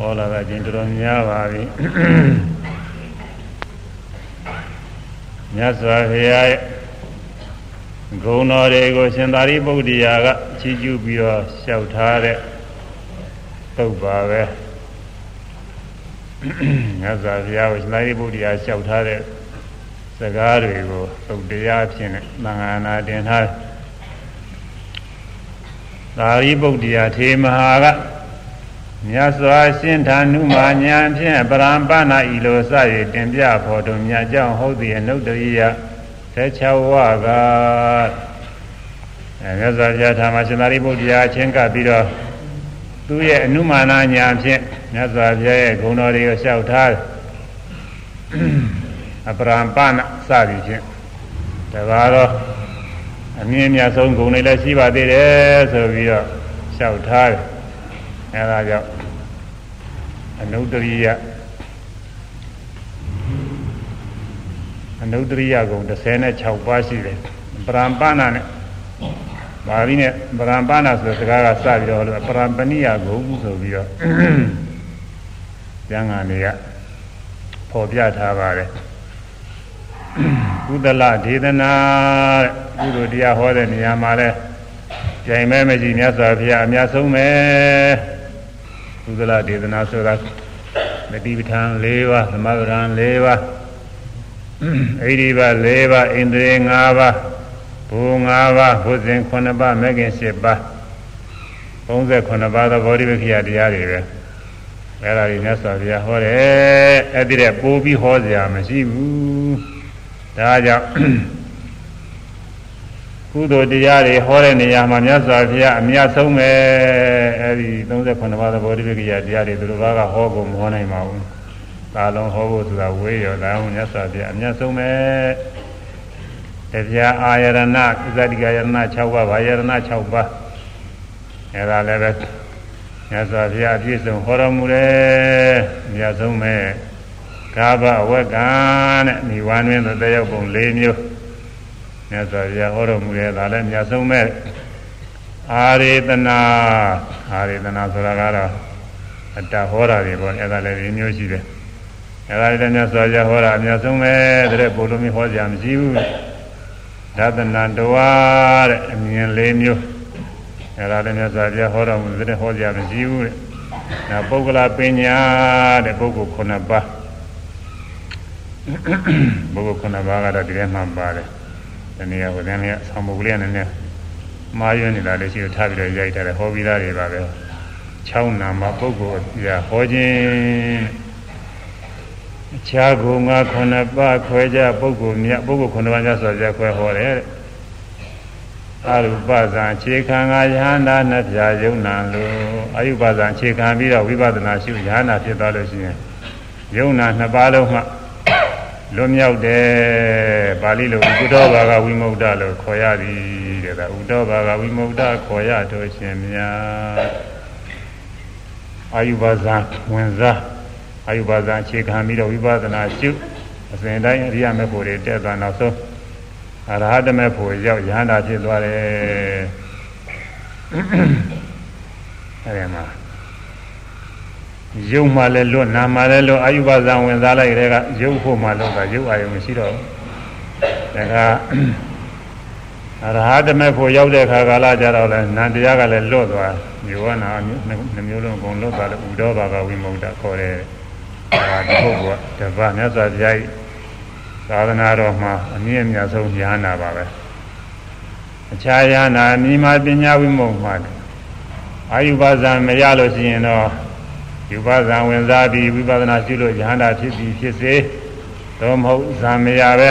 ဟောလာတာချင်းတော်တော်များပါပြီမြတ်စွာဘုရားရဲ့ဂုဏ်တော်တွေကိုရှင်သာရိပုတ္တရာကချီးကျူးပြီးတော့လျှောက်ထားတဲ့သုတ်ပါပဲမြတ်စွာဘုရားကိုရှင်သာရိပုတ္တရာလျှောက်ထားတဲ့စကားတွေကိုသုတ်တရားဖြင့်သံဃာနာတင်ထားသာရိပုတ္တရာထေမဟာက မြတ်စွာရှင်ထာနုမာညာဖြင့်ပရံပနာဤလိုစ၍တင်ပြဖို့တို့မြတ်ကြောင့်ဟုတ်သည်အနုတ္တရိယ16ဝါကအဲမြတ်စွာဘုရားထာမရှင်သာရိပုတ္တရာချင်းကပ်ပြီးတော့သူ့ရဲ့အနုမာနာညာဖြင့်မြတ်စွာဘုရားရဲ့ဂုဏ်တော်တွေကိုလျှောက်ထားအပရံပနာစသည်ဖြင့်တပါတော့အမြင့်မြတ်ဆုံးဂုဏ်တွေလည်းရှိပါသေးတယ်ဆိုပြီးတော့လျှောက်ထားတယ် အဲဒါကြောင့်အနုတ္တရိယအနုတ္တရိယဂုံ36ပါးရှိတယ်ပရံပနာနဲ့ပါဠိနဲ့ပရံပနာဆိုတဲ့စကားကစပြီးတော့လို့ပရံပဏိယဂုံဆိုပြီးတော့ကျမ်းဂန်တွေကပေါ်ပြထားပါတယ်ကုသလဒေသနာကုသိုလ်တရားဟောတဲ့နေရာမှာလဲကြိုင်မဲမကြီးမြတ်စွာဘုရားအများဆုံးပဲ ကုသလဒေသနာဆိုတာမတိပဋ္ဌာန်၄ပါးသမဂရံ၄ပါးဣရိပါ၄ပါးဣန္ဒြေ၅ပါးဘူ၅ပါးဘုဇင်9ပါးမဂ္ဂင်10ပါး39ပါးသောဗောဓိဝိခိယတရားတွေပဲအဲ့ဒါကြီးမြတ်စွာဘုရားဟောတယ်အဲ့ဒီတဲ့ပိုးပြီးဟောစရာမရှိဘူးဒါကြောင့် ကုသိုလ်တရားတွေဟောတဲ့နေရာမှာမြတ်စွာဘုရားအမြတ်ဆုံးပဲအဲဒီ38ပါးသဘောတိပ္ပယတရားတွေသူတို့ဘာကဟောဖို့မဟောနိုင်ပါဘူး။ဒါလုံးဟောဖို့ဆိုတာဝေးရောဒါမှမြတ်စွာဘုရားအမြတ်ဆုံးပဲ။တရားအာယရဏသတိကယရဏ6ပါးဗာယရဏ6ပါးအဲဒါလည်းပဲမြတ်စွာဘုရားအပြည့်စုံဟောတော်မူတယ်။မြတ်ဆုံးပဲ။ကာဘဝက်ကံတဲ့မိဝမ်းတွင်သရောက်ပုံ၄မျိုး မြတ်စွာဘုရားဟောတော်မူတဲ့ဒါလည်းမြတ်ဆုံးမဲ့အာရေတနာအာရေတနာဆိုတာကတော့အတ္တဟောတာတွေပေါ့အဲ့ဒါလည်းဒီမျိုးရှိတယ်အဲ့ဒါလည်းမြတ်စွာဘုရားဟောတာအမြတ်ဆုံးပဲတဲ့ဘုလိုမျိုးဟောကြမရှိဘူးဒါသနာတော်တဲ့အမြင်လေးမျိုးအဲ့ဒါလည်းမြတ်စွာဘုရားဟောတော်မူတဲ့ဟောကြမရှိဘူးတဲ့ဒါပုဂ္ဂလာပညာတဲ့ပုဂ္ဂိုလ်9ပါးပုဂ္ဂိုလ်9ပါးကတော့ဒီထဲမှာပါတယ် ဒီနေ့ကဟိုတန်းလေးဆောင်းပုတ်ကလေးနဲ့နဲ့မှားရွံ့နေတာလေးရှိတော့ထားပြီးတော့ရိုက်ထားတယ်ဟောပြီးသားတွေပါပဲ6နာမပုဂ္ဂိုလ်ပြဟောခြင်းအခြားကုငါခုနှစ်ပါးခွဲကြပုဂ္ဂိုလ်မြတ်ပုဂ္ဂိုလ်ခုနှစ်ပါးညဆိုကြခွဲဟောတယ်အရူပဇံခြေခံကယဟန္တာနှစ်ပြာယုံနာလို့အယုပဇံခြေခံပြီးတော့ဝိပဿနာရှုယဟန္တာဖြစ်သွားလို့ရှိရင်ယုံနာနှစ်ပါးလုံးမှ လွတ်မြောက်တယ်ပါဠိလိုဥဒ္ဒောဘာဂဝိမု ക്ത လို့ခေါ်ရသည်တဲ့ဒါဥဒ္ဒောဘာဂဝိမု ക്ത ခေါ်ရတော့ရှင်များအာယုဘာဇံဝင်စားအာယုဘာဇံအခြေခံပြီးတော့ဝိပဿနာရှုအစဉ်တိုင်းအရိယာမေဖို့တွေတက်သွားနောက်ဆုံးအရဟတမေဖို့ရောက်ရဟန္တာဖြစ်သွားတယ်အဲဒီမှာ ရုပ်မှလည်းလွတ်နာမှလည်းလွတ်အာယုဘဇံဝင်စားလိုက်တဲ့ကရုပ်ဖို့မှလွတ်တာရုပ်အာယုမရှိတော့ဘူးဒါကအရဟတမေဖို့ရောက်တဲ့ခါကာလကြတော့လဲနန္တရားကလည်းလွတ်သွားမျိုးဝနာနှမျိုးလုံးအကုန်လွတ်သွားလို့ဥဒောဘာကဝိမု ക്ത ခေါ်တယ်ဒါဒီပုဂ္ဂိုလ်ကတပတ်မြတ်စွာဘုရားကြီးသာသနာတော်မှာအမြင့်အမြတ်ဆုံးဉာဏ်နာပါပဲအခြားဉာဏ်နာအမိမာပညာဝိမု ക്ത မှာအာယုဘဇံမရလို့ရှိရင်တော့ ယူပဇံဝင်စားပြီးဝိပဿနာရှုလို့ယဟန္တာဖြစ်ပြီးဖြစ်စေတော့မဟုတ်ဇံမရပဲ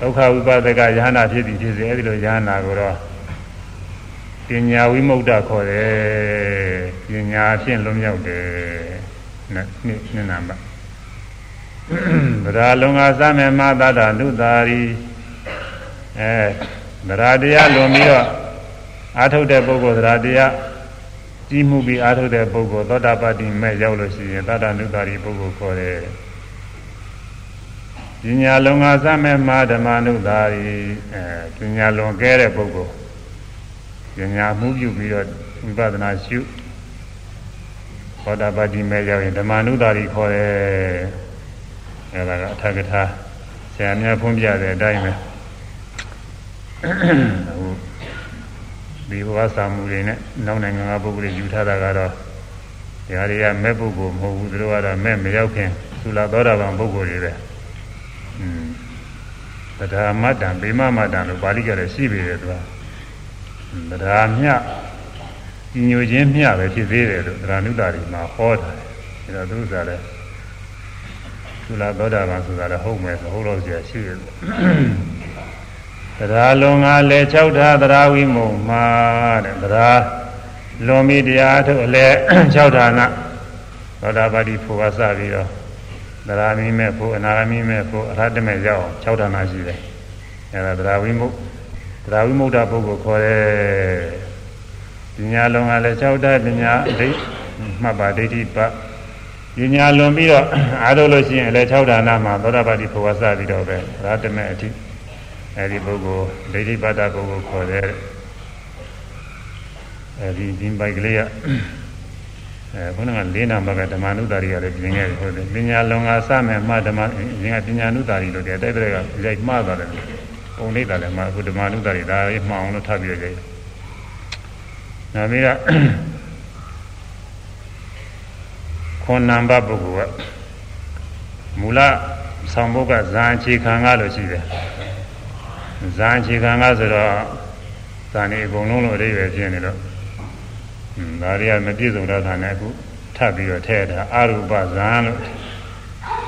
ဒုက္ခဝိပဿကယဟန္တာဖြစ်ပြီးဖြစ်စေအဲဒီလိုယဟန္တာကိုတော့ပညာဝိမု ക്ത ခေါ်တယ်ပညာဖြင့်လွတ်မြောက်တယ်နှစ်နှစ်နံပါတ်ဗရာလုံငါစမေမသတ္တနုတာရီအဲဗရာတရားလွန်ပြီးတော့အာထုတ်တဲ့ပုဂ္ဂိုလ်သရာတရား ကြီးမှုပြီးအားထုတ်တဲ့ပုဂ္ဂိုလ်သောတာပတ္တိမဲ့ရောက်လို့ရှိရင်သတ္တနုတာရီပုဂ္ဂိုလ်ခေါ်တယ်။ပညာလုံငါစမဲ့မှာဓမ္မနုတာရီအဲပညာလွန်ကဲတဲ့ပုဂ္ဂိုလ်ပညာမှုပြုပြီးတော့ဝိပဿနာရှုသောတာပတိမဲ့ရောက်ရင်ဓမ္မနုတာရီခေါ်တယ်အဲဒါကအထက်ကထာဆရာများဖွင့်ပြတဲ့အတိုင်းပဲအခု ဒီဘဝစာမှုတွေနဲ့နောက်နိုင်ငံကပုဂ္ဂိုလ်တွေယူထားတာကတော့ဒီဟာတွေကမဲ့ပုဂ္ဂိုလ်မဟုတ်ဘူးသူတို့ကတော့မဲ့မရောက်ခင်သုလာသောတာပန်ပုဂ္ဂိုလ်တွေပဲอืมတရားမတ္တံဗေမမတ္တံလို့ပါဠိကလည်းရှိပြီတယ်သူကတရားမြညိုခြင်းမျှပဲဖြစ်သေးတယ်လို့သရဏုတာရီမှာဟောတာအဲတော့သူကလည်းသုလာသောတာပန်ဆိုတာလည်းဟုတ်မယ်ဆိုဟုတ်လို့ကြာရှိတယ် တရားလွန်ငါလဲ၆ထားတရားဝိမုံမှာတဲ့တရားလွန်ပြီတရားထုတ်အလဲ၆ဌာနသောတာပတိဖို့ကစပြီးတော့တရားမိမဲ့ဖို့အနာဂမိမဲ့ဖို့အရဟတမဲ့ရောက်၆ဌာနရှိတယ်အဲဒါတရားဝိမုံတရားဝိမုဒ္ဒပုဂ္ဂိုလ်ခေါ်တယ်ပညာလုံးကလည်း၆ဓာတ်ပညာအဋိမှတ်ပါဒိဋ္ဌိပပညာလွန်ပြီးတော့အားထုတ်လို့ရှိရင်လည်း၆ဌာနမှာသောတာပတိဘဝစပြီးတော့ပဲရာတမေအထိ အဲဒီပုဂ္ဂိုလ်ဒိဋ္ဌိပတ္တပုဂ္ဂိုလ်ခေါ်တဲ့အဲဒီဒီပိုက်ကလေးကအဲခုနကလေးနာမကဓမ္မနုတာရီကလည်းပြင်ခဲ့တယ်ဟုတ်တယ်ပညာလွန်ကစမယ်မှဓမ္မရင်ကပညာနုတာရီလို့တဲ့တိုက်တဲ့ကရိုက်မှားသွားတယ်ပုံလေးတာလည်းမှာအခုဓမ္မနုတာရီဒါရေးမှောင်လို့ထပ်ပြီးရိုက်နောက်ပြီးတော့ခွန်နံပါတ်ပုဂ္ဂိုလ်ကမူလဆောင်ဘုတ်ကဇာအခြေခံကလို့ရှိတယ် ဇာအခြေခံကဆိုတော့ဇာနေအကုန်လုံးလို့အဓိပ္ပာယ်ဖြစ်နေတော့ဒါတွေကမပြည့်စုံတော့တာနဲ့အခုထပ်ပြီးတော့ထည့်တာအရူပဇာလို့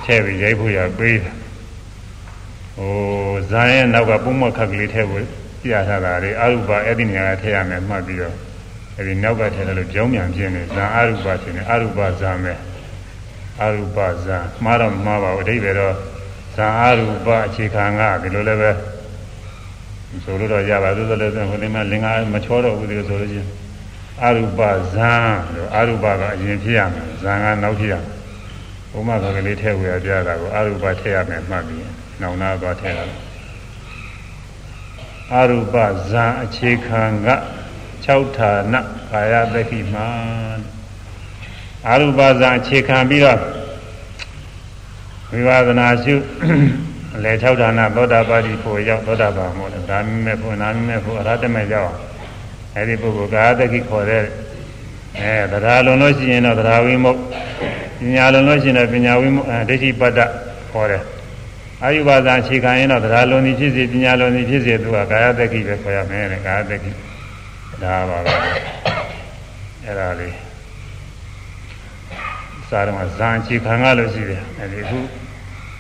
ထည့်ပြီးရိုက်ဖို့ရပေးတာဟိုဇာရဲ့နောက်ကပုံမခက်ကလေးထည့်ဖို့ပြထားတာလေအရူပအဲ့ဒီနေရာကထည့်ရမယ်မှတ်ပြီးတော့အဲဒီနောက်ကထဲလို့ကြောင်းမြန်ပြင်းနေဇာအရူပဖြစ်နေအရူပဇာမယ်အရူပဇာမှားတော့မှားပါဘူးအဓိပ္ပာယ်တော့ဇာအရူပအခြေခံကဒီလိုလည်းပဲ ဆိုလို့တော့ရပါသို့သော်လည်းဟိုဒီမှာလင်္ကာမချောတော့ဘူးဒီလိုဆိုလို့ချင်းအရူပဇာလို့အရူပကအရင်ဖြစ်ရမယ်ဇာကနောက်ဖြစ်ရမယ်ဘုမကကလေးထည့်ဝေရပြတာကိုအရူပထည့်ရမယ်မှတ်ပြီးနောင်နာသွားထည့်ရတယ်အရူပဇာအခြေခံက6ဌာနကာယသက္ခိမာအာရုပဇာအခြေခံပြီးတော့ဝိဝါဒနာရှု အလေ6ဌာနသောတာပတိဖို့ရောက်သောတာပန်မို့လဲဒါမိမဲ့ဖို့နာမိမဲ့ဖို့အရဟတမဲ့ရောက်အဲဒီပုဂ္ဂိုလ်ကာယသက္ခိခေါ်တဲ့အဲတရားလုံးလို့ရှိရင်တော့တရားဝိမုတ်ပညာလုံးလို့ရှိရင်တော့ပညာဝိမုတ်ဒိဋ္ဌိပတ္တခေါ်တယ်အာယုဘာသာအခြေခံရင်တော့တရားလုံးသည်ဖြစ်စေပညာလုံးသည်ဖြစ်စေသူကကာယသက္ခိပဲခေါ်ရမယ်တဲ့ကာယသက္ခိဒါပါပဲအဲ့ဒါလေးစာရမဇံချီခံရလို့ရှိတယ်အဲဒီအခု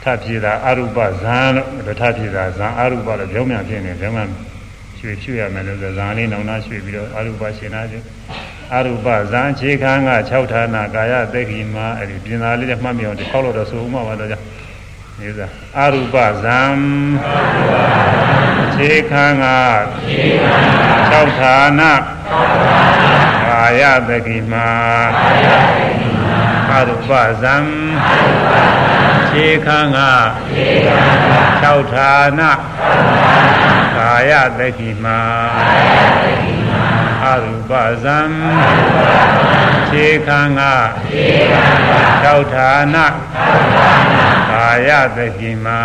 ထပြေတာအရုပဇံလို့ထပြေတာဇံအရုပလို့ပြောင်းမြန်ဖြစ်နေပြောင်းမြန်ရွှေရွှေရမယ်လို့ဇံလေးနောင်နာရွှေပြီးတော့အရုပရှင်နာခြင်းအရုပဇံခြေခံက6ဌာနကာယသက်ခိမှာအဲဒီပြင်သာလေးနဲ့မှတ်မြောင်တစ်ခေါက်လို့တော့ဆိုဥမှာပါတော့ကြာနေစားအရုပဇံခြေခံက6ဌာနကာယသကိမာအရုပဇံ ခြေခံက6ဌာနကာယသကိမာအရူပဇံခြေခံက6ဌာနကာယသကိမာ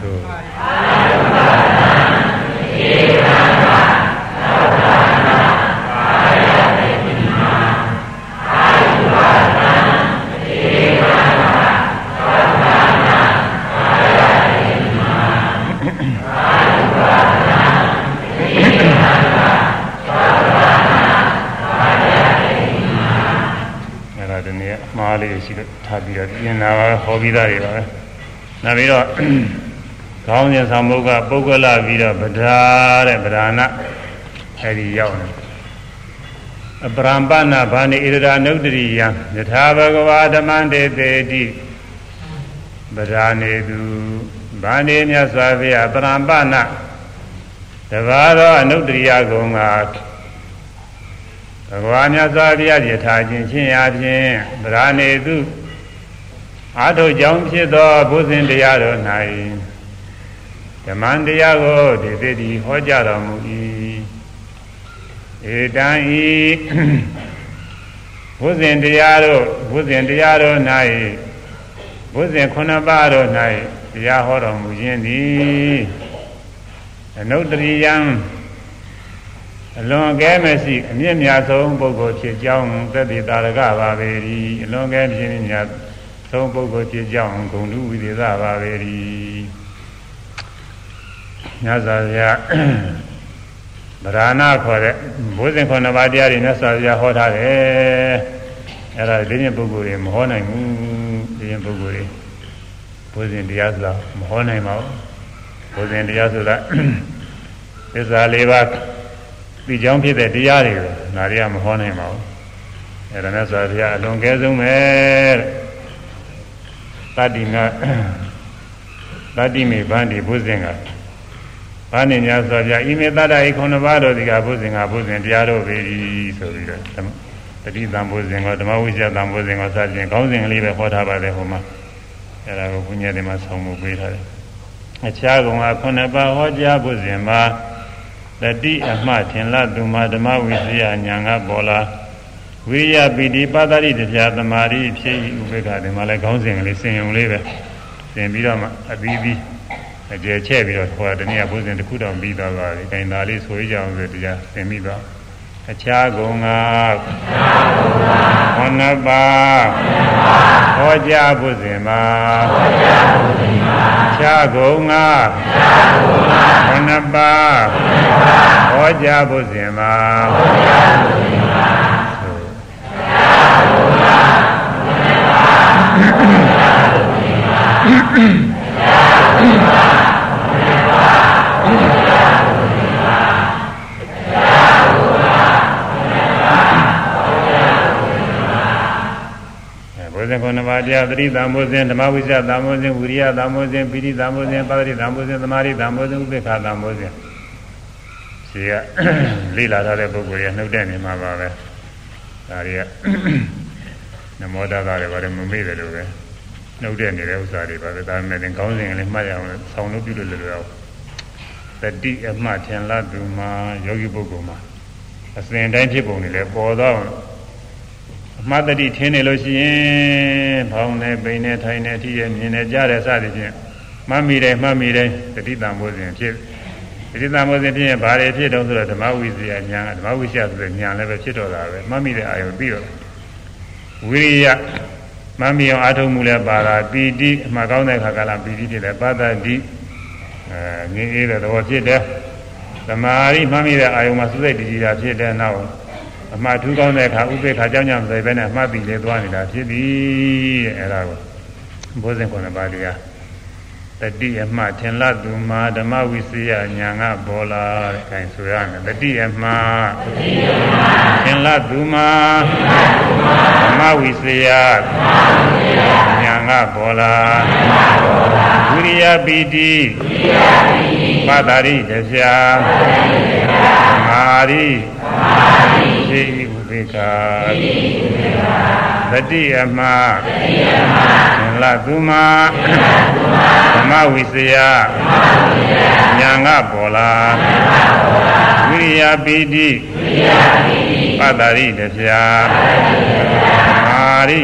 သို့ခြေခံ မားလေးရှိလို့ထားပြီးတော့ပြင်လာပါဟောပြီးသားတွေပါပဲနောက်ပြီးတော့ခေါင်းစဉ်ဆောင်မုတ်ကပုဂ္ဂလပြီးတော့ဗဒာတဲ့ဗဒာနာအဲဒီရောက်နေအပရံပနာဘာနေဣရဒနုတ္တိယယထာဘဂဝါဓမ္မတေတေတိဗဒာနေသူဘာနေမြတ်စွာဘုရားပရံပနာတဘာသောအနုတ္တိယကုံက ဘဂဝါမြတ်စွာဘုရားယထာခြင်းချင်းရာဖြင့်ဗราနေသူအာထုကြောင့်ဖြစ်သောဘုဇင်တရားတော်၌ဓမ္မတရားကိုဒီသိတိဟောကြားတော်မူ၏ဧတံဤဘုဇင်တရားတို့ဘုဇင်တရားတို့၌ဘုဇင်ခုနှစ်ပါးတို့၌တရားဟောတော်မူခြင်းသည်အနုတ္တရိယံ အလွန်ကဲမရှိအမြင့်မြတ်ဆုံးပုဂ္ဂိုလ်ဖြစ်ကြောင်းသက်သေတာရကပါပေ၏အလွန်ကဲဖြစ်မြတ်ဆုံးပုဂ္ဂိုလ်ဖြစ်ကြောင်းဂုဏ်လူဝိသေသပါပေ၏ညဇာဗျာဗราဏခေါ်တဲ့ဘုဇင်ခုနှစ်ပါးတရားတွေမြတ်စွာဘုရားဟောထားတယ်အဲ့ဒါဒီနေ့ပုဂ္ဂိုလ်တွေမဟောနိုင်ဘူးဒီနေ့ပုဂ္ဂိုလ်တွေဘုဇင်တရားဆိုတာမဟောနိုင်ပါဘူးဘုဇင်တရားဆိုတာသစ္စာလေးပါး ဒီကြောင့်ဖြစ်တဲ့တရားတွေကိုနာရီကမဟောနိုင်ပါဘူးအဲ့ဒါနဲ့ဆိုဘုရားအလွန်ကဲဆုံးပဲတတိမတတိမေဗန္ဒီဘုဇင်ကဘာနေများဆိုပြဣမေတ္တဤခုနှစ်ပါးတို့ဒီကဘုဇင်ကဘုဇင်တရားတို့ပဲဆိုပြီးတော့တတိတံဘုဇင်ကဓမ္မဝိဇ္ဇတံဘုဇင်ကစသဖြင့်ခေါင်းစဉ်ကလေးပဲဟောထားပါတယ်ဟိုမှာအဲ့ဒါကိုဘုညာတွေမှာဆောင်းမှုပေးထားတယ်အခြားကောင်ကခုနှစ်ပါးဟောကြားဘုဇင်မှာ တတိအမှထင်လသူမှာဓမ္မဝိဇ္ဇာညာကပေါ်လာဝိရပိတိပတ္တိတရားသမာဓိဖြစ်ဤဥပေက္ခဒီမှာလည်းခေါင်းစဉ်ကလေးစင်ုံလေးပဲသင်ပြီးတော့မှအပြီးပြီးအကျယ်ချဲ့ပြီးတော့ခေါ်တနည်းဘုဇင်တစ်ခုတောင်ပြီးသွားပါပြီ။ခိုင်သာလေးဆိုရကြအောင်ဆိုတရားသင်ပြီးတော့အခြားကုံကဘုနပါဟောကြားဘုဇင် မှာအခြားကုံကဘုနပါဟောကြားဘုဇင်မှာ ဇင်ခုနှစ်ပါးတရားသတိတံမိုးစဉ်ဓမ္မဝိဇ္ဇတံမိုးစဉ်ဝိရိယတံမိုးစဉ်ပိဋိတံမိုးစဉ်ပါတိတံမိုးစဉ်သမာဓိတံမိုးစဉ်ဥပေက္ခတံမိုးစဉ်ရှိကလေ့လာထားတဲ့ပုဂ္ဂိုလ်ရဲ့နှုတ်တဲ့နေမှာပါပဲဒါတွေကနမောတတာတွေပါတယ်မမေ့တယ်လို့ပဲနှုတ်တဲ့နေတဲ့ဥစ္စာတွေပါပဲဒါပေမဲ့ခေါင်းစဉ်ကလေးမှတ်ရအောင်ဆောင်းလို့ပြုလို့လည်းလို့တတိအမှတ်ထင်လာသူမှာယောဂီပုဂ္ဂိုလ်မှာအစဉ်တိုင်းဖြစ်ပုံတွေလည်းပေါ်တော့ အမှတ်တတိထင်းနေလို့ရှိရင်ဖောင်းနေပိန်နေထိုင်နေအထိရမြင်နေကြတဲ့စသည်ဖြင့်မှတ်မိတယ်မှတ်မိတယ်တတိတံမိုးစဉ်ဖြစ်တတိတံမိုးစဉ်ဖြစ်ရင်ဘာတွေဖြစ်တော့ဆိုတော့ဓမ္မဝိဇ္ဇာညာဓမ္မဝိဇ္ဇာဆိုတဲ့ညာလည်းပဲဖြစ်တော့တာပဲမှတ်မိတဲ့အာယုပြီးတော့ဝိရိယမှတ်မိအောင်အားထုတ်မှုလည်းပါတာပီတိအမှကောင်းတဲ့ခါကလာပီတိဖြစ်တယ်ပါဒတိအဲငြင်းအေးတဲ့သဘောဖြစ်တယ်သမာဓိမှတ်မိတဲ့အာယုမှာစုစိတ်တည်ကြည်တာဖြစ်တယ်နောက် အမှားထူးကောင်းတဲ့အခါဥပေက္ခကြောင့်ကြောင့်ဆိုပဲနဲ့အမှားပြီးလေသွားနေတာဖြစ်သည်တဲ့အဲဒါကိုဘုဇင်ခုနှစ်ပါးတရားတတိအမှားထင်လသူမှာဓမ္မဝိစီယညာငါဘောလာတဲ့အဲဆိုရမယ်တတိအမှားထင်လသူမှာဓမ္မဝိစီယညာငါဘောလာဝိရိယပိတိပါတာရိတရားမာရိ ရှိဥပေက္ခသတိအမလသုမဓမ္မဝိစယညာငါပေါ်လာဝိရိယပိတိပတ္တရိတရားမာရိ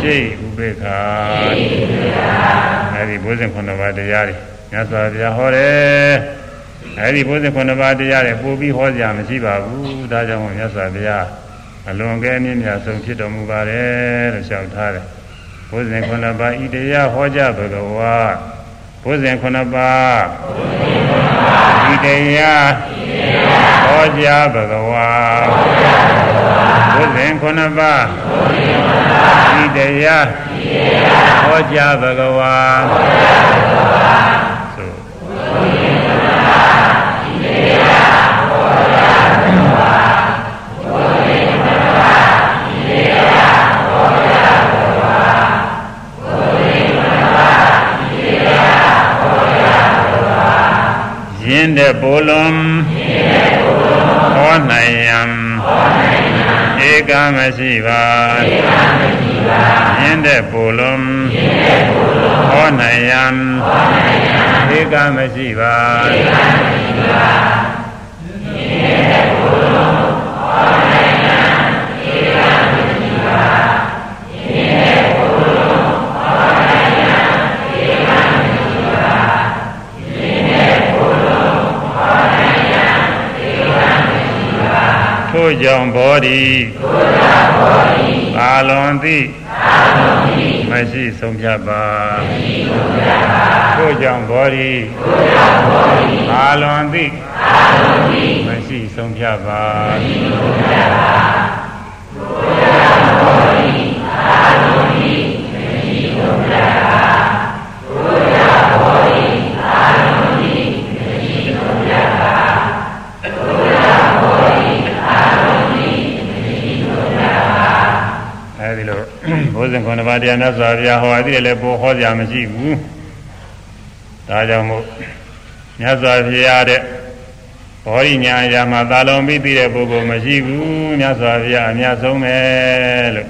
ရှိဥပေက္ခအဲဒီဘုဇင်ခုနှစ်ပါးတရားတွေမြတ်စွာဘုရားဟောတယ် အဲဒီဘုဇင်ခုနှစ်ပါးတရားတွေပို့ပြီးဟောကြမရှိပါဘူးဒါကြောင့်မြတ်စွာဘုရားအလွန်ကဲအမြင့်မြတ်ဆုံးဖြစ်တော်မူပါတယ်လို့ရှောက်ထားတယ်ဘုဇင်ခုနှစ်ပါးဤတရားဟောကြဘဂဝါဘုဇင်ခုနှစ်ပါးဤတရားဟောကြဘဂဝါဘုဇင်ခုနှစ်ပါးဤတရားဟောကြဘဂဝါ ရင်းတဲ့ပိုလွန်ဟောနိုင်ယံဧကမရှိပါရင်းတဲ့ပိုလွန်ဟောနိုင်ယံဧကမရှိပါဧကထို့ ကြောင့်ဘောဓိအာလွန်သည်မရှိဆုံးဖြတ်ပါထို့ကြောင့်ဘောဓိအာလွန်သည်မရှိဆုံးဖြတ်ပါ ဘုဇင်ခွန်ပါးတရားမြတ်စွာဘုရားဟောအသိလည်းပို့ဟောကြမရှိဘူးဒါကြောင့်မို့မြတ်စွာဘုရားတဲ့ဘောရိညာရာမှာသာလုံးပြီးသိတဲ့ပုဂ္ဂိုလ်မရှိဘူးမြတ်စွာဘုရားအများဆုံးပဲလို့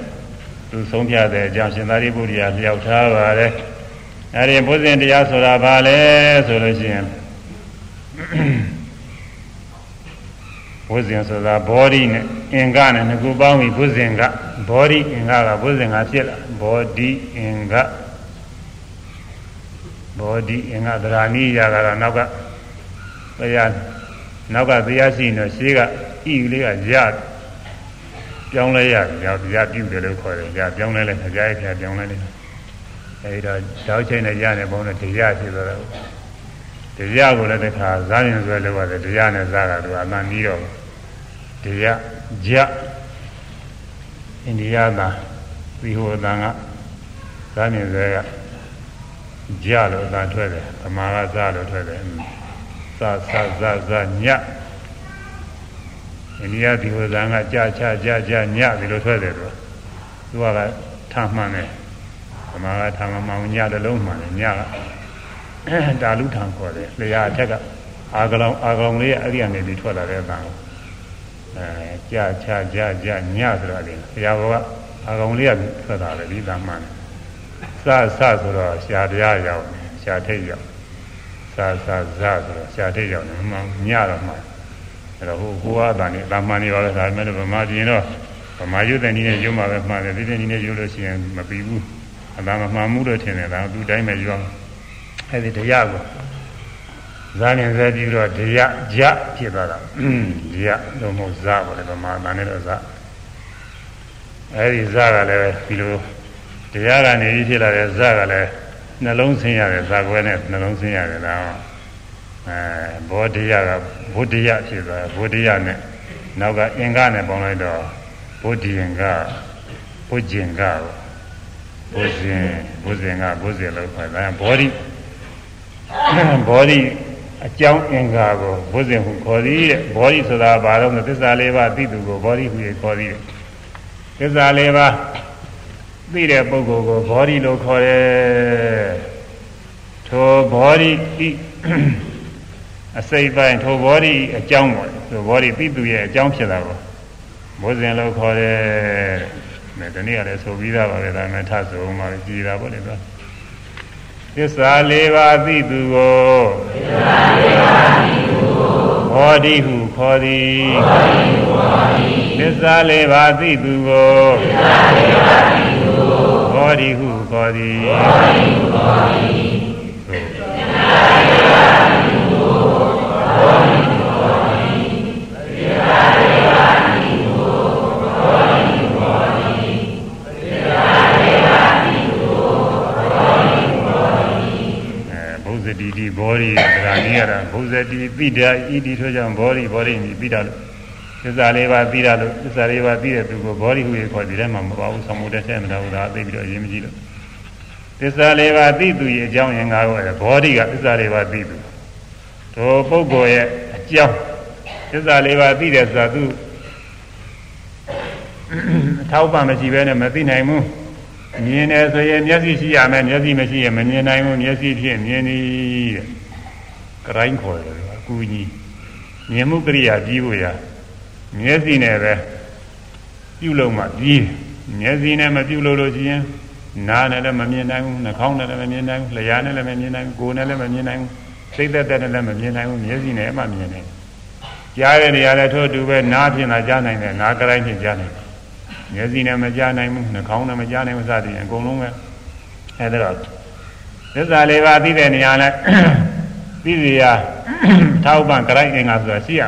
သူဆုံးဖြတ်တဲ့အကြောင်းရှင်သာရိပုတ္တရာလျှောက်ထားပါတယ်အဲဒီဘုဇင်တရားဆိုတာဘာလဲဆိုလို့ရှိရင် ဘုဇင်ဆိုတာဘောဓိနဲ့အင်္ဂနဲ့နှစ်ခုပေါင်းပြီးဘုဇင်ကဘောဓိအင်္ဂကဘုဇင်ကဖြစ်လာဘောဓိအင်္ဂဘောဓိအင်္ဂသရာနိယကတော့နောက်ကတရားနောက်ကတရားရှိနေရှေးကဣလေးကရပြောင်းလဲရတယ်ကြာပြပြုတယ်လို့ခေါ်တယ်ကြာပြောင်းလဲလဲခကြားရခပြောင်းလဲလဲအဲဒီတော့တောက်ချိန်နဲ့ရတဲ့ဘုံနဲ့တရားဖြစ်သွားတော့ တရားကိုလည်းတခါဇာရင်ဆွဲလို့ရတယ်တရားနဲ့ဇာတာသူအမှန်ပြီးတော့တရားကြအိန္ဒိယသာသီဟောတန်ကဇာရင်ဆွဲကကြလို့အသာထွက်တယ်ဗမာကဇာလို့ထွက်တယ်ဇာဇာဇာဇာညအိန္ဒိယသီဟောတန်ကကြချကြကြညဒီလိုထွက်တယ်သူသူကထမှန်တယ်ဗမာကထမှန်မှန်ညတလုံးမှန်တယ်ညက တာလူထံခေါ်တယ်လျာအထက်ကအာကလောင်အာကလောင်လေးအဲ့ဒီကနေပြီးထွက်လာတဲ့အတန်ကိုအဲကြာချာကြာကြာညဆိုတော့လေဘုရားဘောကအာကလောင်လေးကထွက်လာတယ်ဒီတမ်းမှန်စစဆိုတော့ရှားတရားရောက်ရှားထိတ်ရောက်စစဇဆိုတော့ရှားထိတ်ရောက်တယ်မှညတော့မှအဲ့တော့ဟိုဟိုအတန်နဲ့တမ်းမှန်နေပါလေဒါပေမဲ့ဗမာပြည်တော့ဗမာရွတ်တဲ့နည်းနဲ့ရုံမှာပဲမှန်တယ်ဒီတဲ့နည်းနဲ့ရုပ်လို့ရှိရင်မပြီးဘူးအတန်မမှန်မှုလို့ထင်တယ်ဒါသူ့တိုင်းပဲရုံအဲ့ ဒီတရားကိုဇာနေစေပြီးတော့တရားကြဖြစ်သွားတာတရားတော့မဟုတ်ဇာပါလေဗမာတန်နဲ့တော့ဇာအဲ့ဒီဇာကလည်းဒီလိုတရားကနေပြီးဖြစ်လာတဲ့ဇာကလည်းနှလုံးဆင်းရတယ်ဇာကွဲနဲ့နှလုံးဆင်းရတယ်လားအဲဘောတရားကဘုဒ္ဓယဖြစ်သွားဘုဒ္ဓယနဲ့နောက်ကအင်္ဂနဲ့ပေါင်းလိုက်တော့ဘုဒ္ဓင်္ဂဘုဂျင်္ဂဘုဇင်ဘုဇင်္ဂဘုဇင်လို့ခေါ်တာဘောဓိ ဘောဓိအကြောင်းအင်္ဂါကိုဘုဇင်ဟုခေါ်သည်တဲ့ဘောဓိဆိုတာဘာလို့လဲသစ္စာလေးပါးသိသူကိုဘောဓိဟုခေါ်သည်တဲ့သစ္စာလေးပါးသိတဲ့ပုဂ္ဂိုလ်ကိုဘောဓိလို့ခေါ်တယ်ထိုဘောဓိဤအစိတ်ပိုင်းထိုဘောဓိအကြောင်းပေါ့ထိုဘောဓိသိသူရဲ့အကြောင်းဖြစ်တာကိုဘုဇင်လို့ခေါ်တယ်တဲ့ဒီနေ့ကလည်းဆိုပြီးသားပါပဲဒါမှထဆိုမှကြည်တာပေါ့လေကွာ သစ္စာလေးပါးသိသူကိုသစ္စာလေးပါးသိသူကိုဘောဓိဟုခေါ်သည်ဘောဓိဟုခေါ်သည်သစ္စာလေးပါးသိသူကိုသစ္စာလေးပါးသိသူကိုဘောဓိဟုခေါ်သည်ဘောဓိဟုခေါ်သည် ဘောရိဗရာနိယရဘုဇတိပိတာဣတိထိုကြောင့်ဘောရိဘောရိနိပိတာလို့သစ္စာလေးပါးသိတာလို့သစ္စာလေးပါးသိတဲ့သူကိုဘောရိဟုခေါ်ဒီထဲမှာမပါဘူးဆောင်းမှုတဲ့ထဲမှာတော့ဒါသိပြီးတော့အရင်မကြည့်လို့သစ္စာလေးပါးသိသူရဲ့အကြောင်းရင်းငါးခုရဲ့ဘောရိကသစ္စာလေးပါးသိသူတို့ပုဂ္ဂိုလ်ရဲ့အကြောင်းသစ္စာလေးပါးသိတယ်ဆိုတာသူအထောက်ပံ့မရှိဘဲနဲ့မသိနိုင်ဘူးမြင်တယ်ဆိုရင်မျက်စိရှိရမယ်မျက်စိမရှိရင်မမြင်နိုင်ဘူးမျက်စိဖြင့်မြင်သည်တဲ့ ကရိုင်းခေါ်တယ်အကူကြီးမြင်မှုကရိယာပြီးဖို့ရမျက်စိနဲ့ပဲပြုလုပ်မှပြီးမျက်စိနဲ့မပြုလုပ်လို့ရှိရင်နားနဲ့လည်းမမြင်နိုင်ဘူးနှာခေါင်းနဲ့လည်းမမြင်နိုင်ဘူးလျှာနဲ့လည်းမမြင်နိုင်ဘူးကိုယ်နဲ့လည်းမမြင်နိုင်ဘူးစိတ်သက်သက်နဲ့လည်းမမြင်နိုင်ဘူးမျက်စိနဲ့မှမြင်နိုင်ကြားတဲ့နေရာလည်းထို့အတူပဲနားဖြင့်သာကြားနိုင်တယ်နားကရိုင်းဖြင့်ကြားနိုင်တယ်မျက်စိနဲ့မကြားနိုင်ဘူးနှာခေါင်းနဲ့မကြားနိုင်ဘူးစသည်အကုန်လုံးပဲအဲဒါတော့သစ္စာလေးပါးသိတဲ့နေရာနဲ့ သိစီရထောက်ပံ့ကြိုက်အင်္ဂါဆိုတာရှိရ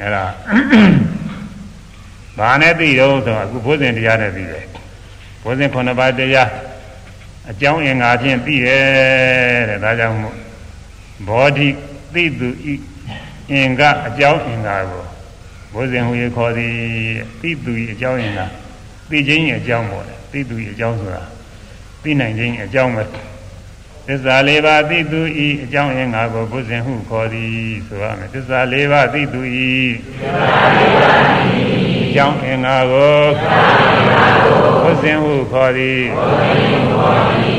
အဲဒါဘာနဲ့သိတော့ဆိုတော့အခုဘုဇင်တရားနဲ့သိတယ်ဘုဇင်ခုနှစ်ပါးတရားအကြောင်းအင်္ဂါဖြင့်သိတယ်တဲ့ဒါကြောင့်မို့ဘောဓိသိသူဤအင်္ဂအကြောင်းအင်္ဂါကိုဘုဇင်ဟူရခေါ်သည်သိသူဤအကြောင်းအင်္ဂါသိခြင်းအကြောင်းပေါ့လေသိသူဤအကြောင်းဆိုတာသိနိုင်ခြင်းအကြောင်းပဲ သစ္စာလေးပါးသိသူဤအကြောင်းအင်္ဂါကိုဘုဇင်ဟုခေါ်သည်ဆိုရမယ်သစ္စာလေးပါးသိသူဤသစ္စာလေးပါးသိအကြောင်းအင်္ဂါကိုဘုဇင်ဟုခေါ်သည်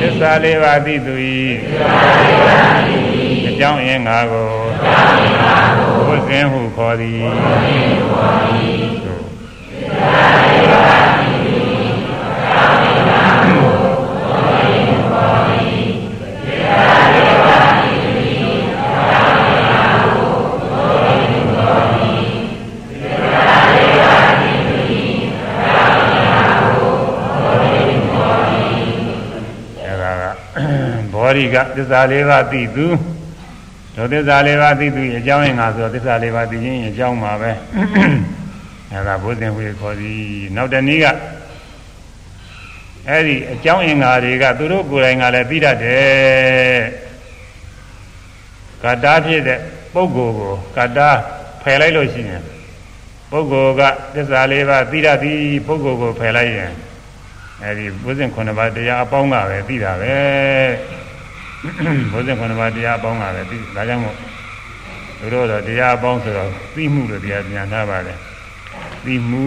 သစ္စာလေးပါးသိသူဤအကြောင်းအင်္ဂါကိုဘုဇင်ဟုခေါ်သည်ဘောရိ ကသစ္စာလေးပါးသိသူတို့သစ္စာလေးပါးသိသူအကြောင်းရင်ငါဆိုသစ္စာလေးပါးသိခြင်းအကြောင်းပါပဲအဲဒါဘုဇင်ဝေခေါ်သည်နောက်တနည်းကအဲ့ဒီအကြောင်းအင်္ဂါတွေကသူတို့ကိုယ်တိုင်ကလည်းသိတတ်တယ်ကတ္တာဖြစ်တဲ့ပုဂ္ဂိုလ်ကိုကတ္တာဖယ်လိုက်လို့ရှိရင်ပုဂ္ဂိုလ်ကသစ္စာလေးပါးသိတတ်သည်ပုဂ္ဂိုလ်ကိုဖယ်လိုက်ရင်အဲဒီဘုဇင်9ပါးတရားအပေါင်းကပဲသိတာပဲ ဘုဇင်9ပါးတရားအပေါင်းကပဲသိဒါကြောင့်မို့သူတို့တော့တရားအပေါင်းဆိုတော့သိမှုလို့တရားပြန်ထားပါတယ်သိမှု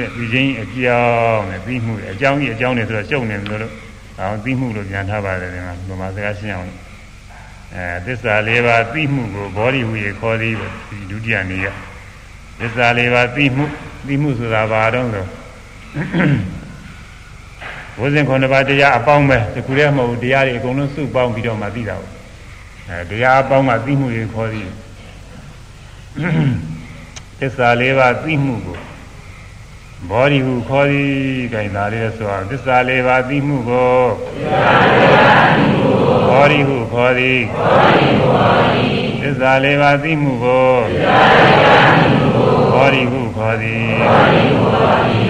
တဲ့သိချင်းအကြောင်းတဲ့သိမှုအကြောင်းကြီးအကြောင်းတွေဆိုတော့ရှုပ်နေတယ်လို့အောင်သိမှုလို့ပြန်ထားပါတယ်ဒီမှာဒီမှာစကားရှင်းအောင်အဲသစ္စာလေးပါးသိမှုကိုဘောဓိဟူရခေါ်သည်ဒီဒုတိယနေ့ကသစ္စာလေးပါးသိမှုသိမှုဆိုတာဘာတော့ဆို ဝိဇင်ခုနှစ်ပါးတရားအပေါင်းပဲဒီခုတည်းမဟုတ်တရားတွေအကုန်လုံးစုပေါင်းပြီးတော့မှသိတာပေါ့အဲတရားအပေါင်းကသိမှုတွေခေါ်သည်သစ္စာလေးပါးသိမှုကိုဘောဓိဟုခေါ်သည်ခိုင်သာလေးဆိုအောင်သစ္စာလေးပါးသိမှုကိုဘောဓိဟုခေါ်သည်သစ္စာလေးပါးသိမှုကိုဘောဓိဟုခေါ်သည်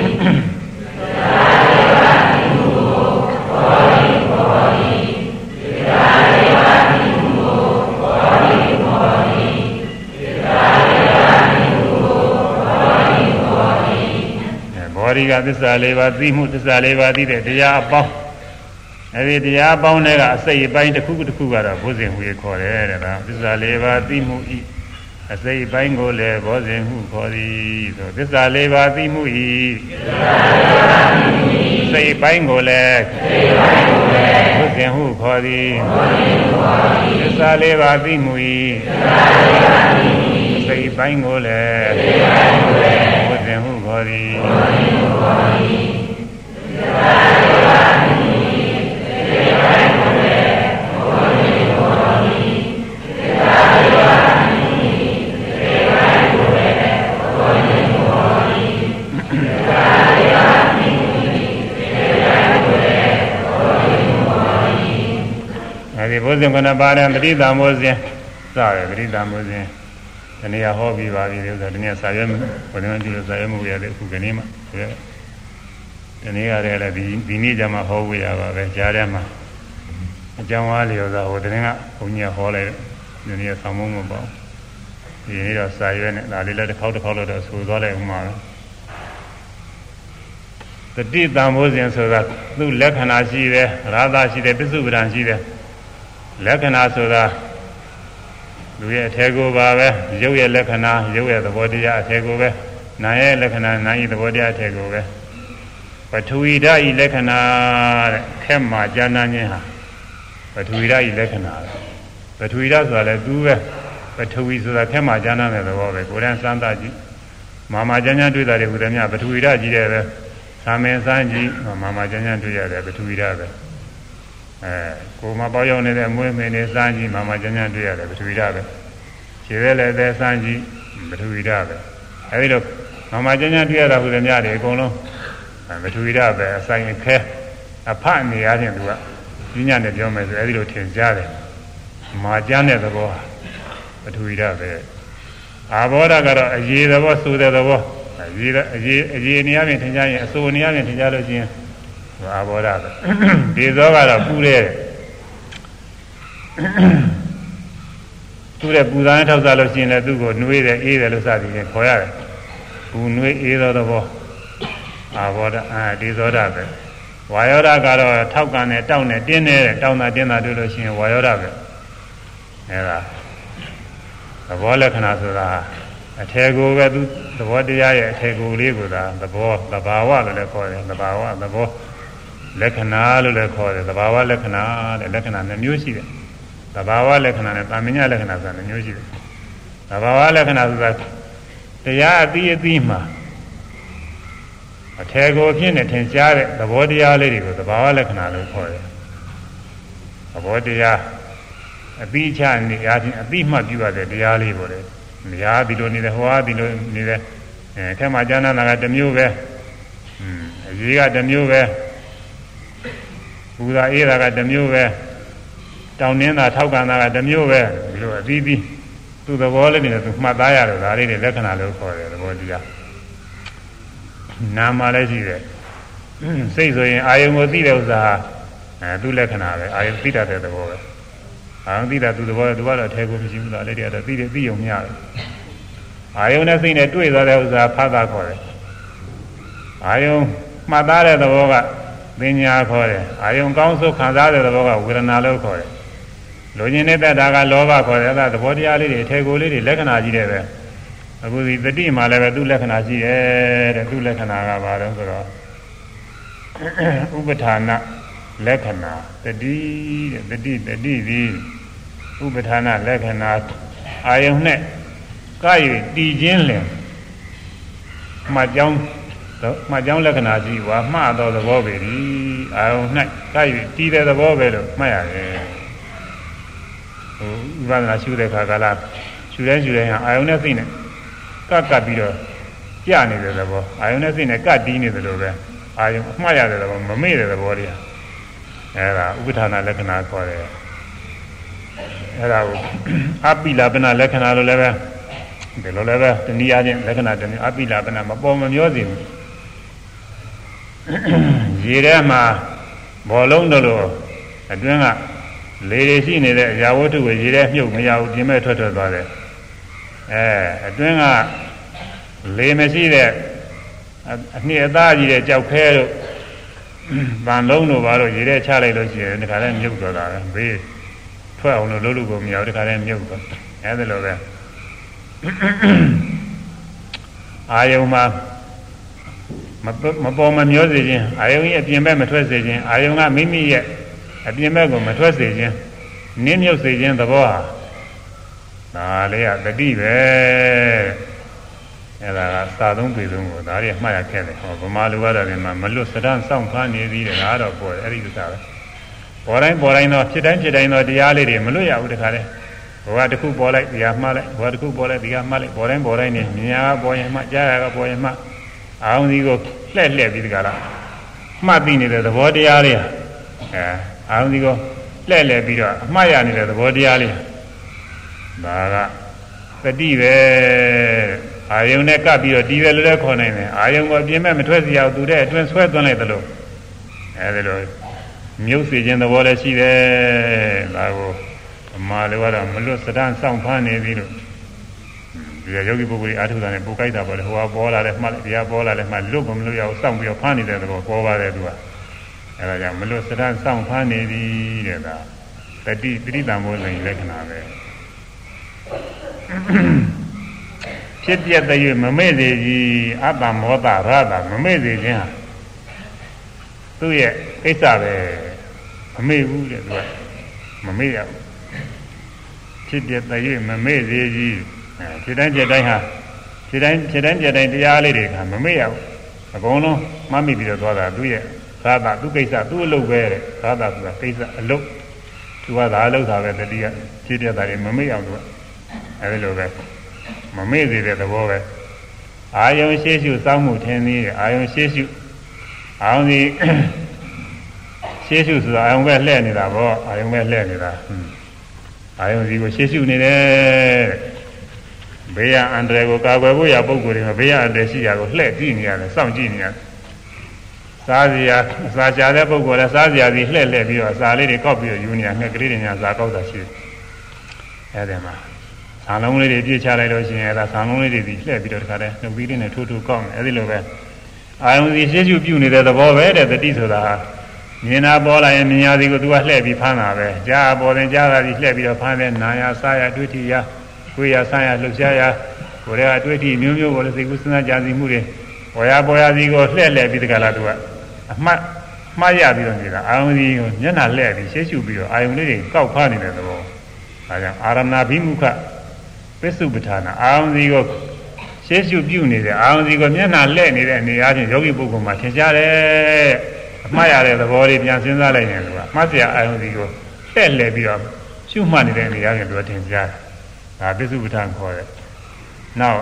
ရိကသစ္စာလေးပါးသိမှုသစ္စာလေးပါးသိတဲ့တရားအပေါင်းအဲဒီတရားအပေါင်းတွေကအစိတ်အပိုင်းတစ်ခုတစ်ခုကတော့ဘုဇင်ဟူရခေါ်တယ်တဲ့ဒါသစ္စာလေးပါးသိမှုဤအစိတ်အပိုင်းကိုလည်းဘောဇင်ဟုခေါ်သည်ဆိုသစ္စာလေးပါးသိမှုဤစိတ်ပိုင်းကိုလည်းဘုဇင်ဟုခေါ်သည်သစ္စာလေးပါးသိမှုဤစိတ်ပိုင်းကိုလည်းင်ဟု ခေါ်သည်အဲဒီဘုဇင်ကနပါရံပရိသမုဇင်စတယ်ပရိသမုဇင် ဒီနေ့ဟောပြီးပါပြီလို့ဆိုဒီနေ့စာရွက်ဘယ်နှမကြည့်လို့စာရွက်မဝရတဲ့အခုကနေမှဒီနေ့ရတယ်လည်းဒီဒီနေ့ကျမှဟောဝရပါပဲကြားထဲမှာအကြောင်းအားလျော်စွာဟိုတရင်ကဘုန်းကြီးဟောလိုက်ဒီနေ့ဆောင်းမုံမပေါ့ဒီနေ့တော့စာရွက်နဲ့ဒါလေးလည်းတစ်ခေါက်တစ်ခေါက်တော့ဆိုသွားလိုက်ဥမှာတတိတံမိုးစဉ်ဆိုတာသူ့လက္ခဏာရှိတယ်ရာသရှိတယ်ပစ္စုပ္ပန်ရှိတယ်လက္ခဏာဆိုတာ လူရဲ့အထည်ကိုပါပဲရုပ်ရဲ့လက္ခဏာရုပ်ရဲ့သဘောတရားအထည်ကိုပဲနာရဲ့လက္ခဏာနာဤသဘောတရားအထည်ကိုပဲပထဝီဓာတ်ဤလက္ခဏာတဲ့ခက်မှကြာနာခြင်းဟာပထဝီဓာတ်ဤလက္ခဏာပထဝီဓာတ်ဆိုတာလည်းသူပဲပထဝီဆိုတာခက်မှကြာနာတဲ့သဘောပဲကိုယ်တန်းစမ်းသကြည့်မာမာကျမ်းကျမ်းတွေ့တာတွေဟူသည်များပထဝီဓာတ်ကြီးတယ်ပဲသာမင်စမ်းကြည့်မာမာကျမ်းကျမ်းတွေ့ရတယ်ပထဝီဓာတ်ပဲ အဲကိုမပေါရောက်နေတဲ့အမွေးမင်းနေစမ်းကြည့်မာမကျန်ကျန်တွေ့ရတယ်ပထဝီဓာတ်ပဲခြေသေးလည်းသေးစမ်းကြည့်ပထဝီဓာတ်ပဲအဲဒီတော့မာမကျန်ကျန်တွေ့ရတာဟူသည်များတယ်အကုန်လုံးပထဝီဓာတ်ပဲအဆိုင်ခဲအဖအနေအားဖြင့်သူကညညနဲ့ပြောမယ်ဆိုအဲဒီလိုထင်ရှားတယ်မာကျမ်းတဲ့သဘောပထဝီဓာတ်ပဲအာဘောဓကတော့အရေးသဘောဆိုတဲ့သဘောအရေရေရေနေရာပြင်ထင်ကြရင်အစိုးနေရာပြင်ထင်ကြလို့ချင်း အာဘောဓပဲဒီဇောကတော့ပူတဲ့သူတဲ့ပူသားနဲ့ထောက်စားလို့ရှိရင်လည်းသူ့ကိုနှွေးတယ်အေးတယ်လို့စသည်ဖြင့်ခေါ်ရတယ်ပူနှွေးအေးသောသဘောအာဘောဓအာဒီဇောဓပဲဝါယောဓကတော့ထောက်ကန်နဲ့တောက်နဲ့တင်းနေတဲ့တောင်းတာတင်းတာတွေ့လို့ရှိရင်ဝါယောဓပဲအဲဒါသဘောလက္ခဏာဆိုတာအထေကိုပဲသူသဘောတရားရဲ့အထေကိုလေးကိုသာသဘောသဘာဝလို့လည်းခေါ်တယ်သဘာဝသဘော လက္ခဏာလို့လည်းခေါ်တယ်သဘာဝလက္ခဏာတဲ့လက္ခဏာနှမျိုးရှိတယ်သဘာဝလက္ခဏာနဲ့တာမညလက္ခဏာဆိုတာနှမျိုးရှိတယ်သဘာဝလက္ခဏာဆိုတာတရားအသီးအသီးမှာအထေကိုဖြစ်နေထင်ရှားတဲ့သဘောတရားလေးတွေကိုသဘာဝလက္ခဏာလို့ခေါ်တယ်သဘောတရားအသီးချနေရာချင်းအသီးမှပြုရတဲ့တရားလေးပေါ့လေ။ညာဒီလိုနေတယ်ဟောဒီလိုနေတယ်အဲထဲမှာကျမ်းနာတာကတစ်မျိုးပဲ။อืมအရေးကတစ်မျိုးပဲ။ ဘူသာအေးတာကတစ်မျိုးပဲ။တောင်းနှင်းတာထောက်ကန်တာကတစ်မျိုးပဲဒီလိုအသီးသီးသူ့သဘောလေးနဲ့သူမှတ်သားရတယ်ဒါလေးတွေလက္ခဏာလို့ခေါ်တယ်သဘောတရား။နာမလည်းရှိတယ်။စိတ်ဆိုရင်အာယုံကိုသိတဲ့ဥစ္စာအဲသူ့လက္ခဏာပဲအာယုံသိတတ်တဲ့သဘောပဲ။အာယုံသိတာသူသဘောသူကတော့ထဲကိုမရှိဘူးလားလက်တည်းကတော့သိတယ်သိုံများတယ်အာယုံနဲ့စိတ်နဲ့တွေ့သွားတဲ့ဥစ္စာဖတ်တာခေါ်တယ်အာယုံမှတ်သားတဲ့သဘောက ပညာခေါ်တယ်အာယုံကောင်းဆုံးခံစားတဲ့သဘောကဝေဒနာလို့ခေါ်တယ်လူကျင်နေတဲ့တာကလောဘခေါ်တယ်အဲဒါသဘောတရားလေးတွေအထေကိုလေးတွေလက္ခဏာကြီးတယ်ပဲအခုဒီတတိမှာလည်းပဲသူ့လက္ခဏာရှိတယ်တဲ့သူ့လက္ခဏာကဘာလဲဆိုတော့ဥပဌာဏလက္ခဏာတတိတဲ့တတိတတိသည်ဥပဌာဏလက္ခဏာအာယုန်နဲ့ကရည်တည်ခြင်းလင်မှတ်ကြောင်း မှတ်ကြောင်းလက္ခဏာကြီးဝါမှတ်တော်သဘောပဲဒီအာယုန်၌ကရည်တည်တဲ့သဘောပဲလို့မှတ်ရတယ်ဟိုဥပဒနာရှုတဲ့ခါကလာရှုတဲ့ရှုတဲ့ဟာအာယုန်နဲ့သိနေကပ်ကပ်ပြီးတော့ကြနေတဲ့သဘောအာယုန်နဲ့သိနေကပ်တီးနေတယ်လို့ပဲအာယုန်အမှားရတဲ့သဘောမမေ့တဲ့သဘောတရားအဲဒါဥပဌာဏလက္ခဏာခေါ်တယ်အဲဒါကိုအပိလာပနာလက္ခဏာလို့လည်းပဲဒီလိုလည်းပဲတနည်းအားဖြင့်လက္ခဏာတနည်းအပိလာပနာမပေါ်မမျောစေဘူး ရေထဲမှာဘောလုံးတို့လိုအတွင်းကလေတွေရှိနေတဲ့အရာဝတ္ထုကိုရေထဲမြုပ်မရဘူးပြင်မဲ့ထွက်ထွက်သွားတယ်အဲအတွင်းကလေမရှိတဲ့အနှစ်အသားကြီးတဲ့ကြောက်ခဲတို့ဗန်လုံးတို့ဘာလို့ရေထဲချလိုက်လို့ရှိရင်ဒီခါလဲမြုပ်သွားတာပဲဘေးထွက်အောင်လို့လုပ်လို့ကိုမရဘူးဒီခါလဲမြုပ်သွားအဲဒီလိုပဲအာယုံမှာ မမပေါ်မမျောစေခြင်းအာယုံရဲ့အပြင်ဘက်မထွက်စေခြင်းအာယုံကမိမိရဲ့အပြင်ဘက်ကိုမထွက်စေခြင်းနင်းမြုပ်စေခြင်းသဘောဟာဒါလေးကတတိပဲအဲ့ဒါကစာသုံးပေသုံးကိုဒါတွေမှတ်ရခဲ့တယ်ဟောဗမာလူကတော့ဒီမှာမလွတ်စဒန်းစောင့်ဖားနေသည်တဲ့ဒါတော့ပေါ်တယ်အဲ့ဒီဥစ္စာပဲပေါ်တိုင်းပေါ်တိုင်းတော့ဖြစ်တိုင်းဖြစ်တိုင်းတော့တရားလေးတွေမလွတ်ရဘူးတခါတည်းဘဝတစ်ခုပေါ်လိုက်တရားမှားလိုက်ဘဝတစ်ခုပေါ်လိုက်တရားမှားလိုက်ပေါ်တိုင်းပေါ်တိုင်းနေမြညာကပေါ်ရင်မှကြားရကပေါ်ရင်မှ အောင်ဒီကိုလှဲ့လှဲ့ပြီးတခါလားမှတ်သိနေတဲ့သဘောတရားလေးဟာအဲအောင်ဒီကိုလှဲ့လှဲ့ပြီးတော့အမှားရနေတဲ့သဘောတရားလေးဒါကတတိပဲအာယုံနဲ့ကပ်ပြီးတော့တီးတယ်လို့လည်းခေါ်နိုင်တယ်အာယုံကိုအပြင်းမဲ့မထွက်စီအောင်သူတဲ့အတွင်းဆွဲသွင်းလိုက်သလိုအဲဒီလိုမြုပ်စီခြင်းသဘောလည်းရှိတယ်ဒါကိုအမှားလည်းကတော့မလွတ်စဒန်းစောင့်ဖမ်းနေပြီလို့ ဒီယောဂီပုဂ္ဂိုလ်အားထုတ်တာနဲ့ပိုကြိုက်တာပေါ့လေဟိုကပေါ်လာတယ်မှတ်ဒီကပေါ်လာတယ်မှလွတ်မလွတ်ရအောင်စောင့်ပြီးတော့ဖမ်းနေတဲ့သဘောပေါ်ပါတယ်သူကအဲဒါကြောင့်မလွတ်စဒန်းစောင့်ဖမ်းနေပြီတဲ့ဒါတတိပရိသံဘောလိန်လက္ခဏာပဲဖြစ်ပြတဲ့၍မမေ့စေကြီးအတ္တမောတရတာမမေ့စေခြင်းဟာသူ့ရဲ့ကိစ္စပဲမမေ့ဘူးတဲ့သူကမမေ့ရဘူးဖြစ်ပြတဲ့၍မမေ့စေကြီး ဖြစ်တိုင်းဖြစ်တိုင်းဟာဖြစ်တိုင်းဖြစ်တိုင်းဖြစ်တိုင်းတရားလေးတွေကမမေ့ရဘူးအကုန်လုံးမှတ်မိပြီးတော့သွားတာသူ့ရဲ့သာသာသူ့ကိစ္စသူ့အလုပ်ပဲတဲ့သာသာဆိုတာကိစ္စအလုပ်သူကသာအလုပ်သာပဲတတိယဖြစ်ပြတာတွေမမေ့အောင်သူကအဲဒီလိုပဲမမေ့စေတဲ့သဘောပဲအာယုံရှေ့ရှုစောင့်မှုထင်သေးတယ်အာယုံရှေ့ရှုအာယုံစီရှေ့ရှုဆိုတာအာယုံပဲလှည့်နေတာပေါ့အာယုံပဲလှည့်နေတာအာယုံစီကိုရှေ့ရှုနေတယ် ဘေးရအန္တရာယ်ကိုကာကွယ်ဖို့ရပုံကိုယ်တွေမှာဘေးရအန္တရာယ်ရှိရာကိုလှည့်ကြည့်နေရတယ်စောင့်ကြည့်နေရတယ်စားစရာအစာချတဲ့ပုံကိုယ်လည်းစားစရာစီလှည့်လှည့်ပြီးတော့အစာလေးတွေကောက်ပြီးတော့ယူနေရငှက်ကလေးတွေညာစာကောက်တာရှိတယ်အဲဒီမှာဆံလုံးလေးတွေပြည့်ချလိုက်လို့ရှိရင်အဲဒါဆံလုံးလေးတွေဒီလှည့်ပြီးတော့တခါတည်းနှုတ်ပြီးလေးနဲ့ထိုးထိုးကောက်နေအဲဒီလိုပဲအာယုံစီရှေ့ရှုပြုနေတဲ့သဘောပဲတဲ့တတိဆိုတာဟာမြင်တာပေါ်လာရင်မြင်ရသည်ကိုသူကလှည့်ပြီးဖမ်းတာပဲကြားပေါ်ရင်ကြားတာဒီလှည့်ပြီးတော့ဖမ်းတယ်နာရစားရတွေ့ထီရ ကိုယ်ရဆန်းရလှုပ်ရှားရကိုယ်ရဲ့အတွေ့အထိမျိုးမျိုးကိုလည်းစိတ်ကူးစဉ်းစားကြံစည်မှုတွေပေါ်ရပေါ်ရစီကိုလှည့်လှည့်ပြီးတကလားသူကအမှတ်မှားရပြီးတော့နေတာအာယုံစီကိုမျက်နှာလှည့်ပြီးရှေ့ရှုပြီးတော့အာယုံလေးတွေကောက်ဖားနေတဲ့သဘောဒါကြောင့်အာရမဏဘိမုခပစ္စုပ္ပထာနာအာယုံစီကိုရှေ့ရှုပြုနေတဲ့အာယုံစီကိုမျက်နှာလှည့်နေတဲ့အနေအားဖြင့်ယောဂီပုဂ္ဂိုလ်မှာထင်ရှားတယ်အမှားရတဲ့သဘောလေးပြန်စဉ်းစားလိုက်ရင်သူကမှတ်စရာအာယုံစီကိုလှည့်လှည့်ပြီးတော့ရှုမှတ်နေတဲ့အနေအားဖြင့်သူကထင်ရှားတယ် ဒါပစ္စုပ္ပထာခေါ်တယ်နောက်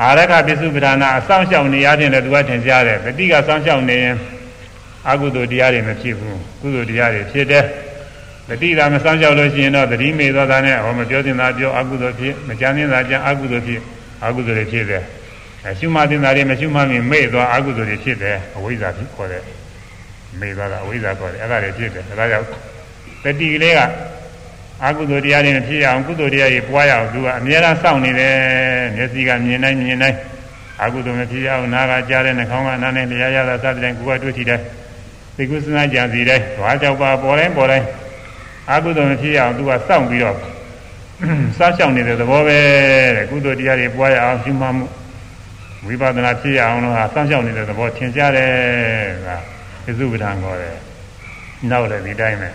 အာရခပစ္စုပ္ပဒါနာအဆောင်ရှောက်နေရတဲ့လည်းသူကထင်ရှားတယ်တတိကစောင့်ရှောက်နေရင်အကုသိုလ်တရားတွေမဖြစ်ဘူးကုသိုလ်တရားတွေဖြစ်တယ်တတိကမစောင့်ရှောက်လို့ရှိရင်တော့တတိမေသောတာနဲ့ဟောမပြောတင်တာပြောအကုသိုလ်ဖြစ်မကြမ်းတင်တာကြမ်းအကုသိုလ်ဖြစ်အကုသိုလ်တွေဖြစ်တယ်အရှုမှတင်တာတွေမရှုမှမီမေ့သွားအကုသိုလ်တွေဖြစ်တယ်အဝိဇ္ဇာဖြစ်ခေါ်တယ်မေ့သွားတာအဝိဇ္ဇာခေါ်တယ်အဲ့ဒါတွေဖြစ်တယ်ဒါကြောင့်တတိကလေးက အကုသိုလ်တရားတွေမဖြစ်အောင်ကုသိုလ်တရားတွေပွားရအောင်သူကအများအားစောင့်နေတယ်မျက်စိကမြင်နိုင်မြင်နိုင်အကုသိုလ်မဖြစ်အောင်နားကကြားတဲ့နှာခေါင်းကနားနဲ့လျှာရတာစသဖြင့်ကိုယ်ကတွေ့ထိတယ်သိကုသနာကြံစီတယ်ဓဝါကြောက်ပါပေါ်တိုင်းပေါ်တိုင်းအကုသိုလ်မဖြစ်အောင်သူကစောင့်ပြီးတော့စားရှောင်နေတဲ့သဘောပဲတဲ့ကုသိုလ်တရားတွေပွားရအောင်ရှုမှတ်မှုဝိပဿနာဖြစ်ရအောင်လို့ဟာစောင့်ရှောက်နေတဲ့သဘောထင်ရှားတယ်ကသစ္စုပ္ပန်ခေါ်တယ်နောက်လည်းဒီတိုင်းပဲ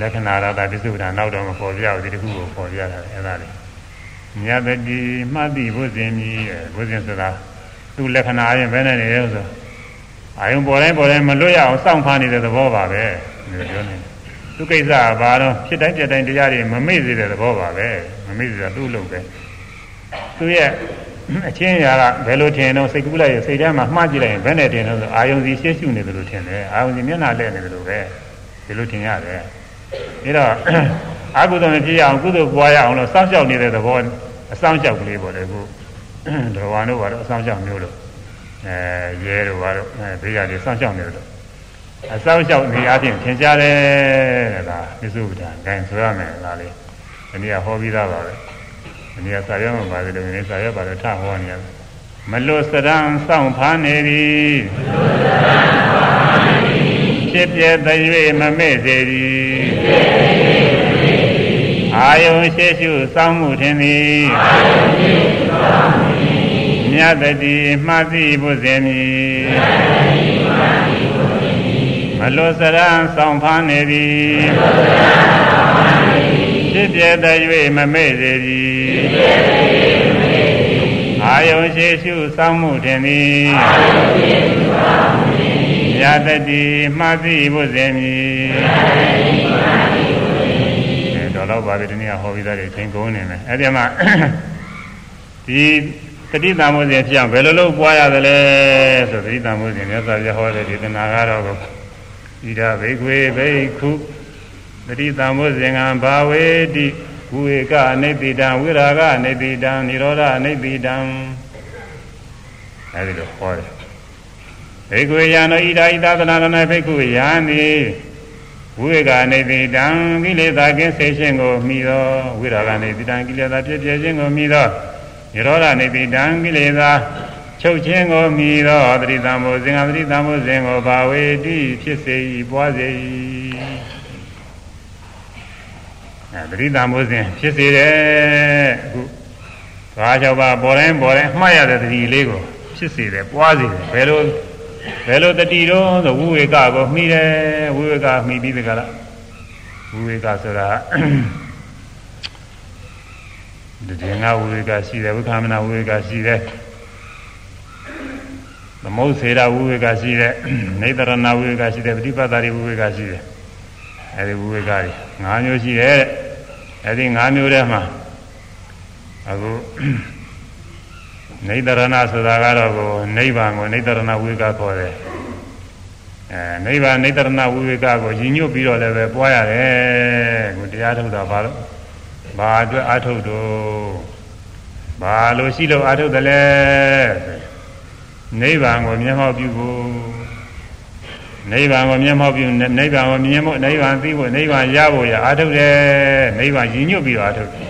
လက္ခဏာရတာပစ္စုပ္ပန်နောက်တော့မပေါ်ပြဘူးဒီတစ်ခုကိုပေါ်ပြတာအဲ့ဒါလေမြတ်တတိမှတ်တိဘုဇင်ကြီးဘုဇင်ဆိုတာသူ့လက္ခဏာရင်ဘယ်နဲ့နေလဲဆိုအာယုံပေါ်တိုင်းပေါ်တိုင်းမလွတ်ရအောင်စောင့်ဖားနေတဲ့သဘောပါပဲဒီလိုပြောနေသူကိစ္စကဘာတော့ဖြစ်တိုင်းပြတိုင်းတရားတွေမမေ့စေတဲ့သဘောပါပဲမမေ့စေတာသူ့လုပ်ပဲသူရဲ့အချင်းရာကဘယ်လိုထင်တော့စိတ်ကူးလိုက်ရစိတ်ထဲမှာမှားကြည့်လိုက်ရင်ဘယ်နဲ့ထင်တော့ဆိုအာယုံစီရှေ့ရှုနေတယ်လို့ထင်တယ်အာယုံစီမျက်နှာလဲနေတယ်လို့ပဲဒီလိုထင်ရတယ် ဒါတော့အကုသိုလ်မဖြစ်အောင်ကုသိုလ်ပွားရအောင်လို့စောင့်ရှောက်နေတဲ့သဘောအစောင့်ရှောက်ကလေးပေါ့လေခုတော်ဝါတို့ဘာလို့အဆောင်ရှောက်မျိုးလို့အဲရဲတို့ဘာလို့အဲဘေးကနေစောင့်ရှောက်နေလို့အဆောင်ရှောက်နေအချင်းသင်ကြားတယ်တဲ့ဒါပြစုပ္ပဒါဂိုင်းဆိုရမယ်လားလေဒီနေ့ကဟောပြီးသားပါပဲဒီနေ့ကစာရွက်မှာပါတယ်လို့ဒီနေ့စာရွက်ပါတယ်ထဟောနေရတယ်မလွတ်စရန်စောင့်ဖားနေသည်ဖြစ်ပြတဲ့၍မမေ့စေသည် အာယုံရှိရှုစောင်းမှုထင်သည်မြတ်တိမှတ်သိဖို့စေမည်မလွတ်စရန်ဆောင်ဖားနေသည်ဖြစ်ပြတဲ့၍မမေ့စေသည်အာယုံရှိရှုစောင်းမှုထင်သည် မြတ်တိမှတ်သိဖို့စေမည်တော့ပါပြီဒီနေ့ဟောပြီးသားတွေသင်ကုန်နေမယ်အဲ့ဒီမှာဒီတတိတမိုးစဉ်ဖြစ်အောင်ဘယ်လိုလုပ်ပွားရသလဲဆိုတတိတမိုးစဉ်မြတ်စွာဘုရားဟောတဲ့ဒေသနာကတော့ဣဒဘိကွေဘိက္ခုတတိတမိုးစဉ်ကဘာဝေတိဝေကအနိတိတံဝိရာကအနိတိတံនិရောဓအနိတိတံအဲဒီလိုဟောတယ် ဘိကွေယံတို့ဣဒာဣသသနာရဏဘိက္ခုယံသည်ဝိကနေတိတံကိလေသာကင်းစေခြင်းကိုမိသောဝိရာကနေတိတံကိလေသာဖြစ်ပြခြင်းကိုမိသောညရောဓနေတိတံကိလေသာချုပ်ခြင်းကိုမိသောတတိတံဘောဇင်္ဂတတိတံဘောဇင်ကိုဘာဝေတိဖြစ်စေ၏ပွားစေ၏အဲတတိတံဘောဇင်ဖြစ်စေတယ်အခုဘာကြောင့်ပါပေါ်တိုင်းပေါ်တိုင်းမှတ်ရတဲ့တတိလေးကိုဖြစ်စေတယ်ပွားစေတယ်ဘယ်လို ဘယ်လိုတတိတော့ဆိုဝိဝေကကိုမှီတယ်ဝိဝေကမှီပြီးတကလားဝိဝေကဆိုတာဒီတင်ငါဝိဝေကရှိတယ်ဝိခမနာဝိဝေကရှိတယ်သမုတ်စေရဝိဝေကရှိတယ်နေတရဏဝိဝေကရှိတယ်ပฏิပတ်တာဝိဝေကရှိတယ်အဲဒီဝိဝေကတွေ၅မျိုးရှိတယ်အဲဒီ၅မျိုးထဲမှာအခု နေတရဏဆိုတာကတော့ကိုနိဗ္ဗာန်ကိုနေတရဏဝိကခေါ်တယ်အဲနိဗ္ဗာန်နေတရဏဝိကကိုရည်ညွတ်ပြီးတော့လည်းပဲပွားရတယ်ကိုတရားထုတ်တာဘာလို့ဘာအတွက်အထုတ်တော့ဘာလို့ရှိလို့အာထုတ်တယ်လဲနိဗ္ဗာန်ကိုမျက်မှောက်ပြုဖို့နိဗ္ဗာန်ကိုမျက်မှောက်ပြုနိဗ္ဗာန်ကိုမြင်ဖို့နိဗ္ဗာန်သိဖို့နိဗ္ဗာန်ရဖို့ရအာထုတ်တယ်နိဗ္ဗာန်ရည်ညွတ်ပြီးတော့အာထုတ်တယ်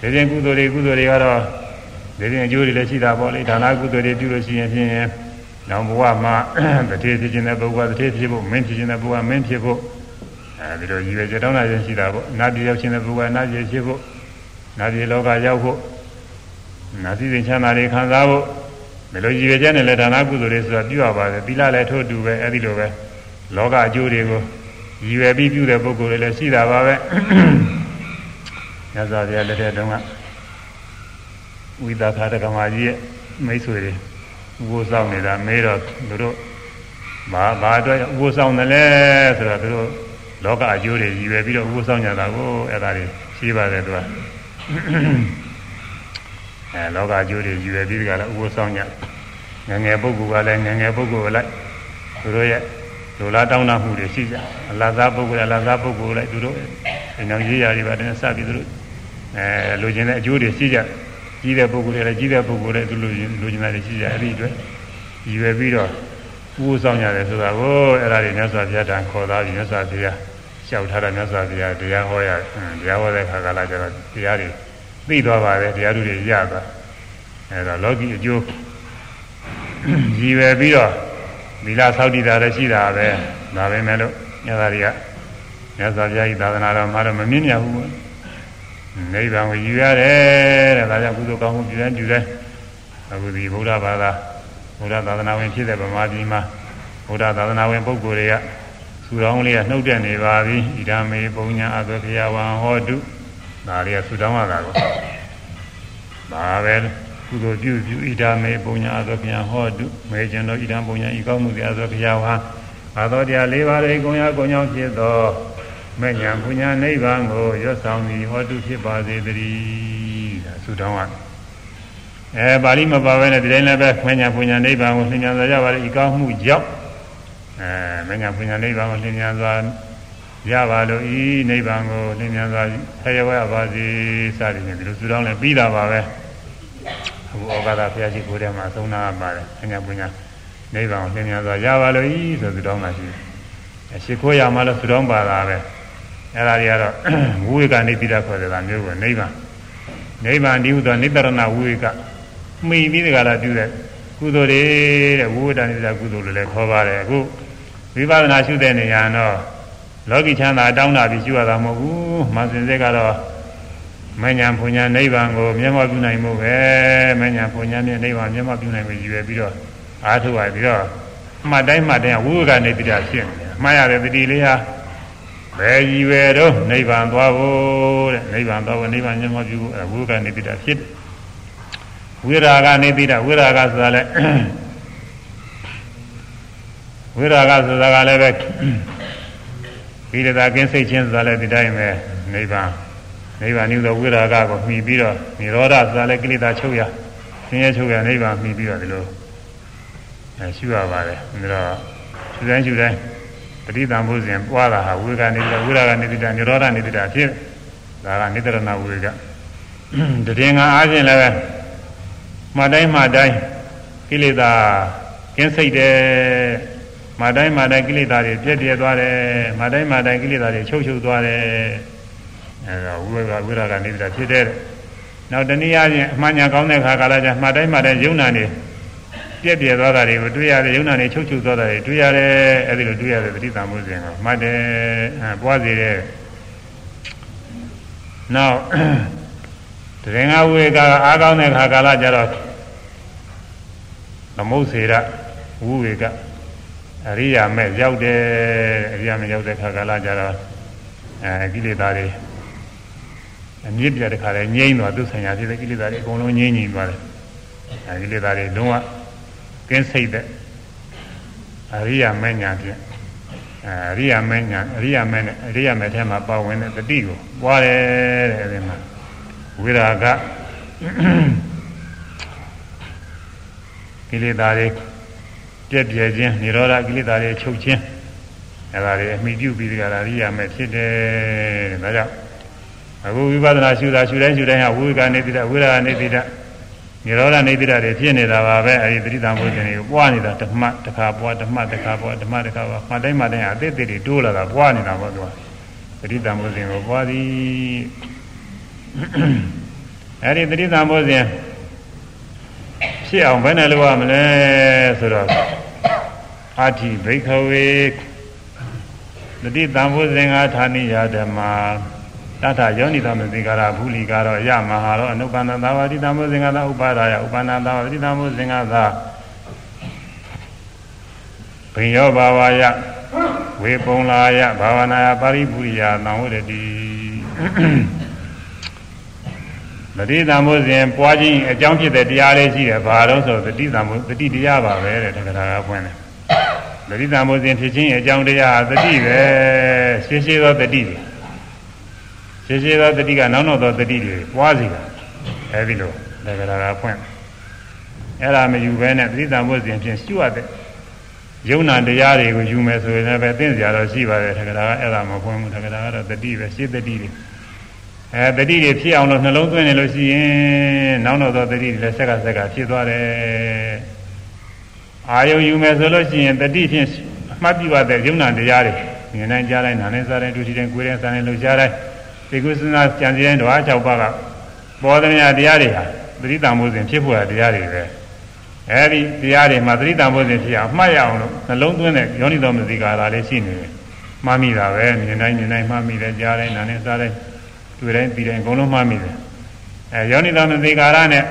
ဒီရင်ကုသိုလ်တွေကုသိုလ်တွေကတော့ ဒီရင်အကျိုးတွေလည်းရှိတာပေါ့လေဒါနကုသိုလ်တွေပြုလို့ရှိရင်ဖြင့်နောက်ဘဝမှာတတိဖြစ်ခြင်းတဲ့ပုဂ္ဂိုလ်တတိဖြစ်ဖို့မင်းဖြစ်ခြင်းတဲ့ပုဂ္ဂိုလ်မင်းဖြစ်ဖို့အဲဒီလိုရည်ရွယ်ချက်တောင်းတာရင်ရှိတာပေါ့နတ်ပြည်ရောက်ခြင်းတဲ့ပုဂ္ဂိုလ်နတ်ပြည်ဖြစ်ဖို့နတ်ပြည်လောကရောက်ဖို့နတ်ပြည်ချမ်းသာတွေခံစားဖို့မလိုရည်ရွယ်ချက်နဲ့လည်းဒါနကုသိုလ်တွေဆိုတာပြုရပါတယ်သီလလည်းထို့တူပဲအဲဒီလိုပဲလောကအကျိုးတွေကိုရည်ရွယ်ပြီးပြုတဲ့ပုဂ္ဂိုလ်တွေလည်းရှိတာပါပဲညဇာပြလက်ထက်တုန်းက ဝိသခာတကမာကြီးရဲ့မိတ်ဆွေတွေဥပုသ်ဆောင်နေတာမေးတော့သူတို့ဘာဘာအတွက်ဥပုသ်ဆောင်တယ်လဲဆိုတော့သူတို့လောကအကျိုးတွေရည်ရွယ်ပြီးတော့ဥပုသ်ဆောင်ကြတာကိုအဲ့ဒါတွေရှိပါတယ်သူကအဲလောကအကျိုးတွေရည်ရွယ်ပြီးကြလားဥပုသ်ဆောင်ကြငငယ်ပုဂ္ဂိုလ်ကလည်းငငယ်ပုဂ္ဂိုလ်လိုက်သူတို့ရဲ့လူလားတောင်းတမှုတွေရှိကြအလားသားပုဂ္ဂိုလ်အလားသားပုဂ္ဂိုလ်လိုက်သူတို့အိမ်တော်ရေးရာတွေပါတယ်စပြီးသူတို့အဲလူချင်းတဲ့အကျိုးတွေရှိကြ ကြီးတဲ့ပုဂ္ဂိုလ်တွေလည်းကြီးတဲ့ပုဂ္ဂိုလ်တွေသူလူချင်းလူချင်းတွေရှိကြအဲ့ဒီအတွက်ရည်ရွယ်ပြီးတော့ဥပုသ်ဆောင်ရတယ်ဆိုတာကိုအဲ့ဒါတွေမြတ်စွာဘုရားတန်ခေါ်သားပြီးမြတ်စွာဘုရားလျှောက်ထားတာမြတ်စွာဘုရားတရားဟောရတရားဟောတဲ့ခါကလာကျတော့တရားတွေသိသွားပါတယ်တရားတွေရသွားအဲ့တော့လောကီအကျိုးရည်ရွယ်ပြီးတော့သီလဆောက်တည်တာလည်းရှိတာပဲဒါပဲမဲ့လို့ညသာတွေကမြတ်စွာဘုရားဤသာသနာတော်မှာတော့မမြင့်မြတ်ဘူး နိဗ္ဗာန်ကိုယူရတယ်တဲ့ဒါကြောင့်ကုသိုလ်ကောင်းမှုပြုတဲ့ပြုတဲ့အခုဒီဗုဒ္ဓဘာသာဗုဒ္ဓသာသနာဝင်ဖြစ်တဲ့ဗမာပြည်မှာဗုဒ္ဓသာသနာဝင်ပုဂ္ဂိုလ်တွေကသူတော်လေးကနှုတ်တက်နေပါပြီဣဒာမေပုံညာအသွေခယဝံဟောတုဒါလေးကသူတော်ရတာကိုဒါပဲကုသိုလ်ပြုပြုဣဒာမေပုံညာအသွေခယဟောတုမေကျွန်တော်ဣဒံပုံညာဤကောင်းမှုတရားအသွေခယဝံအာသောတရား၄ပါးရေကုံရကုံကြောင့်ဖြစ်သော မဲ့ညာပူညာနိဗ္ဗာန်ကိုရွတ်ဆောင်သည်ဟောတုဖြစ်ပါစေတည်းဒါဆုတောင်းရအဲပါဠိမပါဘဲနဲ့ဒီတိုင်းလည်းပဲမဲ့ညာပူညာနိဗ္ဗာန်ကိုသင်ညာစွာရပါလေဤကောင်းမှုကြောင့်အဲမဲ့ညာပူညာနိဗ္ဗာန်ကိုသင်ညာစွာရပါလို့ဤနိဗ္ဗာန်ကိုသင်ညာစွာဆရဝရပါစေစသည်ဖြင့်ဒီလိုဆုတောင်းလည်းပြီးတာပါပဲအခုဩဃာတဘုရားရှိခိုးထဲမှာသုံးနာပါတယ်သင်ညာပူညာနိဗ္ဗာန်ကိုသင်ညာစွာရပါလို့ဤဆိုဆုတောင်းတာရှိတယ်ရှိခိုးရမှလည်းဆုတောင်းပါတာပဲ အဲ့ဒါတွေကတော့ဝိဝေကနေပြီးတာခေါ်တယ်ကမျိုးပဲနိဗ္ဗာန်နိဗ္ဗာန်ဒီဟုသောနိတရဏဝိဝေကမှီပြီးတကလားပြုတဲ့ကုသိုလ်တွေတဲ့ဝိဝေတနိတကုသိုလ်လို့လည်းခေါ်ပါတယ်အခုဝိပဿနာရှုတဲ့နေရာတော့လောကီချမ်းသာတောင်းတာပြီးရှုရတာမဟုတ်ဘူးမဆင်စေကတော့မဉ္ဇဉ်ဘုံညာနိဗ္ဗာန်ကိုမျက်မှောက်ပြုနိုင်မှုပဲမဉ္ဇဉ်ဘုံညာနဲ့နိဗ္ဗာန်မျက်မှောက်ပြုနိုင်မှုရည်ရွယ်ပြီးတော့အားထုတ်ရပြီးတော့မှတ်တိုင်းမှတ်တိုင်းဝိဝေကနေပြီးတာဖြစ်နေတယ်မှားရတဲ့တတိလေးဟာ ဘယ်ကြီးပဲတော့နိဗ္ဗာန်သွားဖို့တဲ့နိဗ္ဗာန်သွားဖို့နိဗ္ဗာန်မျက်မှောက်ပြုဖို့အဲဝိကနေတိတာဖြစ်ဝိရာကနေတိတာဝိရာကဆိုတာလဲဝိရာကဆိုတာကလည်းပဲပြီးတဲ့ကင်းစိတ်ချင်းဆိုတာလည်းဒီတိုင်းပဲနိဗ္ဗာန်နိဗ္ဗာန်ဤသောဝိရာကကိုမှီပြီးတော့និရောဓဆိုတာလည်းကိလေသာချုပ်ရဆင်းရဲချုပ်ရနိဗ္ဗာန်မှီပြီးတော့ဒီလိုအဲရှိရပါတယ်ဒါတော့ရှုတိုင်းရှုတိုင်း ပရိသံဘုဇဉ်ပွားတာဟာဝေကနေဝိရာကနေတိတာនិရောဓနေတိတာဖြစ်ဒါကနိတရဏဝေကတည်ငါအားဖြင့်လည်းမှတိုင်းမှတိုင်းကိလေသာကင်းစိတ်တယ်မှတိုင်းမှတိုင်းကိလေသာတွေပြည့်ပြည့်သွားတယ်မှတိုင်းမှတိုင်းကိလေသာတွေချုပ်ချုပ်သွားတယ်အဲဒါဝိရာဝိရာကနေတိတာဖြစ်တဲ့နောက်တနည်းအားဖြင့်အမှန်ညာကောင်းတဲ့ခါကာလကျမှတိုင်းမှတိုင်းယုံနာနေ ပြည့်ပြည့်သွားတာတွေကိုတွေ့ရတယ်ယုံနာနေချုပ်ချုပ်သွားတာတွေတွေ့ရတယ်အဲဒီလိုတွေ့ရတဲ့ပဋိသင်္မိုးစဉ်ကမှတ်တယ်အဲပွားစေတဲ့နောက်တရင်္ဂဝေကအားကောင်းတဲ့ခါကာလကျတော့သမုတ်စေရဝုဝေကအရိယာမဲ့ရောက်တယ်အရိယာမဲ့ရောက်တဲ့ခါကာလကျတော့အဲကိလေသာတွေအမြင့်ပြတဲ့ခါလဲငြိမ့်သွားသူဆိုင်ရာဖြစ်တဲ့ကိလေသာတွေအကုန်လုံးငြိမ့်ငြိမ့်သွားတယ်အဲကိလေသာတွေလုံးဝ ကင်းစိတ်တဲ့အရိယာမညာဖြင့်အရိယာမညာအရိယာမနဲ့အရိယာမထဲမှာပါဝင်တဲ့တတိကိုပွားတယ်တဲ့အဲဒီမှာဝိရာဂကိလေသာတွေပြည့်ပြည့်ခြင်းនិရောဓကိလေသာတွေချုပ်ခြင်းအဲဒါတွေအမိပြုပြီးကြတာအရိယာမဖြစ်တယ်ဒါကြောင့်အခုဝိပဿနာရှုတာရှုတိုင်းရှုတိုင်းဟာဝိကနေတိတဝိရာနေတိတ နိရောဓနေတိတတွေဖြစ်နေတာပါပဲအဲဒီသတိတံဘုရင်တွေကိုပွားနေတာဓမ္မတစ်ခါပွားဓမ္မတစ်ခါပွားဓမ္မတစ်ခါပွားမှတ်တိုင်းမှတိုင်းအသေးသေးတွေတိုးလာတာပွားနေတာပေါ့သူကသတိတံဘုရင်ကိုပွားသည်အဲဒီသတိတံဘုရင်ဖြစ်အောင်ဘယ်နဲ့လုပ်ရမလဲဆိုတော့အာတိဘိခဝေတတိတံဘုဇင်္ဂဌာနိယဓမ္မာ တထယောနိသမသိကာရဘူးလီကတော့ယမဟာရောအနုပန္နသာဝတိတံဘုဇင်္ဂသာဥပါဒါယဥပန္နသာဝတိတံဘုဇင်္ဂသာဘိယောဘာဝယဝေပုံလာယဘာဝနာယပါရိပုရိယသံဝရတိတတိတံဘုဇင်ပွားခြင်းအကြောင်းဖြစ်တဲ့တရားလေးရှိတယ်ဘာလို့ဆိုတတိတံဘုတတိတရားပါပဲတဲ့တက္ကရာကဖွင့်တယ်တတိတံဘုဇင်ဖြစ်ခြင်းအကြောင်းတရားသတိပဲရှင်းရှင်းသောတတိတွေ ရှင်းရှင်းသောတတိကနောက်နောက်သောတတိတွေပွားစီတာအဲဒီလိုတက္ကရာကဖွင့်အဲ့ဒါမယူဘဲနဲ့တတိတံဘုဇင်ဖြင့်ရှုရတဲ့ယုံနာတရားတွေကိုယူမယ်ဆိုရင်လည်းပဲသိစရာတော့ရှိပါတယ်တက္ကရာကအဲ့ဒါမဖွင့်ဘူးတက္ကရာကတော့တတိပဲရှင်းတတိတွေအဲတတိတွေဖြစ်အောင်လို့နှလုံးသွင်းနေလို့ရှိရင်နောက်တော့သောတတိတွေလည်းဆက်ကဆက်ကဖြစ်သွားတယ်အာယုံယူမယ်ဆိုလို့ရှိရင်တတိဖြင့်မှတ်ပြရတဲ့ယုံနာတရားတွေမြင်နိုင်ကြားတိုင်းနားနဲ့စားတိုင်းဒုတိယတိုင်းကိုယ်တိုင်းစားတိုင်းလှုပ်ရှားတိုင်း ဒီကုသနာကြံစည်တိုင်းဓဝါ၆ပါးကပေါ်သမျှတရားတွေဟာသတိတံမိုးစဉ်ဖြစ်ဖို့တရားတွေပဲအဲဒီတရားတွေမှာသတိတံမိုးစဉ်ဖြစ်အောင်မှတ်ရအောင်လို့နှလုံးသွင်းတဲ့ယောနိတော်မသိကာလာလေးရှိနေတယ်မှတ်မိတာပဲမြင်တိုင်းမြင်တိုင်းမှတ်မိတယ်ကြားတိုင်းနားနဲ့စားတိုင်းတွေ့တိုင်းပြီးတိုင်းအကုန်လုံးမှတ်မိတယ်အဲယောနိတော်မသိကာရနဲ့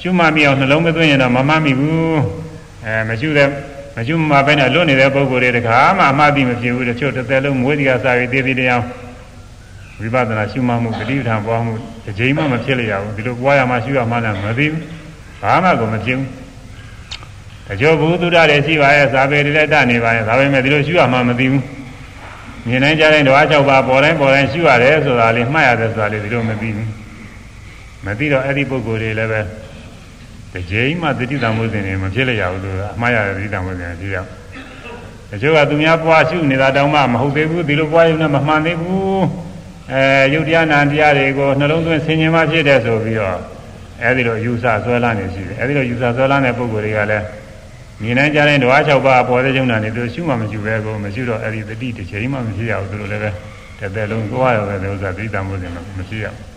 ရှုမှတ်မိအောင်နှလုံးမသွင်းရင်တော့မမှတ်မိဘူးအဲမရှုတဲ့မရှုမှပဲနဲ့လွတ်နေတဲ့ပုံကိုယ်တွေတခါမှအမှားသိမဖြစ်ဘူးတချို့တစ်သက်လုံးမွေးဒီကစားပြီးတည်တည်တရား ဝိပဿနာရှုမှမှုပฏิပဌာန်ပွားမှုတစ်ချိန်မှမဖြစ်လျက်ဘူးဒီလိုပွားရမှရှုရမှလည်းမသိဘူးဘာမှကိုမဖြစ်ဘူးတချို့ဘုသူဒ္ဓတွေရှိပါရဲ့ဇာပေတွေလည်းတနေပါရဲ့ဒါပေမဲ့ဒီလိုရှုရမှမသိဘူးမြင်နိုင်ကြတဲ့ဓဝါ၆ပါးပေါ်တိုင်းပေါ်တိုင်းရှုရတယ်ဆိုတာလေးမှတ်ရတယ်ဆိုတာလေးဒီလိုမသိဘူးမသိတော့အဲ့ဒီပုဂ္ဂိုလ်တွေလည်းပဲတစ်ချိန်မှတတိတံမိုးစဉ်တွေမဖြစ်လျက်ဘူးလို့အမှားရတဲ့တတိတံမိုးစဉ်ဖြစ်ရတချို့ကသူများပွားရှုနေတာတောင်မှမဟုတ်သေးဘူးဒီလိုပွားရုံနဲ့မမှန်သေးဘူး အဲယုတ်တရားနာတရားတွေကိုနှလုံးသွင်းဆင်ញင်မှဖြစ်တယ်ဆိုပြီးတော့အဲဒီလိုယူဆဆွဲလာနေရှိတယ်အဲဒီလိုယူဆဆွဲလာတဲ့ပုဂ္ဂိုလ်တွေကလည်းမြင်နိုင်ကြတဲ့ဓဝါ၆ပါးပေါ်တဲ့ကျုံနာနေသူရှုမှမရှိပဲကိုမရှိတော့အဲဒီတတိတစ်ချိန်မှမရှိရဘူးသူတို့လည်းပဲတစ်သက်လုံးသွားရပဲဥစ္စာတိတမှုစင်မရှိရဘူး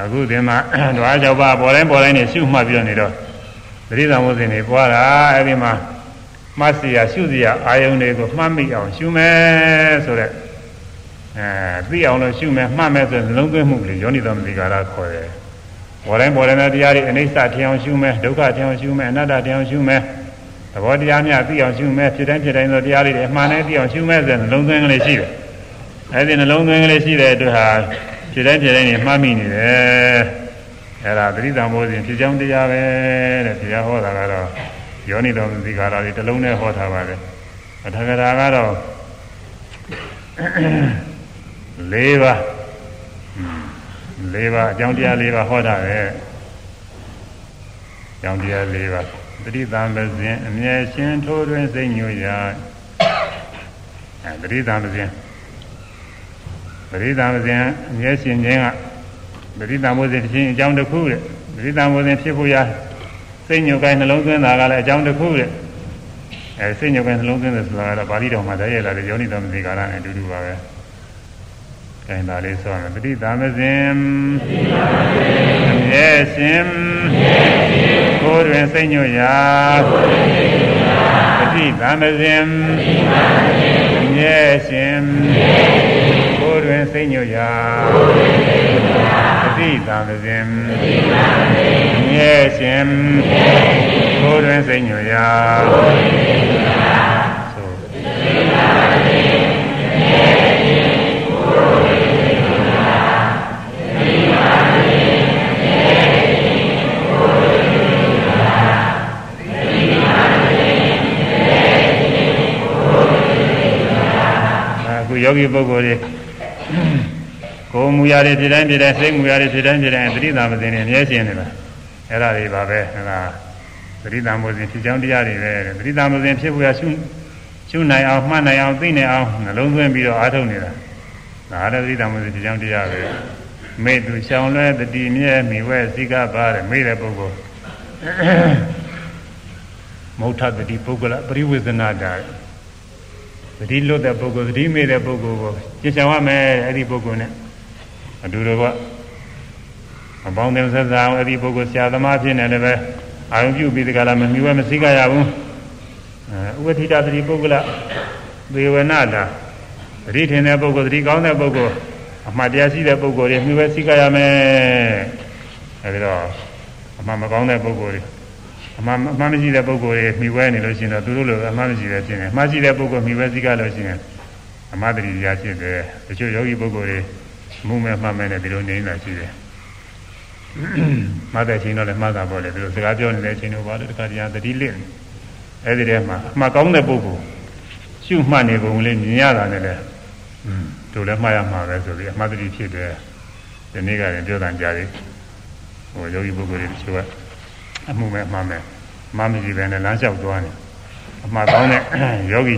အခုဒီမှာဓဝါ၆ပါးပေါ်တိုင်းပေါ်တိုင်းနေရှုမှတ်ပြီးတော့နေတော့တတိတမှုစင်နေပွားတာအဲဒီမှာမှတ်စီရရှုစီရအာယုန်တွေကိုမှတ်မိအောင်ရှုမယ်ဆိုတဲ့ အဲသိအောင်လို့ရှုမယ်မှတ်မယ်ဆိုရင်လုံးသွင်းမှုလေယောနိတော်မတိကာရခေါ်တယ်ပေါ်တိုင်းပေါ်တိုင်းတရားတွေအနိစ္စထင်အောင်ရှုမယ်ဒုက္ခထင်အောင်ရှုမယ်အနတ္တထင်အောင်ရှုမယ်သဘောတရားများသိအောင်ရှုမယ်ဖြစ်တိုင်းဖြစ်တိုင်းသောတရားတွေအမှန်နဲ့သိအောင်ရှုမယ်ဆိုရင်နှလုံးသွင်းကလေးရှိတယ်အဲဒီနှလုံးသွင်းကလေးရှိတဲ့အတွက်ဟာဖြစ်တိုင်းဖြစ်တိုင်းနေမှတ်မိနေတယ်အဲဒါသတိတံဘောစဉ်ဖြစ်ကြောင်းတရားပဲတဲ့ဘုရားဟောတာကတော့ယောနိတော်သီကာရတွေတစ်လုံးနဲ့ဟောထားပါတယ်အထကရာကတော့ ၄ပါး၄ပါးအကြောင်းတရား၄ပါးဟောတာပဲအကြောင်းတရား၄ပါးတတိတံပဇင်အမြဲရှင်းထိုးတွင်စိတ်ညွရာအဲတတိတံပဇင်တတိတံပဇင်အမြဲရှင်းခြင်းကတတိတံပဇင်ဖြစ်ခြင်းအကြောင်းတစ်ခုတဲ့တတိတံပဇင်ဖြစ်ဖို့ရာစိတ်ညွကိုင်းနှလုံးသွင်းတာကလည်းအကြောင်းတစ်ခုတဲ့အဲစိတ်ညွကိုင်းနှလုံးသွင်းတယ်ဆိုတာကတော့ပါဠိတော်မှာတည်းရလာတယ်ယောနိတော်မသိကာရနဲ့အတူတူပါပဲ ကဲဒါလေးဆိုရမယ်တတိတံပဇင်အမြဲရှင်းကိုယ်တွင်စိတ်ညွတ်ရာပฏิသံသစဉ်မြဲရှင်ကိုယ်တွင်စိတ်ညွတ်ရာပฏิသံသစဉ်မြဲရှင်ကိုယ်တွင်စိတ်ညွတ်ရာ ယောဂီပုဂ္ဂိုလ်တွေကိုယ်မူရတဲ့ဖြစ်တိုင်းဖြစ်တိုင်းစိတ်မူရတဲ့ဖြစ်တိုင်းဖြစ်တိုင်းသတိသာမသိနေအမြဲရှင်းနေတာအဲ့ဒါတွေပါပဲဟဲ့လားသတိသာမစဉ်ဖြစ်ကြောင်းတရားတွေပဲသတိသာမစဉ်ဖြစ်ဖို့ရရှုရှုနိုင်အောင်မှတ်နိုင်အောင်သိနိုင်အောင်နှလုံးသွင်းပြီးတော့အားထုတ်နေတာဒါလည်းသတိသာမစဉ်ဖြစ်ကြောင်းတရားပဲမေသူရှောင်းလွဲတတိမြဲမိဝဲစိကပါတဲ့မေတဲ့ပုဂ္ဂိုလ်မௌထတတိပုဂ္ဂလပရိဝေဇနာတာတ တိလွတ်တဲ့ပုဂ္ဂိုလ်တတိမေတဲ့ပုဂ္ဂိုလ်ကိုကြင်ဆောင်ရမယ်အဲ့ဒီပုဂ္ဂိုလ်နဲ့အတူတူကအပေါင်းတင်ဆက်ဆံအဲ့ဒီပုဂ္ဂိုလ်ဆရာသမားဖြစ်နေတယ်ပဲအာရုံပြုပြီးဒီကလာမမြူဝဲမစိကရဘူးအဲဥပတိတတတိပုဂ္ဂလသေဝနာတာတတိထင်တဲ့ပုဂ္ဂိုလ်တတိကောင်းတဲ့ပုဂ္ဂိုလ်အမှတ်တရားရှိတဲ့ပုဂ္ဂိုလ်တွေမြူဝဲစိကရမယ်အဲဒီတော့အမှန်မကောင်းတဲ့ပုဂ္ဂိုလ်တွေ အမှန်အမှန်မရှိတဲ့ပုဂ္ဂိုလ်တွေမြူဝဲနေလို့ရှိရင်တော့သူတို့လိုအမှန်မရှိတဲ့ဖြစ်နေအမှန်ရှိတဲ့ပုဂ္ဂိုလ်မြူဝဲစိကလို့ရှိရင်အမှန်တတိတရားဖြစ်တယ်တချို့ယောဂီပုဂ္ဂိုလ်တွေမှုမဲ့မှတ်မဲ့နဲ့ဒီလိုနေနေတာရှိတယ်မှတ်တဲ့ချိန်တော့လည်းမှတ်တာပေါ့လေသူတို့စကားပြောနေတဲ့အချိန်တော့ဘာလို့တခါတည်းတတိလင့်အဲ့ဒီထဲမှာအမှတ်ကောင်းတဲ့ပုဂ္ဂိုလ်ရှုမှတ်နေပုံလေးမြင်ရတာနဲ့လေတို့လည်းမှားရမှာပဲဆိုပြီးအမှတ်တတိဖြစ်တယ်ဒီနေ့ကလည်းပြောတာကြားတယ်ဟိုယောဂီပုဂ္ဂိုလ်တွေတချို့ကအမှုမဲ့မှတ်မဲ့ မှမရှိပဲနဲ့လမ်းလျှောက်သွားနေအမှတ်ကောင်းတဲ့ယောဂီ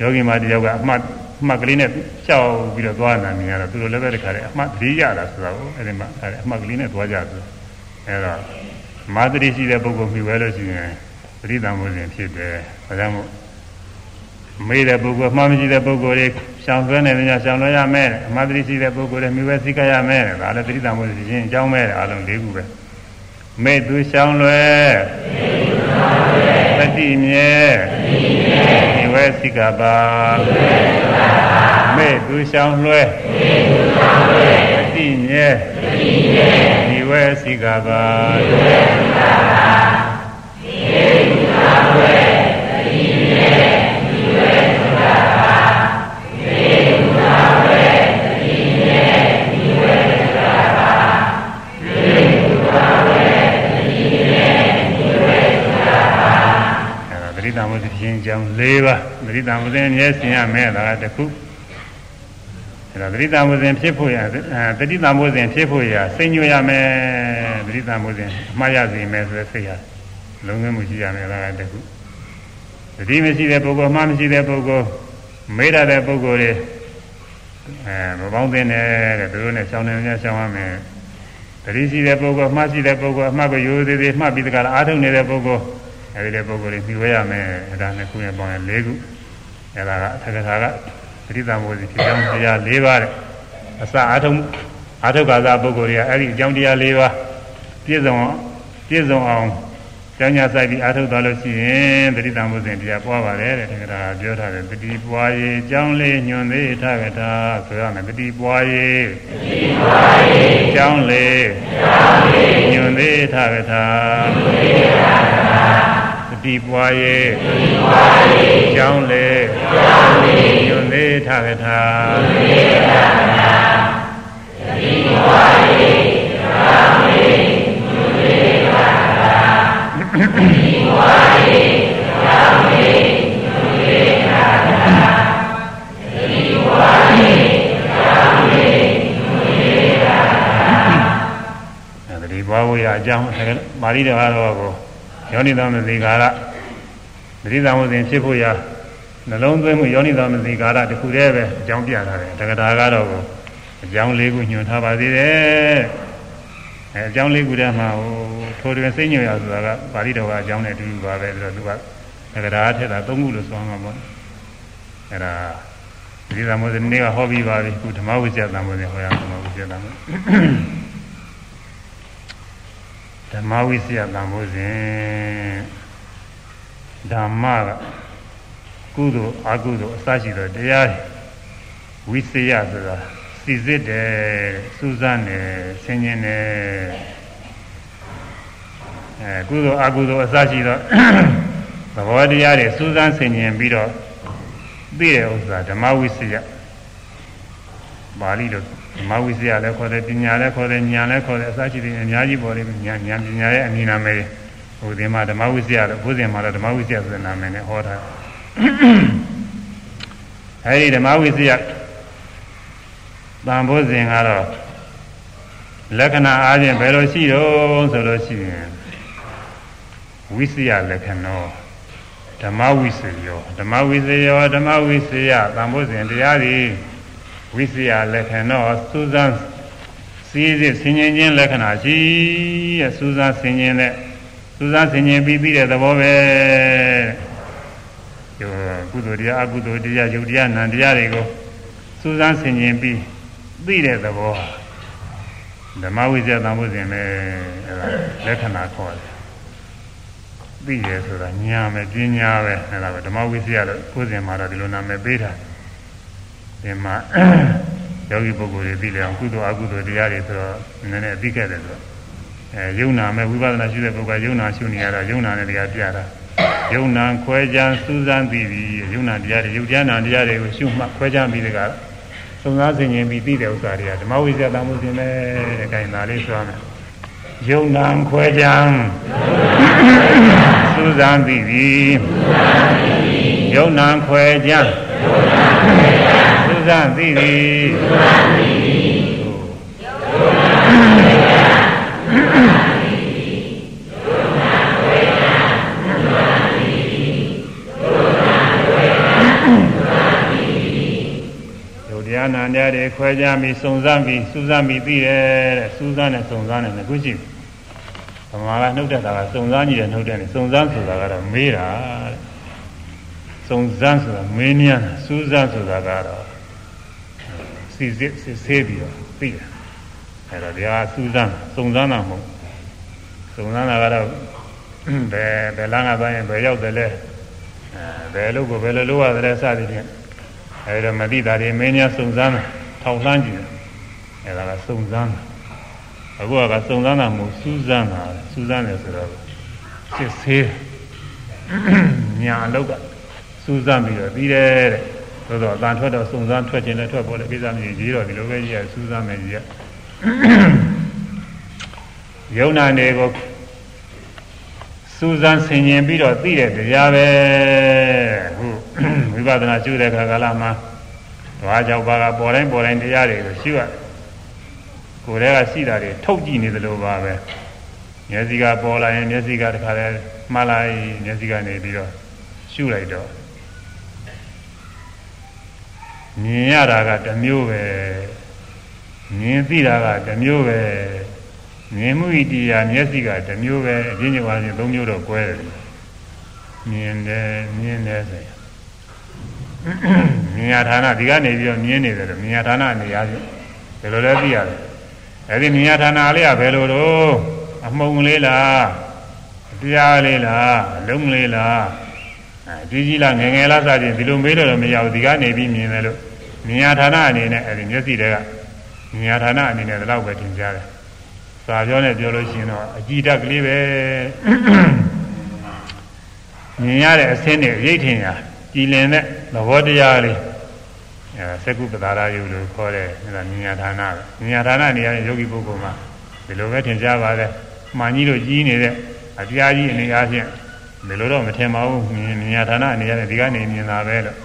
ယောဂီမတယောက်ကအမှတ်အမှတ်ကလေးနဲ့ရှောက်ပြီးတော့သွားနေတာမြင်ရတော့သူတို့လည်းပဲတခါတည်းအမှတ်သတိရတာဆိုတာကိုအဲ့ဒီမှာအဲ့အမှတ်ကလေးနဲ့သွားကြဆိုအဲ့တော့မာသတိရှိတဲ့ပုဂ္ဂိုလ်မြှွယ်လို့ရှိရင်ပရိသတ်မှုစဉ်ဖြစ်တယ်ဒါကြောင့်မို့မေးတဲ့ပုဂ္ဂိုလ်မှားမရှိတဲ့ပုဂ္ဂိုလ်တွေရှောင်ဆွဲနေတယ်ညရှောင်လွှဲရမယ်အမှတ်သတိရှိတဲ့ပုဂ္ဂိုလ်တွေမြှွယ်စိတ်ကရမယ်ဒါလည်းပရိသတ်မှုစဉ်ချင်းအကြောင်းပဲအလုံး၄ခုပဲမေသူရှောင်လွှဲ တတိမြဲမြှွယ်စိတ်ကပါမေသူရှောင်လွှဲတတိမြဲမြှွယ်စိတ်ကပါတံဝဇ္ဇဖြင်းကြောင်း၄ပါးသတိတံဝဇ္ဇမြဲစင်ရမယ်ဒါကတခုအဲဒါသတိတံဝဇ္ဇဖြစ်ဖို့ရသတိတံဝဇ္ဇဖြစ်ဖို့ရစိတ်ညွရမယ်သတိတံဝဇ္ဇအမှားရစေမယ်ဆိုတဲ့စိတ်ဟာလုံးဝမှုရှိရမယ်ဒါကတခုသတိမရှိတဲ့ပုဂ္ဂိုလ်အမှားမရှိတဲ့ပုဂ္ဂိုလ်မေ့ရတဲ့ပုဂ္ဂိုလ်တွေအဲမပေါင်းသင်းတယ်တဲ့သူတို့နဲ့ရှောင်းနေကြရှောင်းရမယ်သတိရှိတဲ့ပုဂ္ဂိုလ်အမှားရှိတဲ့ပုဂ္ဂိုလ်အမှားကိုရိုးသေးသေးမှတ်ပြီးတကလားအားထုတ်နေတဲ့ပုဂ္ဂိုလ် အဲဒီတဲ့ပုဂ္ဂိုလ်တွေပြီးဝဲရမယ်အဲဒါနဲ့ခုရင်ပေါင်းရင်၄ခုအဲဒါကအထက်ကထာကပရိသတ်မိုးစီဖြစ်ကြောင်းတရား၄ပါးတဲ့အစအာထုံအာထုကာသပုဂ္ဂိုလ်တွေကအဲဒီအကြောင်းတရား၄ပါးပြည့်စုံပြည့်စုံအောင်ကျောင်းညာဆိုင်ပြီးအာထုသွားလို့ရှိရင်ပရိသတ်မိုးစဉ်တရားပွားပါတယ်တဲ့ထက်ကထာပြောထားတယ်ပတိပွားရေးအကြောင်းလေးညွန်သေးထကထာဆိုရမယ်ပတိပွားရေးပတိပွားရေးအကြောင်းလေးအကြောင်းလေးညွန်သေးထကထာညွန်သေးထကထာတိပွားရဲ့တိပွားရဲ့ကျောင်းလေကျောင်းလေညွန်သေးထကထာညွန်သေးထကထာတိ တိပွားရဲ့ကျောင်းလေညွန်သေးထကထာတိပွားရဲ့ကျောင်းလေညွန်သေးထကထာအဲဒီပွားဖို့ရအကြောင်းမာရိတော်ကတော့ ယောနိသမသိကာရပရိသမုစဉ်ဖြစ်ဖို့ရာနှလုံးသွင်းမှုယောနိသမသိကာရတခုတည်းပဲအကြောင်းပြထားတယ်တက္ကတာကတော့အကြောင်းလေးခုညွှန်ထားပါသေးတယ်အဲအကြောင်းလေးခုတည်းမှာဟိုထိုတွင်စိတ်ညွှန်ရဆိုတာကပါဠိတော်ကအကြောင်းနဲ့အတူတူပါပဲဆိုတော့သူကတက္ကတာထက်တာသုံးခုလို့ဆိုမှာပေါ့အဲဒါပရိသမုစဉ်နေ့ကဟောပြီးပါပြီခုဓမ္မဝိဇ္ဇသမုစဉ်ဟောရဓမ္မဝိဇ္ဇသမု ဓမ္မဝိစီယတန်ဖို့စဉ်ဓမ္မကကုသိုလ်အကုသိုလ်အစရှိသောတရားဝိစီယဆိုတာစီစစ်တယ်စူးစမ်းတယ်ဆင်ခြင်တယ်အဲကုသိုလ်အကုသိုလ်အစရှိသောသဘောတရားတွေစူးစမ်းဆင်ခြင်ပြီးတော့သိတဲ့ဥစ္စာဓမ္မဝိစီယပါဠိလို ဓမ္မဝိဇ္ဇာလည်းခေါ်တယ်ပညာလည်းခေါ်တယ်ဉာဏ်လည်းခေါ်တယ်အစရှိတဲ့အများကြီးပေါ်လိမ့်မယ်ဉာဏ်ဉာဏ်ပညာရဲ့အမည်နာမည်ဟိုဒီမှာဓမ္မဝိဇ္ဇာလို့ဘုဇင်မှာတော့ဓမ္မဝိဇ္ဇာဆိုတဲ့နာမည်နဲ့ဟောထားအဲဒီဓမ္မဝိဇ္ဇာတန်ဘုဇင်ကတော့လက္ခဏာအားဖြင့်ဘယ်လိုရှိတော့ဆိုလို့ရှိရင်ဝိဇ္ဇာလက္ခဏာဓမ္မဝိစေယောဓမ္မဝိစေယောဓမ္မဝိစေယသံဃောစဉ်တရားသည် ဝိစီယလက္ခဏောစူးစမ်းစည်းစစ်ဆင်ခြင်ခြင်းလက္ခဏာရှိရဲ့စူးစမ်းဆင်ခြင်တဲ့စူးစမ်းဆင်ခြင်ပြီးပြီးတဲ့သဘောပဲဒီကုသိုလ်တရားအကုသိုလ်တရားယုတ်တရားနံတရားတွေကိုစူးစမ်းဆင်ခြင်ပြီးသိတဲ့သဘောဓမ္မဝိဇ္ဇာသံဃုရှင်လည်းအဲဒါလက္ခဏာခေါ်တယ်သိရဆိုတာညာမယ်ပညာပဲအဲဒါပဲဓမ္မဝိဇ္ဇာလို့ကိုယ်စဉ်မှာတော့ဒီလိုနာမည်ပေးတာ ဒီမှာယောဂီပုဂ္ဂိုလ်တွေသိလေအောင်ကုသိုလ်အကုသိုလ်တရားတွေဆိုတော့နည်းနည်းသိခဲ့တယ်ဆိုတော့အဲယုံနာမဲ့ဝိပဿနာရှုတဲ့ပုဂ္ဂိုလ်ကယုံနာရှုနေရတာယုံနာနဲ့တရားပြတာယုံနာခွဲခြားစူးစမ်းပြီးပြီးယုံနာတရားတွေယုတ်တရားနာတရားတွေကိုရှုမှတ်ခွဲခြားပြီးတကသုံးသားဆင်ရင်ပြီးသိတဲ့ဥစ္စာတွေကဓမ္မဝိဇ္ဇာတမှုရှင်ပဲတဲ့ခိုင်သာလေးဆိုရမယ်ယုံနာခွဲခြားစူးစမ်းပြီးပြီးယုံနာခွဲခြား စူးစမ်းပြီးပြီးတရားနာတရားတွေခွဲခြားပြီးစုံစမ်းပြီးစူးစမ်းပြီးသိတယ်တဲ့စူးစမ်းနဲ့စုံစမ်းနဲ့ခုရှိဗမာကနှုတ်တက်တာကစုံစမ်းကြည့်တယ်နှုတ်တက်တယ်စုံစမ်းဆိုတာကတော့မေးတာတဲ့စုံစမ်းဆိုတာမင်းများစူးစမ်းဆိုတာကတော့ စီစစ်စစ်ဆေးပြီးတော့သိတယ်အဲဒါတရားစူးစမ်းစုံစမ်းတာမဟုတ်စုံစမ်းတာကတော့ဘယ်ဘယ်လမ်းကသွားရင်ဘယ်ရောက်တယ်လဲအဲဘယ်လို့ကိုဘယ်လိုလုပ်ရတယ်လဲစသည်ဖြင့်အဲဒါမသိတာတွေမင်းများစုံစမ်းတာထောက်လှမ်းကြည့်တယ်အဲဒါကစုံစမ်းတာအခုကစုံစမ်းတာမဟုတ်စူးစမ်းတာစူးစမ်းတယ်ဆိုတော့စစ်ဆေးညာအလောက်ကစူးစမ်းပြီးတော့ပြီးတယ်တဲ့ သို့တော့အတန်ထွက်တော့စုံစမ်းထွက်ခြင်းနဲ့ထွက်ပေါ်တဲ့ကိစ္စမျိုးကြီးတော့ဒီလိုပဲကြီးရစူးစမ်းမယ်ကြီးရယုံနာနေကိုစူးစမ်းဆင်ញင်ပြီးတော့သိတဲ့တရားပဲဟုဝိပဿနာရှုတဲ့အခါကလာမှာဓဝါကြောက်ပါကပေါ်တိုင်းပေါ်တိုင်းတရားတွေကိုရှုရကိုယ်တည်းကရှိတာတွေထုတ်ကြည့်နေသလိုပါပဲမျက်စိကပေါ်လာရင်မျက်စိကတခါလဲမှားလိုက်မျက်စိကနေပြီးတော့ရှုလိုက်တော့ မြင်ရတာကတစ်မျိုးပဲမြင်သိတာကတစ်မျိုးပဲမြင်မှုဤတရားမျက်စိကတစ်မျိုးပဲအချင်းချင်းပါချင်းသုံးမျိုးတော့ကွဲတယ်မြင်တယ်မြင်တယ်ဆိုရင်မြင်ရဌာနဒီကနေပြီးတော့မြင်နေတယ်မြင်ရဌာနအနေအားဖြင့်ဘယ်လိုလဲသိရတယ်အဲဒီမြင်ရဌာနလေးကဘယ်လိုတော့အမှုံလေးလားတရားလေးလားအလုံးလေးလား အဲဒီကြီးလားငငယ်လားစသည်ဒီလိုမေးလို့တော့မရဘူးဒီကနေပြီးမြင်တယ်လို့မြင်ရဌာနအနေနဲ့အဲဒီမျက်စိတွေကမြင်ရဌာနအနေနဲ့တော့ပဲသင်ကြားတယ်စာပြောနဲ့ပြောလို့ရှိရင်တော့အကြည်ဓာတ်ကလေးပဲမြင်ရတဲ့အဆင်းနဲ့ရိတ်ထင်ရကြည်လင်တဲ့သဘောတရားလေးအဲစကုပ္ပဒါရယုလို့ခေါ်တဲ့အဲဒါမြညာဌာနပဲမြညာဌာနနေရာယောဂီပုဂ္ဂိုလ်မှာဒီလိုပဲထင်ရှားပါတယ်မှန်ကြီးတို့ကြီးနေတဲ့အတရားကြီးအနေအားဖြင့် ဒီလိုတော့မထင်ပါဘူးမြညာဌာနအနေနဲ့ဒီကနေမြင်တာပဲလို့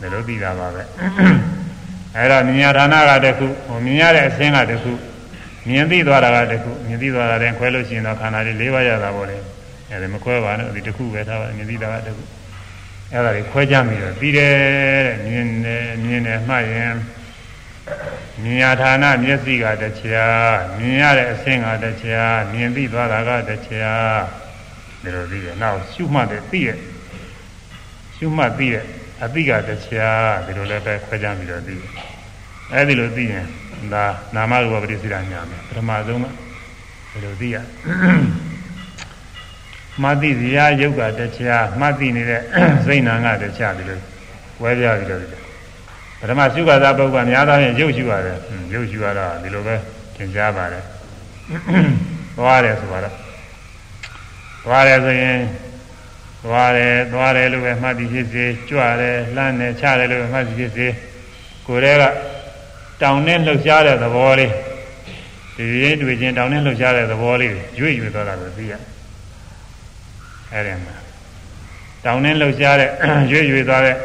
ဒီလိုသိတာပါပဲအဲဒါမြညာဌာနကတခုဟိုမြင်ရတဲ့အဆင်းကတခုမြင်သိသွားတာကတခုမြင်သိသွားတာတဲ့ခွဲလို့ရှိရင်တော့ခန္ဓာလေး၄ပါးရတာပေါ့လေအဲဒီမခွဲပါနဲ့ဒီတခုပဲထားပါမြင်သိတာကတခုအဲ့ဒါတွေခွဲကြပြီးတော့ပြီးတယ်တဲ့မြင်တယ်မြင်တယ်မှတ်ရင်မြင်ရဌာနမျက်စိကတခြားမြင်ရတဲ့အဆင့်ကတခြားမြင်သိသွားတာကတခြား ဒီလိုပြီးတယ်နောက်ရှုမှတ်တယ်သိရဲ့ရှုမှတ်သိရဲ့အသိကတခြားဒီလိုလည်းပဲခွဲကြပြီးတော့သိတယ်အဲ့ဒီလိုသိရင်ဒါနာမရူပပရိစ္ဆေဒညာမယ်ပထမဆုံးကဒီလိုသိရမှတ်သိစရာယုတ်ကတခြားမှတ်သိနေတဲ့စိတ်နာကတခြားဒီလိုဝဲပြပြီးတော့ပထမရှုခါသာပုဂ္ဂိုလ်များသောဖြင့်ရုပ်ရှုရတယ်ရုပ်ရှုရတော့ဒီလိုပဲသင်ကြားပါတယ်သွားတယ်ဆိုတော့ သွားတယ်ဆိုရင်သွားတယ်သွားတယ်လို့ပဲမှတ်သိဖြစ်စေကြွတယ်လှမ်းတယ်ချတယ်လို့ပဲမှတ်သိဖြစ်စေကိုယ်တည်းကတောင်နဲ့လှုပ်ရှားတဲ့သဘောလေးဒီရင်တွေ့ချင်းတောင်နဲ့လှုပ်ရှားတဲ့သဘောလေးရွေ့ရွေ့သွားတာကိုသိရတယ်အဲ့ဒီမှာတောင်းနဲ့လှုပ်ရှားတဲ့ရွေ့ရွေ့သွားတဲ့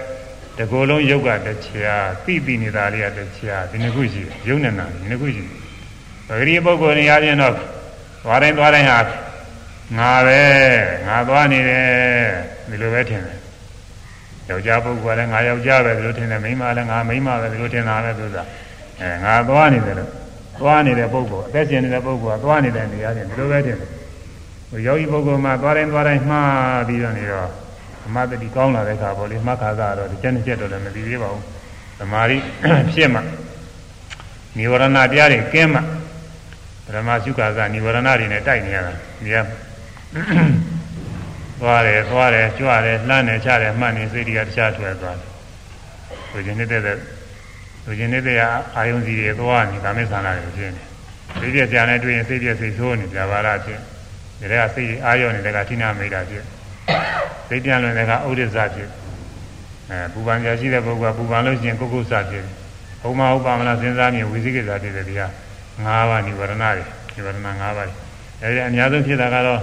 တကိုယ်လုံးယုတ်ကတချာသိသိနေတာလေးကတချာဒီနှစ်ခုရှိတယ်ယုံနေတာဒီနှစ်ခုရှိတယ်ပဂရိပုဂ္ဂိုလ်နေရာချင်းတော့သွားတိုင်းသွားတိုင်းဟာ ငါပဲငါသွားနေတယ်ဒီလိုပဲထင်တယ်ယောက်ျားပုဂ္ဂိုလ်ကလည်းငါယောက်ျားပဲဒီလိုထင်တယ်မိန်းမလည်းငါမိန်းမပဲဒီလိုထင်တာပဲသူကအဲငါသွားနေတယ်လို့သွားနေတဲ့ပုဂ္ဂိုလ်အသက်ရှင်နေတဲ့ပုဂ္ဂိုလ်ကသွားနေတဲ့နေရာချင်းဒီလိုပဲတင်တယ်ဟိုယောဂီပုဂ္ဂိုလ်မှာသွားတိုင်းသွားတိုင်းမှားပြီးတော့နေတော့အမတတိကောင်းလာတဲ့အခါပေါ့လေမှတ်ခါသာတော့ဒီချက်နှစ်ချက်တော့လည်းမပြီးသေးပါဘူးသမာဓိဖြစ်မှနိဝရဏတရားတွေကင်းမှပရမစုခါကနိဝရဏတွေနဲ့တိုက်နေရတာဒီက သွားတယ်သွားတယ်ကြွတယ်လှမ်းတယ်ချတယ်မှတ်နေစိတ်တွေကတခြားထွက်သွားတယ်လူချင်းနေတဲ့လူချင်းနေတဲ့အာယုံစီတွေသွားနေကာမိသနာတွေဖြစ်နေစိတ်ပြကြတဲ့တွေ့ရင်စိတ်ပြစိတ်ဆိုးနေကြပါလားဖြစ်ဒီကစိတ်အာရုံနေတဲ့ကဌိနာမိတာဖြစ်စိတ်ပြန်လွင်တဲ့ကဥဒိစ္စဖြစ်အဲပူပန်ကြရှိတဲ့ပုဂ္ဂိုလ်ကပူပန်လို့ရှိရင်ကုက္ကုစဖြစ်ဘုံမဟုတ်ပါမလားစဉ်းစားမြင်ဝိသိကိစ္စဖြစ်တယ်ဒီဟာ၅ပါးនិဝရဏတွေនិဝရဏ၅ပါးအဲဒီအများဆုံးဖြစ်တာကတော့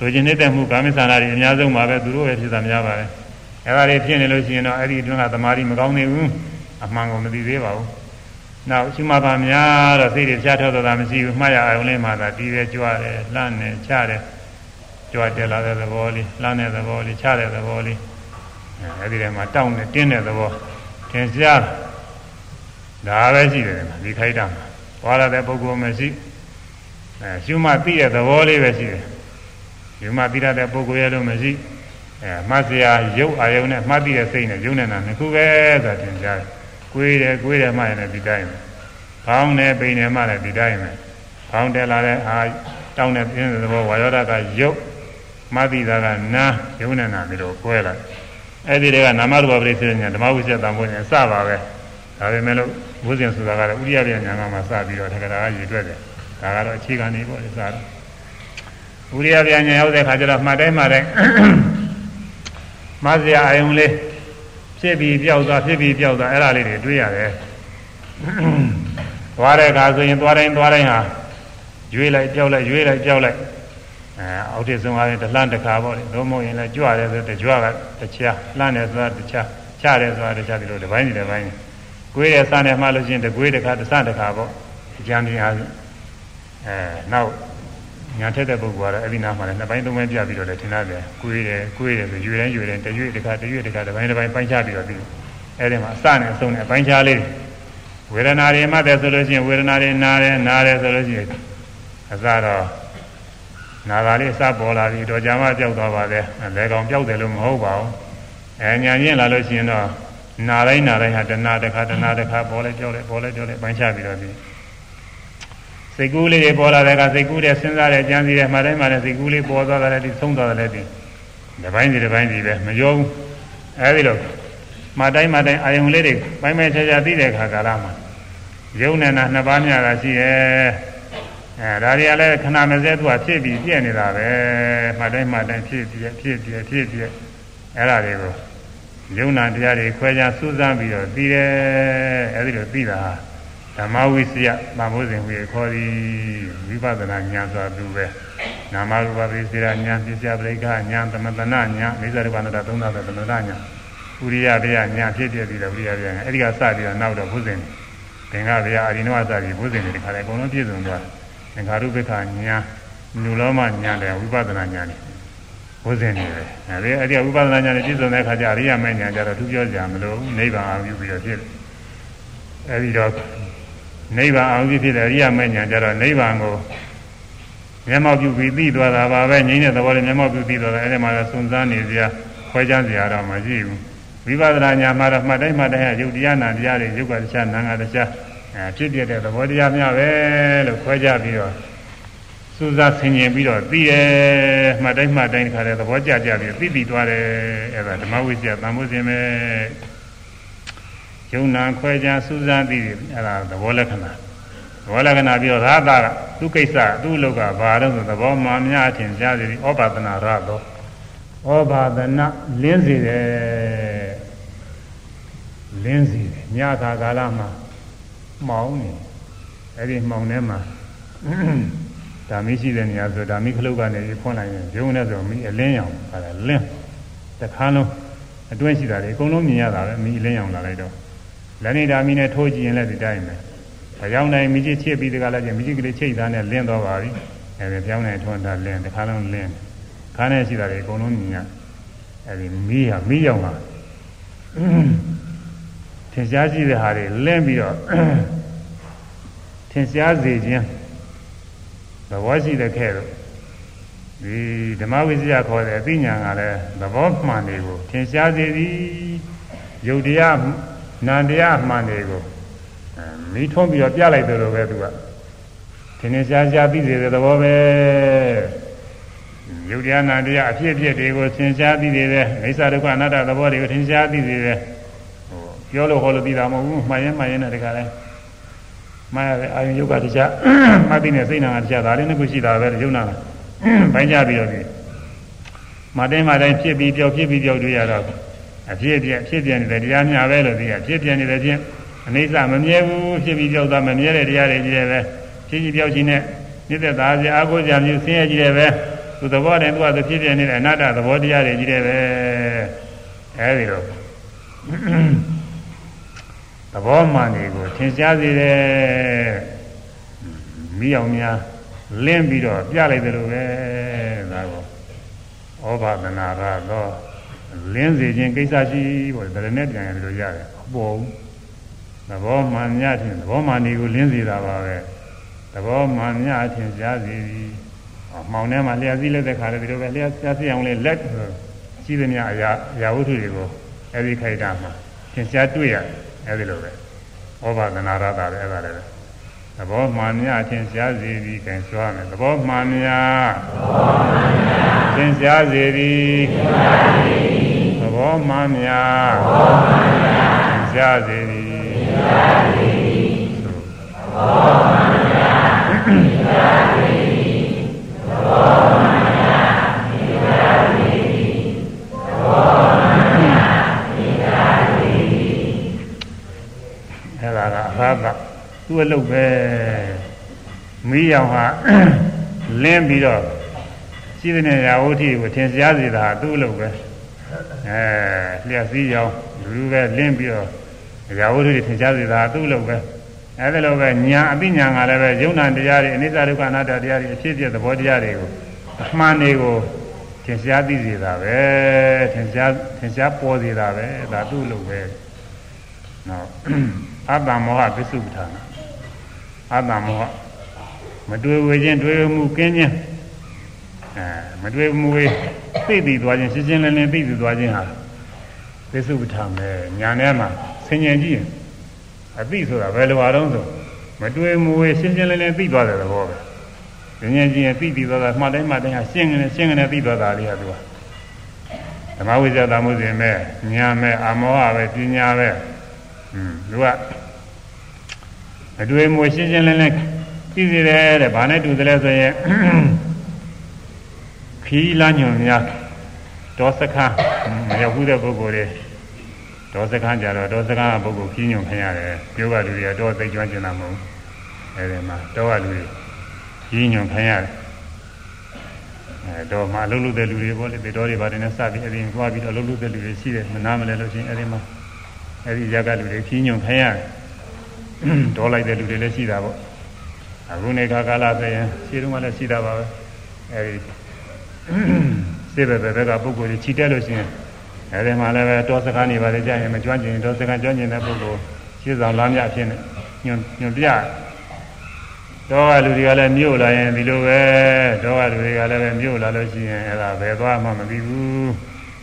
လူချင်းနေတဲ့မှုကာမိသနာတွေအများဆုံးပါပဲသူတို့ပဲဖြစ်တာများပါတယ်အဲဒါတွေဖြစ်နေလို့ရှိရင်တော့အဲ့ဒီအတွင်းကသမာဓိမကောင်းနေဘူးအမှန်ကိုမသိသေးပါဘူးနောက်ရှိမှပါများတော့စိတ်တွေဖြတ်ထောက်တာမရှိဘူးမှားရအောင်လေးမှသာတီးရဲကြွားတယ်လှမ်းတယ်ချတယ်ကြွားတယ်လာတဲ့သဘောလေးလှမ်းတဲ့သဘောလေးချတဲ့သဘောလေးအဲဒီထဲမှာတောင်းတယ်တင်းတဲ့သဘောသင်ရှားဒါပဲရှိတယ်ဒီခိုက်တာမှာသွားရတဲ့ပုဂ္ဂိုလ်မရှိအဲရှုမှသိတဲ့သဘောလေးပဲရှိတယ် ရှုမှသိရတဲ့ပုဂ္ဂိုလ်ရဲ့လို့မရှိအဲမှတ်စရာရုပ်အာယုံနဲ့မှတ်သိတဲ့စိတ်နဲ့ယုံနေတာနှစ်ခုပဲဆိုတာသင်ကြားတယ်ကိုယ်တယ်ကိုယ်တယ်မှလည်းဒီတိုင်းပဲဖောင်းတယ်ပိန်တယ်မှလည်းဒီတိုင်းပဲဖောင်းတယ်လာတဲ့အာတောင်းတဲ့ပြင်းတဲ့သဘောဝါယောဓာကရုပ်မသိတာကနာယုံနေတာပြီးတော့ကွဲလာအဲ့ဒီတွေကနာမရူပပရိစ္ဆေညာဓမ္မဝိစ္ဆေတံဖို့ညာစပါပဲဒါပေမဲ့လို့ဘုဇင်ဆိုတာကလည်းဥရိယပြညာကမှစပြီးတော့ထက္ကရာကရည်တွက်တယ်ဒါကတော့အခြေခံနေပေါ့လေစားတော့ ဥရိယပြညာရောက်တဲ့ခါကျတော့မှတ်တိုင်းမှတ်တိုင်းမဆရာအယုံလေးဖြစ်ပြီးပြောက်သွားဖြစ်ပြီးပြောက်သွားအဲ့ဒါလေးတွေတွေ့ရတယ်သွားတဲ့အခါဆိုရင်သွားတိုင်းသွားတိုင်းဟာရွေးလိုက်ပြောက်လိုက်ရွေးလိုက်ပြောက်လိုက်အဲအောက်ထစ်ဆုံးအားဖြင့်တလှမ်းတစ်ခါပေါ့လေလုံးမဟုတ်ရင်လည်းကြွတယ်ဆိုတကြွကတခြားလှမ်းတယ်ဆိုတာတခြားချတယ်ဆိုတာတခြားဒီလိုတစ်ပိုင်းတစ်ပိုင်းကိုယ်ရဲ့စနဲ့မှလို့ချင်းတကွေးတစ်ခါတစတစ်ခါပေါ့အကြံပြအားဖြင့်အဲနောက် ညာထက်တဲ့ပုဂ္ဂိုလ်ကတော့အဲ့ဒီနားမှာလည်းနှစ်ပိုင်းသုံးပိုင်းပြပြီးတော့လည်းထင်ရတယ်ကိုယ်တယ်ကိုယ်တယ်ဆိုရွေတိုင်းရွေတိုင်းတရွေတစ်ခါတရွေတစ်ခါတစ်ပိုင်းတစ်ပိုင်းပိုင်းခြားပြီးတော့ပြီးအဲ့ဒီမှာအစနဲ့အဆုံးနဲ့ပိုင်းခြားလေးဝေဒနာတွေမှတ်တယ်ဆိုလို့ရှိရင်ဝေဒနာတွေနားတယ်နားတယ်ဆိုလို့ရှိရင်အစတော့နာဂာလေးစပေါ်လာပြီးတော့ကြာမှကြောက်သွားပါလေလေကောင်ကြောက်တယ်လို့မဟုတ်ပါဘူးအဲညာချင်းလာလို့ရှိရင်တော့နာတိုင်းနာတိုင်းဟာတဏှာတစ်ခါတဏှာတစ်ခါပေါ်လဲကြောက်လဲပေါ်လဲကြောက်လဲပိုင်းခြားပြီးတော့ပြီး စိတ်ကူးလေးတွေပေါ်လာတဲ့ကစိတ်ကူးတဲ့စဉ်းစားတဲ့ကြံစည်တဲ့မှတိုင်းမှလည်းစိတ်ကူးလေးပေါ်သွားတယ်ဒီသုံးသွားတယ်ဒီဒီပိုင်းစီဒီပိုင်းစီပဲမရောဘူးအဲဒီလိုမှတိုင်းမှတိုင်းအာယုံလေးတွေပိုင်းပိုင်းခြားခြားသိတဲ့ခါကာလမှာယုံနေတာနှစ်ပါးများတာရှိရဲ့အဲဒါတွေကလည်းခဏမစဲသူကဖြစ်ပြီးပြည့်နေတာပဲမှတိုင်းမှတိုင်းဖြစ်ပြည့်ဖြစ်ပြည့်ဖြစ်ပြည့်အဲ့ဒါတွေကိုယုံနာတရားတွေခွဲခြားစူးစမ်းပြီးတော့သိတယ်အဲဒီလိုသိတာ ဓမ္မဝိစယသံဃောစဉ်ဝေခေါ်သည်ဝိပဿနာဉာဏ်ဆိုတာသူပဲနာမရူပပိစေရဉာဏ်ပစ္စယပရိက္ခဉာဏ်သမတနာဉာဏ်မိစ္ဆာရူပနာသုံးသာသမတနာဉာဏ်ဥရိယဘေယဉာဏ်ဖြစ်ပြပြီးတော့ဥရိယဘေယဉာဏ်အဲဒီကစပြီးတော့နောက်တော့ဘုဇင်သင်္ဃဘေယအရိနဝစပြီးဘုဇင်တွေဒီခါလေးအကုန်လုံးပြည့်စုံသွားသင်္ဃာရုပ္ပခဉာဏ်နုလောမဉာဏ်တယ်ဝိပဿနာဉာဏ်တယ်ဘုဇင်နေတယ်အဲဒီအဲ့ဒီဝိပဿနာဉာဏ်နဲ့ပြည့်စုံတဲ့အခါကျအရိယာမေဉာဏ်ကျတော့သူပြောကြမလို့နိဗ္ဗာန်အောင်ပြုပြီးတော့ဖြစ်တယ်အဲဒီတော့ နိဗ္ဗာန်အောင်ပြုဖြစ်တဲ့အရိယာမေဉာဏ်ကျတော့နိဗ္ဗာန်ကိုမျက်မှောက်ပြုပြီးသိသွားတာပါပဲငြိမ်းတဲ့သဘောလေးမျက်မှောက်ပြုသိသွားတာအဲ့ဒီမှာစွန့်စားနေစရာခွဲခြားစရာတော့မရှိဘူးဝိပဿနာဉာဏ်မှာတော့မှတ်တိုင်းမှတ်တိုင်းဟာယုတ်တရားနာတရားတွေယုတ်ကတရားနာငါတရားအဲဖြစ်ပြတဲ့သဘောတရားများပဲလို့ခွဲခြားပြီးတော့စူးစမ်းဆင်ခြင်ပြီးတော့သိတယ်မှတ်တိုင်းမှတ်တိုင်းခါတဲ့သဘောကြကြပြီးသိပြီးသွားတယ်အဲ့ဒါဓမ္မဝိဇ္ဇာသံဃုရှင်ပဲ ယုံနာခွဲခြားစူးစမ်းသိတယ်အဲ့ဒါသဘောလက္ခဏာသဘောလက္ခဏာပြီးတော့ရာသကသူကိစ္စသူ့လောကဘာလို့ဆိုသဘောမှန်များအထင်ရှားစီဩဘာသနာရသောဩဘာသနာလင်းစေတယ်လင်းစေတယ်ညခါကာလမှာမှောင်နေအဲ့ဒီမှောင်ထဲမှာဓာမိရှိတဲ့နေရာဆိုဓာမိခလုတ်ကနေဖွင့်လိုက်ရင်ဂျုံနဲ့ဆိုမိအလင်းရောင်ဟာလင်းတခါလုံးအတွင်းရှိတာလေအကုန်လုံးမြင်ရတာပဲမိအလင်းရောင်လာလိုက်တော့ လက်နေဓာမိနဲ့ထိုးကြည့်ရင်လည်းဒီတိုင်းပဲအကြောင်းတိုင်းမိကြီးချစ်ပြီးတကလည်းကျမိကြီးကလေးချိတ်သားနဲ့လင်းတော့ပါပြီအဲဒီပြောင်းနေထွန်းတာလင်းတခါလုံးလင်းခါနဲ့ရှိတာလေအကုန်လုံးမြင်ရအဲဒီမိဟာမိရောင်လာထင်ရှားရှိတဲ့ဟာတွေလင်းပြီးတော့ထင်ရှားစေခြင်းသဘောရှိတဲ့ခဲ့တော့ဒီဓမ္မဝိဇ္ဇာခေါ်တဲ့အသိဉာဏ်ကလည်းသဘောမှန်တွေကိုထင်ရှားစေသည်ယုတ်တရား နန္တရားမှန်တွေကိုမိထုံးပြီးတော့ပြလိုက်တယ်လို့ပဲသူကထင်ထင်ရှားရှားသိစေတဲ့သဘောပဲယုတ်တရားနန္တရားအဖြစ်အပျက်တွေကိုသင်ရှားသိစေတဲ့အိသဒုက္ခအနတ္တသဘောတွေကိုသင်ရှားသိစေတဲ့ဟိုပြောလို့ဟောလို့သိတာမဟုတ်ဘူးမှန်ရင်မှန်ရင်လည်းတခါလဲမှန်ရတယ်အာယုယုတ်ကတရားမှတ်သိနေစိတ်နာကတရားဒါလည်းနှစ်ခုရှိတာပဲယုံနာပိုင်းကြပြီးတော့ဒီမတိုင်းမတိုင်းဖြစ်ပြီးပြောက်ဖြစ်ပြီးပြောက်တွေ့ရတော့ အဖြစ်အပျက်ဖြစ်ပြနေတဲ့တရားများပဲလို့သိရဖြစ်ပြနေတဲ့ချင်းအနိစ္စမမြဲဘူးဖြစ်ပြီးပြောက်တာမမြဲတဲ့တရားတွေကြီးတယ်ပဲဖြစ်ပြီးပြောက်ခြင်းနဲ့မြစ်သက်သားစရာအကိုကြမျိုးဆင်းရဲကြီးတယ်ပဲသူသဘောတည်းသူကသူဖြစ်ပြနေတဲ့အနတ္တသဘောတရားတွေကြီးတယ်ပဲအဲဒီတော့သဘောမှန်တွေကိုသင်ရှားစေတယ်မိအောင်များလင်းပြီးတော့ပြလိုက်တယ်လို့ပဲဒါကောဩဘာဒနာရတော့ လင်းစေခြင်းကိစ္စရှိပေါ့ဒါလည်းနဲ့ပြန်ရတယ်လို့ရတယ်အပေါ်သဘောမှန်များခြင်းသဘောမှန်တွေကိုလင်းစေတာပါပဲသဘောမှန်များခြင်းရှားစေသည်မှောင်ထဲမှာလျှက်စည်းလက်တဲ့ခါလည်းဒီလိုပဲလျှက်ရှားစီအောင်လေးလက်ရှိသမျှအရာအရာဝတ္ထုတွေကိုအဲဒီခိုက်တာမှာသင်ရှားတွေ့ရအဲဒီလိုပဲဩဘာဒနာရတာပဲအဲ့ဒါလည်းသဘောမှန်များသင်ရှားစေသည်ခင်စွာမယ်သဘောမှန်များသင်ရှားစေသည်သ ဘောမှန်များသင်ရှားစေသည်သဘောမှန်များသင်ရှားစေသည်သဘောမှန်သာသသူ့အလုပ်ပဲမီးရောင်ဟာလင်းပြီးတော့ရှိတဲ့ရာဝဋ္ဌိကိုထင်ရှားစေတာသူ့အလုပ်ပဲ အဲလျှက်စည်းရောင်လူလူပဲလင်းပြီးတော့ရာဝဋ္ဌိထင်ရှားစေတာသူ့အလုပ်ပဲအဲဒါလိုပဲညာအသိဉာဏ်ကလည်းပဲယုံနာတရားတွေအနိစ္စဒုက္ခအနတ္တတရားတွေအဖြစ်အပျက်သဘောတရားတွေကိုအမှန်တွေကိုထင်ရှားသိစေတာပဲထင်ရှားထင်ရှားပေါ်စေတာပဲဒါသူ့အလုပ်ပဲနော်အတ္တမောဟပစ္စုပ္ပထာအတ္တမောဟမတွေ့ဝေခြင်းတွေ့မှုကင်းခြင်း အဲမတွေ့မှုဝေသိသိသွားခြင်းရှင်းရှင်းလင်းလင်းသိသိသွားခြင်းဟာပစ္စုပ္ပထာပဲညာထဲမှာဆင်ញင်ကြည့်ရင်အသိဆိုတာဘယ်လိုအားလုံးဆိုမတွေ့မှုဝေရှင်းရှင်းလင်းလင်းသိသွားတဲ့သဘောပဲဆင်ញင်ကြည့်ရင်သိသိသွားတာမှတ်တိုင်းမှတ်တိုင်းဟာရှင်းနေရှင်းနေသိသွားတာလေးဟာသူကဓမ္မဝိဇ္ဇာသမှုစဉ်မဲ့ညာမဲ့အမောဟပဲပညာပဲอืมသူကအတွေ့အမွေရှင်းရှင်းလင်းလင်းသိစေတယ်တဲ့ဘာနဲ့တူတယ်လဲဆိုရင် ခီးလာညွန်များဒေါစခန်းမရောက်ဘူးတဲ့ပုဂ္ဂိုလ်တွေဒေါစခန်းကြတော့ဒေါစခန်းကပုဂ္ဂိုလ်ခီးညွန်ခင်ရတယ်ပြောကလူတွေကတော့သိကျွမ်းကျင်တာမဟုတ်ဘူးအဲဒီမှာတောကလူတွေခီးညွန်ခင်ရတယ်အဲတော့မှအလုပ်လုပ်တဲ့လူတွေပေါ့လေတေတော်တွေပါတယ်နဲ့စပြီးအရင်သွားပြီးတော့အလုပ်လုပ်တဲ့လူတွေရှိတယ်မနာမလဲလို့ရှိရင်အဲဒီမှာအဲဒီရကလူတွေခီးညွန်ခင်ရတယ်ဒေါ်လိုက်တဲ့လူတွေလည်းရှိတာပေါ့အခုနေခါကာလဆိုရင်ရှိတော့မှလည်းရှိတာပါပဲအဲဒီ စေဘဘဘကပုဂ္ဂိုလ်ကြီးခြိတက်လို့ရှိရင်အဲဒီမှာလည်းပဲတောစကားနေပါလေကြာရင်မကျွမ်းကျင်တောစကားကျွမ်းကျင်တဲ့ပုဂ္ဂိုလ်ရှင်းဆောင်လားမြဖြစ်နေညွန်ညွန်ပြတော့ကလူတွေကလည်းမြို့လာရင်ဒီလိုပဲတော့ကလူတွေကလည်းပဲမြို့လာလို့ရှိရင်အဲဒါဘယ်သွားမှမသိဘူး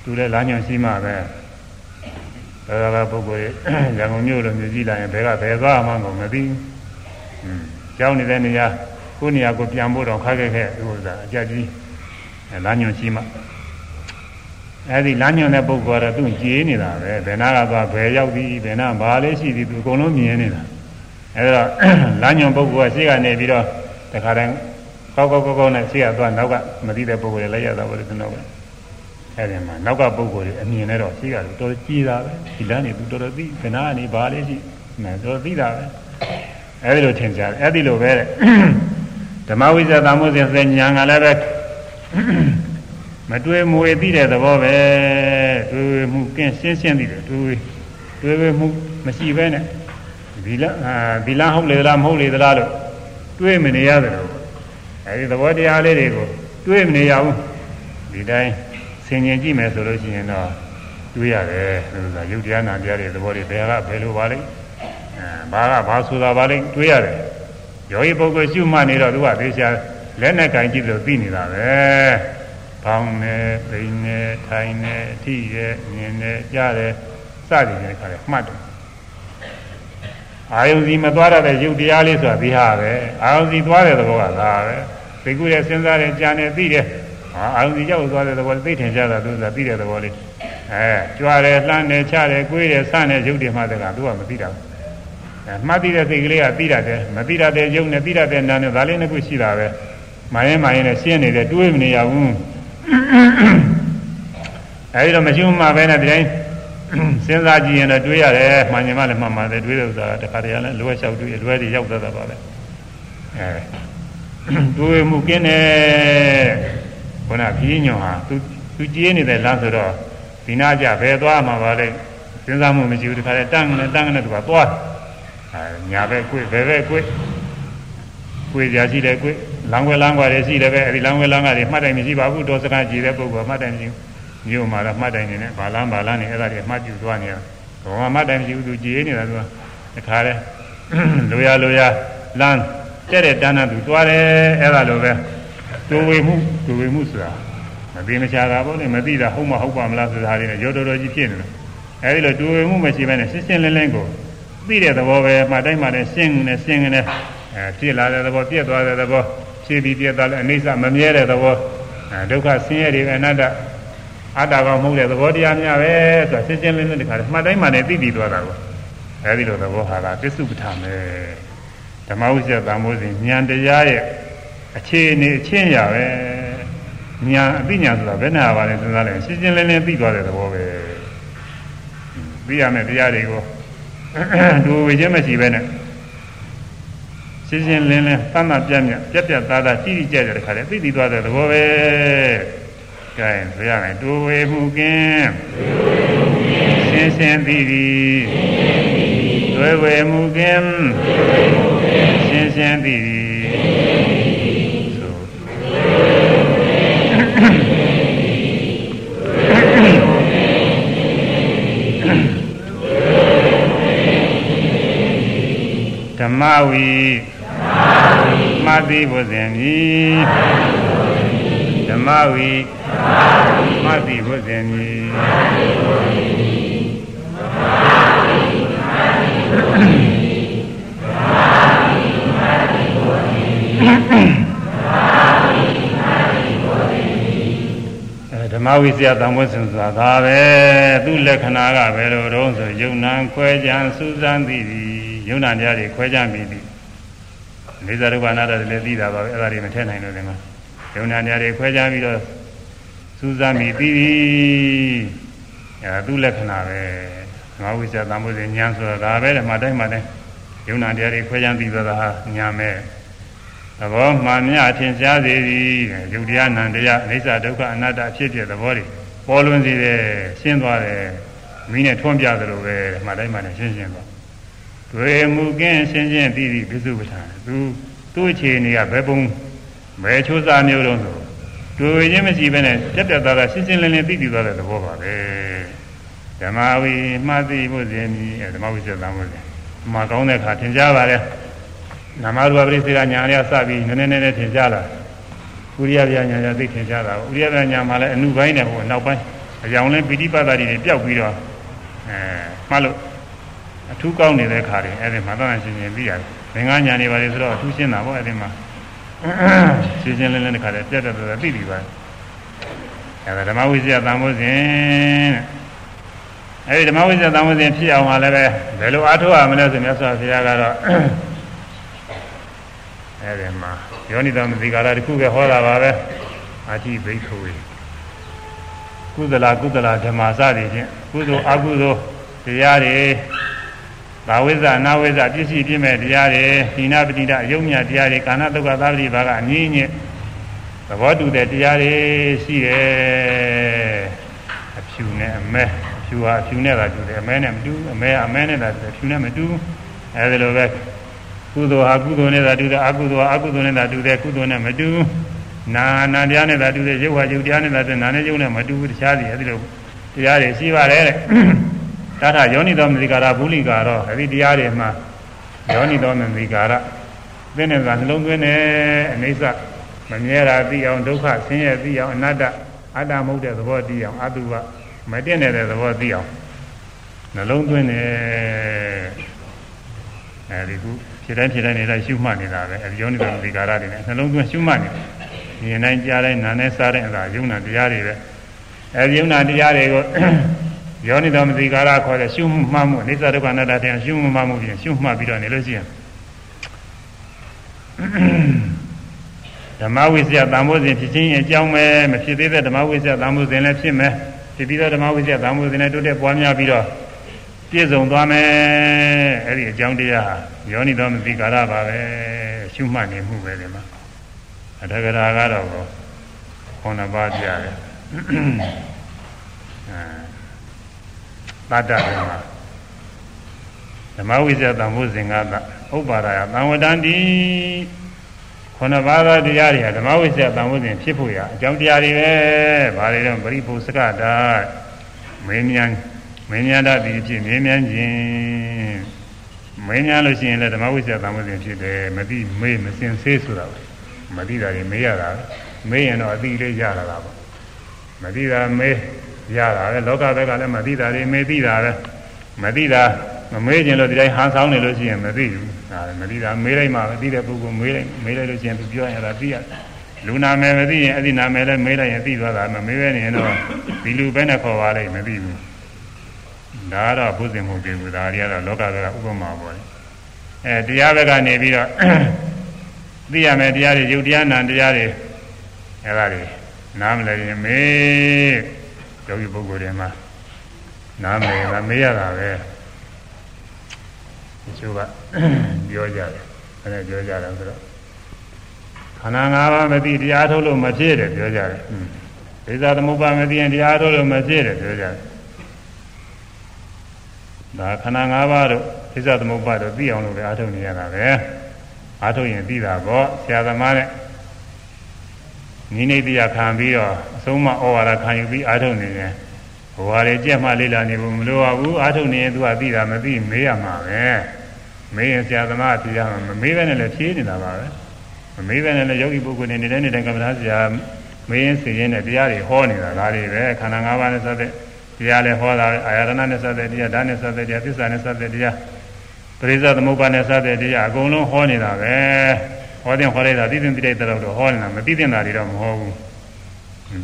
သူလည်းလာညွန်ရှိမှပဲဘယ်ကပုဂ္ဂိုလ်ရန်ကုန်မြို့လိုမြို့ကြီးလာရင်ဘယ်ကဘယ်သွားမှမသိဘူး။อืมကြောင်းနေတဲ့နေရာကိုနေရာကိုပြန်ဖို့တော့ခက်ခဲခဲဥစ္စာအကြကြီး လမ်းညွန်ရှိမှအဲဒီလမ်းညွန်တဲ့ပုဂ္ဂိုလ်ကတော့သူကြည်နေတာပဲဘယ်နာကသွားဘယ်ရောက်သည်ဘယ်နာဘာလေးရှိသည်သူအကုန်လုံးမြင်နေတာအဲဒါလမ်းညွန်ပုဂ္ဂိုလ်ကရှေ့ကနေပြီးတော့တခါတည်းကောက်ကောက်ကောက်ကောက်နဲ့ရှေ့ကသွားနောက်ကမသိတဲ့ပုဂ္ဂိုလ်လည်းလိုက်ရတာပဲဒီနောက်ကအဲဒီမှာနောက်ကပုဂ္ဂိုလ်တွေအမြင်နဲ့တော့ရှိရတယ်တော်တော်ကြီးတာပဲဒီလမ်းနေသူတော်တော်သိခဏကနေဘာလေးရှိနေတော်တော်သိတာပဲအဲဒီလိုထင်ကြတယ်အဲဒီလိုပဲတဲ့ဓမ္မဝိဇ္ဇာသမှုစဉ်စဉာဏ်ကလည်းပဲ မတွေ့မွေသိတဲ့သဘောပဲတွေ့မှုကင်းရှင်းရှင်းသိတယ်တွေ့တွေ့မှုမရှိဘဲနဲ့ဒီလားဒီလားဟုတ်လေလားမဟုတ်လေလားလို့တွေးမနေရတယ်လို့အဲဒီသဘောတရားလေးတွေကိုတွေးမနေရဘူးဒီတိုင်းဆင်ញင်ကြည့်မယ်ဆိုလို့ရှိရင်တော့တွေးရတယ်ဆိုတာယုတ်တရားနာတရားတွေသဘောတွေဘယ်ကဘယ်လိုပါလိမ့်အဲဘာကဘာဆိုတာပါလိမ့်တွေးရတယ်ယောဂီပုဂ္ဂိုလ်ရှုမှတ်နေတော့သူကသေချာ လက်နဲ့ကင်ကြည့်လို့သိနေတာပဲဘောင်းနဲ့ပိန်နဲ့ထိုင်နဲ့အထိရဲ့မြင်နဲ့ကြားတယ်စသည်နဲ့ခါတယ်မှတ်တယ်အာယုံစီမသွားရတဲ့ရုပ်တရားလေးဆိုတာဒီဟာပဲအာယုံစီသွားတဲ့သဘောကဒါပဲသိကုရဲ့စဉ်းစားတဲ့ကြံနဲ့သိတယ်အာယုံစီရောက်သွားတဲ့သဘောသိထင်ကြတာသူကသိတဲ့သဘောလေးအဲကြွားတယ်လှမ်းတယ်ချတယ်ကိုယ်တယ်ဆန့်တယ်ရုပ်တွေမှတကသူကမသိတာဘူးအဲမှတ်သိတဲ့စိတ်ကလေးကသိတတ်တယ်မသိတတ်တဲ့ရုပ်နဲ့သိတတ်တဲ့နာနဲ့ဒါလေးနှစ်ခုရှိတာပဲ မှန်ရင်မှန်ရင်လည်းရှင်းနေတယ်တွေးမနေရဘူးအဲဒီတော့မရှိမှပဲနဲ့ဒီတိုင်းစဉ်းစားကြည့်ရင်တော့တွေးရတယ်မှန်ရင်မှလည်းမှန်ပါတယ်တွေးတဲ့ဥစ္စာတခါတည်းကလည်းလွယ်လျှောက်တွေးလွယ်တွေရောက်တတ်တာပါပဲအဲတွေးမှုကင်းတယ်ခုနခီးညွန်ဟာသူသူကြည်နေတဲ့လမ်းဆိုတော့ဒီနာကြဘယ်သွားမှာပါလဲစဉ်းစားမှုမရှိဘူးတခါတည်းတန်းနဲ့တန်းနဲ့သူကသွားအဲညာဘက်ကိုယ်ဘယ်ဘက်ကိုယ်ကိုယ်ကြာရှိတယ်ကိုယ် လမ်းွယ်လမ်းွယ်တွေရှိတယ်ပဲအဲဒီလမ်းွယ်လမ်းကတွေမှတ်တိုင်မရှိပါဘူးဒေါ်စကားကြည်တဲ့ပုဂ္ဂိုလ်မှတ်တိုင်မရှိဘူးမြို့မှာတော့မှတ်တိုင်နေနဲ့ဘာလန်းဘာလန်းနေအဲ့ဒါတွေမှတ်ပြူသွားနေတာဘောမှတ်တိုင်မရှိဘူးသူကြည်နေတာသူကတခါတည်းလိုရလိုရလမ်းတဲ့တဲ့တန်းတန်းသူသွားတယ်အဲ့ဒါလိုပဲဒူဝေမှုဒူဝေမှုဆိုတာမသိမချတာပေါ့လေမသိတာဟုတ်မဟုတ်ပါမလားဆိုတာတွေနဲ့ရောတော်တော်ကြီးဖြစ်နေတယ်အဲဒီလိုဒူဝေမှုမရှိဘဲနဲ့ရှင်းရှင်းလင်းလင်းကိုသိတဲ့သဘောပဲမှတ်တိုင်းမှတိုင်းရှင်းနေရှင်းနေအဲဖြစ်လာတဲ့သဘောပြက်သွားတဲ့သဘော ဖြစ်ပြီးပြက်သွားတဲ့အိဋ္ဌမမြဲတဲ့သဘောအဲဒုက္ခဆင်းရဲတွေပဲအနတ္တအတ္တကောင်မဟုတ်တဲ့သဘောတရားများပဲဆိုတာရှင်းရှင်းလင်းလင်းတခါမှတ်တိုင်းမှတိုင်းသိပြီးသွားတာကိုအဲဒီလိုသဘောဟာလားပစ္စုပ္ပထာမယ်ဓမ္မဝိဇ္ဇာသံဃောစဉ်ဉာဏ်တရားရဲ့အခြေအနေအချင်းရပဲဉာဏ်အသိဉာဏ်ဆိုတာဘယ်နဲ့ပါလဲစဉ်းစားလိုက်ရှင်းရှင်းလင်းလင်းသိသွားတဲ့သဘောပဲသိရမယ့်တရားတွေကိုဒူဝေခြင်းမရှိပဲနဲ့ ရှင်းရှင်းလင်းလင်းသမ်းသပြတ်မြတ်ပြတ်ပြတ်သားသားတိတိကျကျတဲ့ခါလေသိသိသွားတဲ့သဘောပဲကဲဆိုရမယ်ဒူဝေမှုကင်းရှင်းရှင်းသိသည်ဒွေဝေမှုကင်းရှင်းရှင်းသိသည်ဓမ္မဝီ မှတ်သိဖို့စဉ်မည်ဓမ္မဝီမှတ်သိဖို့စဉ်မည်ဓမ္မဝိဇ္ဇာတံဝတ်စဉ်ဆိုတာဒါပဲသူ့လက္ခဏာကဘယ်လိုတုံးဆိုယုံနာခွဲကြံစူးစမ်းသိသည်ယုံနာတရားတွေခွဲကြပြီးပြီ လေသာရုပ်နာတာတွေလည်းသိတာပါပဲအဲ့ဒါတွေမထည့်နိုင်လို့ဒီမှာယုံနာတရားတွေခွဲကြပြီးတော့စူးစမ်းပြီးပြီးပြီအဲသူ့လက္ခဏာပဲငါဝိဇ္ဇာသံဃေဉာဏ်ဆိုတာဒါပဲဓမ္မတိုင်းမှာတိုင်းယုံနာတရားတွေခွဲကြပြီးတော့ဟာဉာဏ်မဲ့သဘောမှန်မြထင်ရှားစေသည်ယုတ်တရားနံတရားအိဋ္ဌဒုက္ခအနတ္တအဖြစ်ဖြစ်သဘောတွေပေါ်လွင်စေတယ်ရှင်းသွားတယ်မိနဲ့ထွန်းပြသလိုပဲဓမ္မတိုင်းမှာလည်းရှင်းရှင်းသွား တွေ့မူကင်းရှင်းရှင်းသိသည်ပြစုပ္ပထာသူသူ့အခြေအနေကဘယ်ပုံဘယ်ချိုးစားမျိုးတုံးဆိုတွေ့ခြင်းမရှိဘဲနဲ့ပြက်ပြက်သားသားရှင်းရှင်းလင်းလင်းသိပြီးသွားတဲ့သဘောပါပဲဓမ္မဝီမှတ်သိမှုစဉ်ဒီဓမ္မဝိစေတံမှုစဉ်မှာကောင်းတဲ့အခါသင်ကြားပါလေနာမရူပပရိစ္ဆေကညာရစပြီးနည်းနည်းနည်းနည်းသင်ကြားလာဥရိယပြညာညာသိသင်ကြားတာဥရိယပြညာမှာလည်းအနုပိုင်းနဲ့ဟိုနောက်ပိုင်းအကြောင်းလဲပိဋိပတ်တာတွေပျောက်ပြီးတော့အဲမှတ်လို့အ ထူးကောင်းနေတဲ့ခါတွေအဲ့ဒီမှာသာရှင်းရှင်းပြီးရတယ်။သင်္ကညာနေပါလေဆိုတော့အထူးရှင်းတာပေါ့အဲ့ဒီမှာရှင်းရှင်းလင်းလင်းတဲ့ခါတွေပြတ်တယ်ဆိုတော့သိပြီပါ။အဲ့ဒါဓမ္မဝိဇ္ဇာသံဃောစဉ်အဲ့ဒီဓမ္မဝိဇ္ဇာသံဃေစဉ်ဖြစ်အောင်လည်းပဲဘယ်လိုအားထုတ်ရမလဲဆိုမြတ်စွာဘုရားကတော့အဲ့ဒီမှာယောနိသမတိကာရတခုပဲဟောတာပါပဲအာတိဘိက္ခဝေကုသလကုသလဓမ္မစသည်ဖြင့်ကုသိုလ်အကုသိုလ်တရားတွေ ဘာဝိဇ္ဇအနာဝိဇ္ဇပြည့်စုံပြည့်မဲ့တရားတွေဒီနာပတိဒအယုံမြတရားတွေကာဏတုက္ကသဗ္ဗတိဘာကအငြင်းညစ်သဘောတူတဲ့တရားတွေရှိတယ်အဖြူနဲ့အမဲအဖြူဟာအဖြူနဲ့သာတူတယ်အမဲနဲ့မတူအမဲအမဲနဲ့သာတူတယ်အဖြူနဲ့မတူအဲဒီလိုပဲကုသိုလ်ဟာကုသိုလ်နဲ့သာတူတယ်အကုသိုလ်ဟာအကုသိုလ်နဲ့သာတူတယ်ကုသိုလ်နဲ့မတူနာနာတရားနဲ့သာတူတယ်ရုပ်ဟာရုပ်တရားနဲ့သာတူနာနဲ့ရုပ်နဲ့မတူဘူးတခြားစီအဲဒီလိုတရားတွေရှိပါတယ်တဲ့ တထာယောနိသောမသိကာရဘူးလိကာတော့အဲဒီတရားတွေမှာယောနိသောမသိကာရသိနေကနှလုံးသွင်းတယ်အနိစ္စမမြဲတာသိအောင်ဒုက္ခဆင်းရဲသိအောင်အနတ္တအတ္တမဟုတ်တဲ့သဘောသိအောင်အတုပမတင့်နေတဲ့သဘောသိအောင်နှလုံးသွင်းတယ်အဲဒီခုဖြစ်တိုင်းဖြစ်တိုင်းနေတိုင်းရှုမှတ်နေတာပဲအဲဒီယောနိတော်ဒီကာရတွေနဲ့နှလုံးသွင်းရှုမှတ်နေမြင်တိုင်းကြားတိုင်းနားနဲ့စားတဲ့အလားယုံနာတရားတွေပဲအဲဒီယုံနာတရားတွေကို ယောနိတော်မသိကာရခေါ်တဲ့ရှုမှတ်မှုအိစ္ဆဒုက္ခအနတ္တတရားရှုမှတ်မှုပြင်ရှုမှတ်ပြီးတော့နေလို့ရှိရင်ဓမ္မဝိဇ္ဇသံဃောစဉ်ဖြစ်ခြင်းအကြောင်းပဲမဖြစ်သေးတဲ့ဓမ္မဝိဇ္ဇသံဃောစဉ်လည်းဖြစ်မယ်ဖြစ်ပြီးတော့ဓမ္မဝိဇ္ဇသံဃောစဉ်နဲ့တိုးတက်ပွားများပြီးတော့ပြည့်စုံသွားမယ်အဲ့ဒီအကြောင်းတရားဟာယောနိတော်မသိကာရပါပဲရှုမှတ်နေမှုပဲဒီမှာအထကရာကတော့ခေါဏပါးပြတယ်အဲ တတ္တကမှာဓမ္မဝိဇ္ဇသံဃောစဉ်ကဥပ္ပါဒယသံဝတ္တန္တိခုနပါးသောတရားတွေဟာဓမ္မဝိဇ္ဇသံဝုဇ္ဇဉ်ဖြစ်ဖို့ရအကြောင်းတရားတွေပဲဘာတွေတော့ပရိပုစကတာမင်းမြန်မင်းမြန်တတ်သည်ဖြစ်မင်းမြန်ခြင်းမင်းမြန်လို့ရှိရင်လည်းဓမ္မဝိဇ္ဇသံဝုဇ္ဇဉ်ဖြစ်တယ်မသိမေးမစင်ဆေးဆိုတာပဲမသိတာတွေမေးရတာမေးရင်တော့အသိလေးရလာတာပေါ့မသိတာမေး ရတာပဲလောကဘက်ကလည်းမသိတာတွေမေးသိတာပဲမသိတာမမေးခြင်းလို့ဒီတိုင်းဟန်ဆောင်နေလို့ရှိရင်မသိဘူးဒါမသိတာမေးလိုက်မှမသိတဲ့ပုဂ္ဂိုလ်မေးလိုက်မေးလိုက်လို့ရှိရင်သူပြောရင်အဲ့ဒါသိရလူနာမည်မသိရင်အဲ့ဒီနာမည်လည်းမေးလိုက်ရင်သိသွားတာမမေးပဲနေရင်တော့ဒီလူပဲနဲ့ခေါ်ပါလိမ့်မသိဘူးဒါကတော့ဘုဇင်မှုပြေဘူးဒါတွေကတော့လောကကဥပမာပေါ့အဲတရားဘက်ကနေပြီးတော့သိရမယ်တရားတွေယုတ်တရားနာတရားတွေအဲ့ဒါတွေနားမလည်ရင်မေး ယောဂီပုဂ္ဂိုလ်တွေမှာနားမလည်တာမေးရတာပဲတချို့ကပြောကြတယ်အဲ့ဒါပြောကြတယ်ဆိုတော့ခန္ဓာ၅ပါးမသိတရားထုတ်လို့မဖြစ်တယ်ပြောကြတယ်ဒိသသမုပ္ပါမသိရင်တရားထုတ်လို့မဖြစ်တယ်ပြောကြတယ်ဒါခန္ဓာ၅ပါးတို့ဒိသသမုပ္ပါတို့သိအောင်လို့ပဲအားထုတ်နေရတာပဲအားထုတ်ရင်သိတာပေါ့ဆရာသမားနဲ့ နိနေတရားခံပြီးတော့အဆုံးမဩဝါဒခံယူပြီးအားထုတ်နေရင်ဘဝလေးကြက်မှလေးလာနေဖို့မလိုပါဘူးအားထုတ်နေရင်သူကသိတာမသိမေးရမှာပဲမေးရင်ဆရာသမားသိရမှာမမေးဘဲနဲ့လည်းဖြေးနေတာပါပဲမမေးဘဲနဲ့လည်းယောဂီပုဂ္ဂိုလ်နေနေတဲ့နေတဲ့ကမ္ဘာဆရာမေးရင်စီရင်တဲ့တရားတွေဟောနေတာဒါတွေပဲခန္ဓာ၅ပါးနဲ့စတဲ့တရားလည်းဟောတာအာရဏနဲ့စတဲ့တရားဓာတ်နဲ့စတဲ့တရားသစ္စာနဲ့စတဲ့တရားပရိစ္ဆေသမုပ္ပါနဲ့စတဲ့တရားအကုန်လုံးဟောနေတာပဲ ဟောတဲ့ဟောလိုက်တာသိသိသိတဲ့တော့ဟောနေတာမသိတဲ့တာတွေတော့မဟောဘူး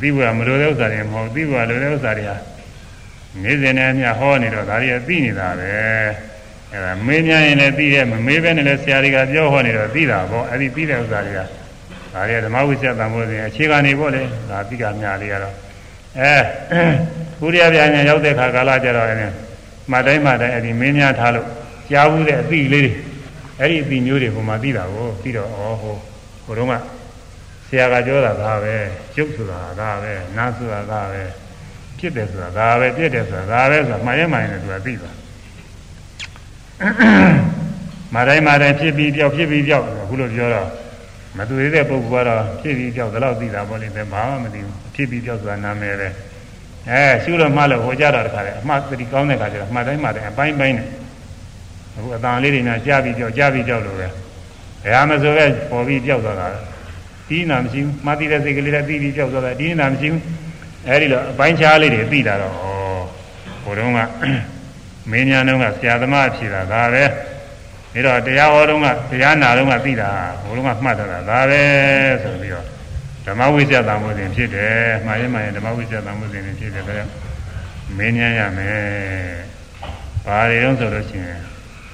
သိဖို့ကမလိုတဲ့ဥစ္စာတွေမဟုတ်သိဖို့ကလိုတဲ့ဥစ္စာတွေဟာနေ့စဉ်နဲ့အမျှဟောနေတော့ဒါတွေကသိနေတာပဲအဲဒါမေးမြန်းရင်လည်းသိတယ်မမေးဘဲနဲ့လည်းဆရာတွေကပြောဟောနေတော့သိတာပေါ့အဲ့ဒီသိတဲ့ဥစ္စာတွေကဒါတွေကဓမ္မဝိသတ်တန်ဖို့စဉ်အခြေခံနေပေါ့လေဒါသိကများလေးကတော့အဲဘုရားဗျာညာရောက်တဲ့ခါကာလကျတော့လည်းမှတ်တိုင်းမှတ်တိုင်းအဲ့ဒီမင်းများထားလို့ကြားဘူးတဲ့အသိလေးတွေ အဲ့ဒီအသိမျိုးတွေဟိုမှာသိတာကိုပြီးတော့ဩဟိုဟိုတုန်းကဆရာကပြောတာဒါပဲရုပ်ဆိုတာဒါပဲနာဆိုတာဒါပဲဖြစ်တယ်ဆိုတာဒါပဲပြည့်တယ်ဆိုတာဒါပဲဆိုတာမှန်ရင်မှန်ရင်သူကသိသွားမတိုင်းမတိုင်းဖြစ်ပြီးပြောက်ဖြစ်ပြီးပြောက်အခုလိုပြောတော့မတူသေးတဲ့ပုဂ္ဂိုလ်ကတော့ဖြစ်ပြီးပြောက်တော့သိတာပေါ့လေဘာမှမသိဘူးဖြစ်ပြီးပြောက်ဆိုတာနာမည်ပဲအဲရှုလို့မှလို့ဟိုကြတော့တခါလေအမှတ်တတိကောင်းတဲ့ခါကျတော့မှတ်တိုင်းမှတိုင်းအပိုင်းပိုင်းနဲ့ အခုအတန်လေးတွေများကြားပြီးပြောက်ကြားပြီးပြောက်လို့ပဲဘယ်ဟာမဆိုပဲပေါ်ပြီးပြောက်သွားတာဒီနာမရှိဘူးမှတ်သိတဲ့စိတ်ကလေးလည်းပြီးပြီးပြောက်သွားတာဒီနာမရှိဘူးအဲဒီတော့အပိုင်းခြားလေးတွေသိတာတော့ဩဟိုတုန်းကမင်းညာတုန်းကဆရာသမားဖြေတာဒါပဲဒါတော့တရားဟောတုန်းကတရားနာတုန်းကသိတာဟိုတုန်းကမှတ်တာဒါပဲဆိုပြီးတော့ဓမ္မဝိဇ္ဇာတံမိုးစဉ်ဖြစ်တယ်မှားရင်မှားရင်ဓမ္မဝိဇ္ဇာတံမိုးစဉ်ဖြစ်တယ်ဒါကြောင့်မင်းညာရမယ်ဘာတွေတော့ဆိုလို့ရှိရင်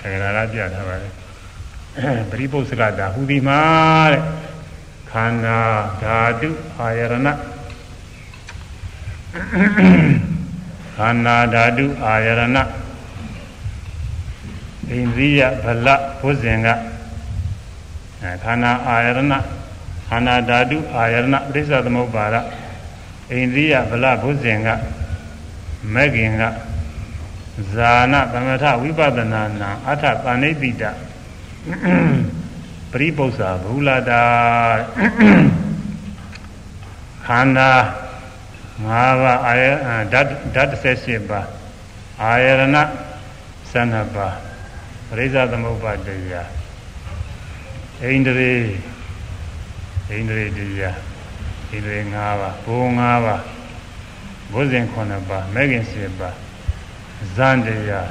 ထေရလာပြထားပါလေပရိပု္ပ္ပစကတာဟူဒီမှာတဲ့ခန္ဓာဓာတုအာယရဏခန္ဓာဓာတုအာယရဏဣန္ဒိယဗလဘုဇင်ကအဲခန္ဓာအာယရဏခန္ဓာဓာတုအာယရဏပရိစ္ဆသမုပ္ပါဒဣန္ဒိယဗလဘုဇင်ကမဂ္ဂင်က ဇာနာသမထဝိပဿနာနာအထသဏိတိတပရိပု္ပ္ပာဘူလာတာခန္ဓာ၅ပါးအာယဓာတ်ဓာတ်18ပါးအာယရဏ12ပါးပရိစ္ဆသမုပ္ပါတရားဣန္ဒြေဣန္ဒြေတရားဣန္ဒြေ၅ပါးဘုံ၅ပါးဘုဇင်9ပါးမဲခင်10ပါး ဇန်တရား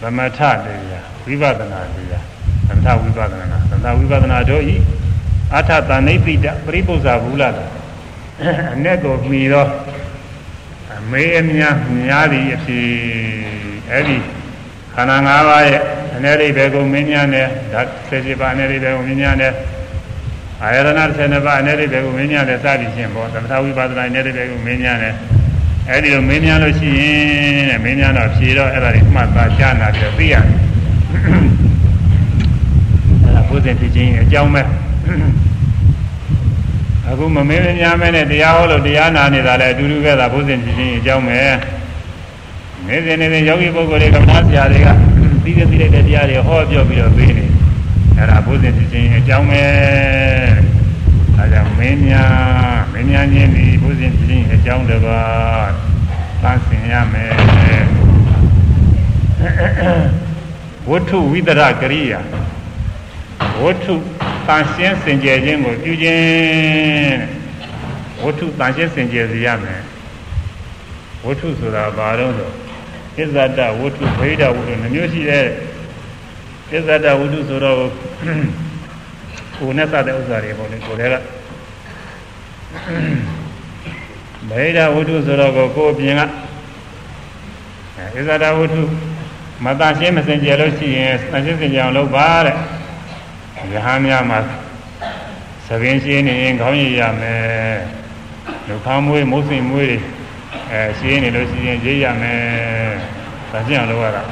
သမထတရားဝိပဿနာတရားသမထဝိပဿနာသမထဝိပဿနာတို့ဤအထတဏိပိတပရိပု္ပ္ပာဘူးလာတာအ내ကိုမှီတော့အမေးအများများသည်အဖြစ်အဲ့ဒီခန္ဓာ၅ပါးရဲ့အနေရိဘေကုမင်းများနဲ့ဓာတ်70ပါးအနေရိဘေကုမင်းများနဲ့အာယရဏ12ပါးအနေရိဘေကုမင်းများနဲ့စသည်ဖြင့်ပေါ့သမထဝိပဿနာအနေရိဘေကုမင်းများနဲ့ အဲ့ဒီလိုမင်းများလို့ရှိရင်တဲ့မင်းများတော့ဖြေတော့အဲ့ဒါတွေမှတ်သားကြားနာပြီးတော့သိရတယ်အဲ့ဒါဘုဇင်ဖြစ်ခြင်းအကြောင်းပဲအခုမမင်းများမဲနဲ့တရားဟောလို့တရားနာနေတာလည်းအတူတူပဲသာဘုဇင်ဖြစ်ခြင်းအကြောင်းပဲနေစဉ်နေစဉ်ယောဂီပုဂ္ဂိုလ်တွေကမ္ဘာဆရာတွေကပြီးတဲ့ပြီးတဲ့တရားတွေဟောပြောပြီးတော့သိနေအဲ့ဒါဘုဇင်ဖြစ်ခြင်းအကြောင်းပဲ အဲဒါမင်းများမင်းများချင်းဒီဘုဇင်ဖြစ်ခြင်းအကြောင်းတပါးသံဆင်ရမယ်ဝတ္ထုဝိတရကရိယာဝတ္ထုတန်ရှင်းစင်ကြယ်ခြင်းကိုပြုခြင်းဝတ္ထုတန်ရှင်းစင်ကြယ်စေရမယ်ဝတ္ထုဆိုတာဘာလို့ဆိုဣဇဒဝတ္ထုဗိဒဝတ္ထုနှမျိုးရှိတဲ့ဣဇဒဝတ္ထုဆိုတော့ကိုယ်နဲ့စတဲ့ဥစ္စာတွေပေါ့လေကိုယ်တွေက ဗိဒဝတ္ထုဆိုတော့ကိုကိုယ်အပြင်ကဣဇဒဝတ္ထုမတန်ရှင်းမစင်ကြယ်လို့ရှိရင်တန်ရှင်းစင်ကြယ်အောင်လုပ်ပါတဲ့ရဟန်းများမှာသဘင်ရှင်းနေရင်ခေါင်းရည်ရမယ်လူခမ်းမွေးမုတ်စင်မွေးတွေအဲရှင်းနေလို့ရှိရင်ရေးရမယ်ဒါကြည့်အောင်လုပ်ရတာ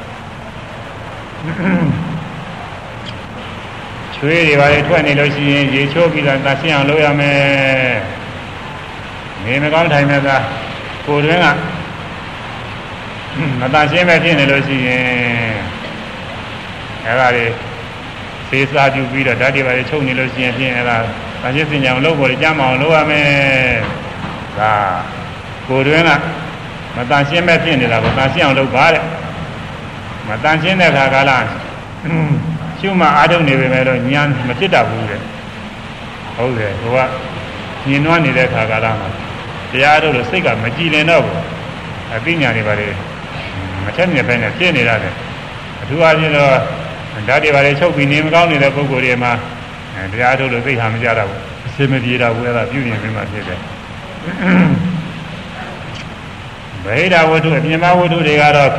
ချွေးတွေပါလေထွက်နေလို့ရှိရင်ရေချိုးပြီးတော့တရှင်းအောင်လုပ်ရမယ် နေမကောင်းထိုင်မဲ့သားကိုယ်တွင်းကမတရှင်းမဲ့ဖြစ်နေလို့ရှိရင်အဲဒါတွေသေစာပြုပြီးတော့ဓာတ်တွေပါလေချုပ်နေလို့ရှိရင်ဖြင့်အဲဒါတရှင်းစင်ကြအောင်လုပ်ဖို့ကြမ်းမအောင်လုပ်ရမယ်ဒါကိုယ်တွင်းကမတန်ရှင်းမဲ့ဖြစ်နေတာကိုတန်ရှင်းအောင်လုပ်ပါတဲ့မတန်ရှင်းတဲ့ခါကာလရှုမှအားထုတ်နေပေမဲ့တော့ညာမဖြစ်တတ်ဘူးတဲ့ဟုတ်တယ်ဟိုကညင်နွားနေတဲ့ခါကာလမှာ တရားထုတ်လို့စိတ်ကမကြည်လင်တော့ဘူးအသိဉာဏ်တွေပါလေမထက်မြက်ပဲနဲ့ဖြစ်နေရတယ်အထူးအားဖြင့်တော့ဓာတ်တွေပါလေချုပ်ပြီးနေမကောင်းနေတဲ့ပုဂ္ဂိုလ်တွေမှာတရားထုတ်လို့သိဟာမကြတော့ဘူးအစင်မပြေတာဘူးအဲ့ဒါပြုရင်ပြီးမှဖြစ်တယ်ဗဟိတဝတ္ထုအပြင်မဝတ္ထုတွေကတော့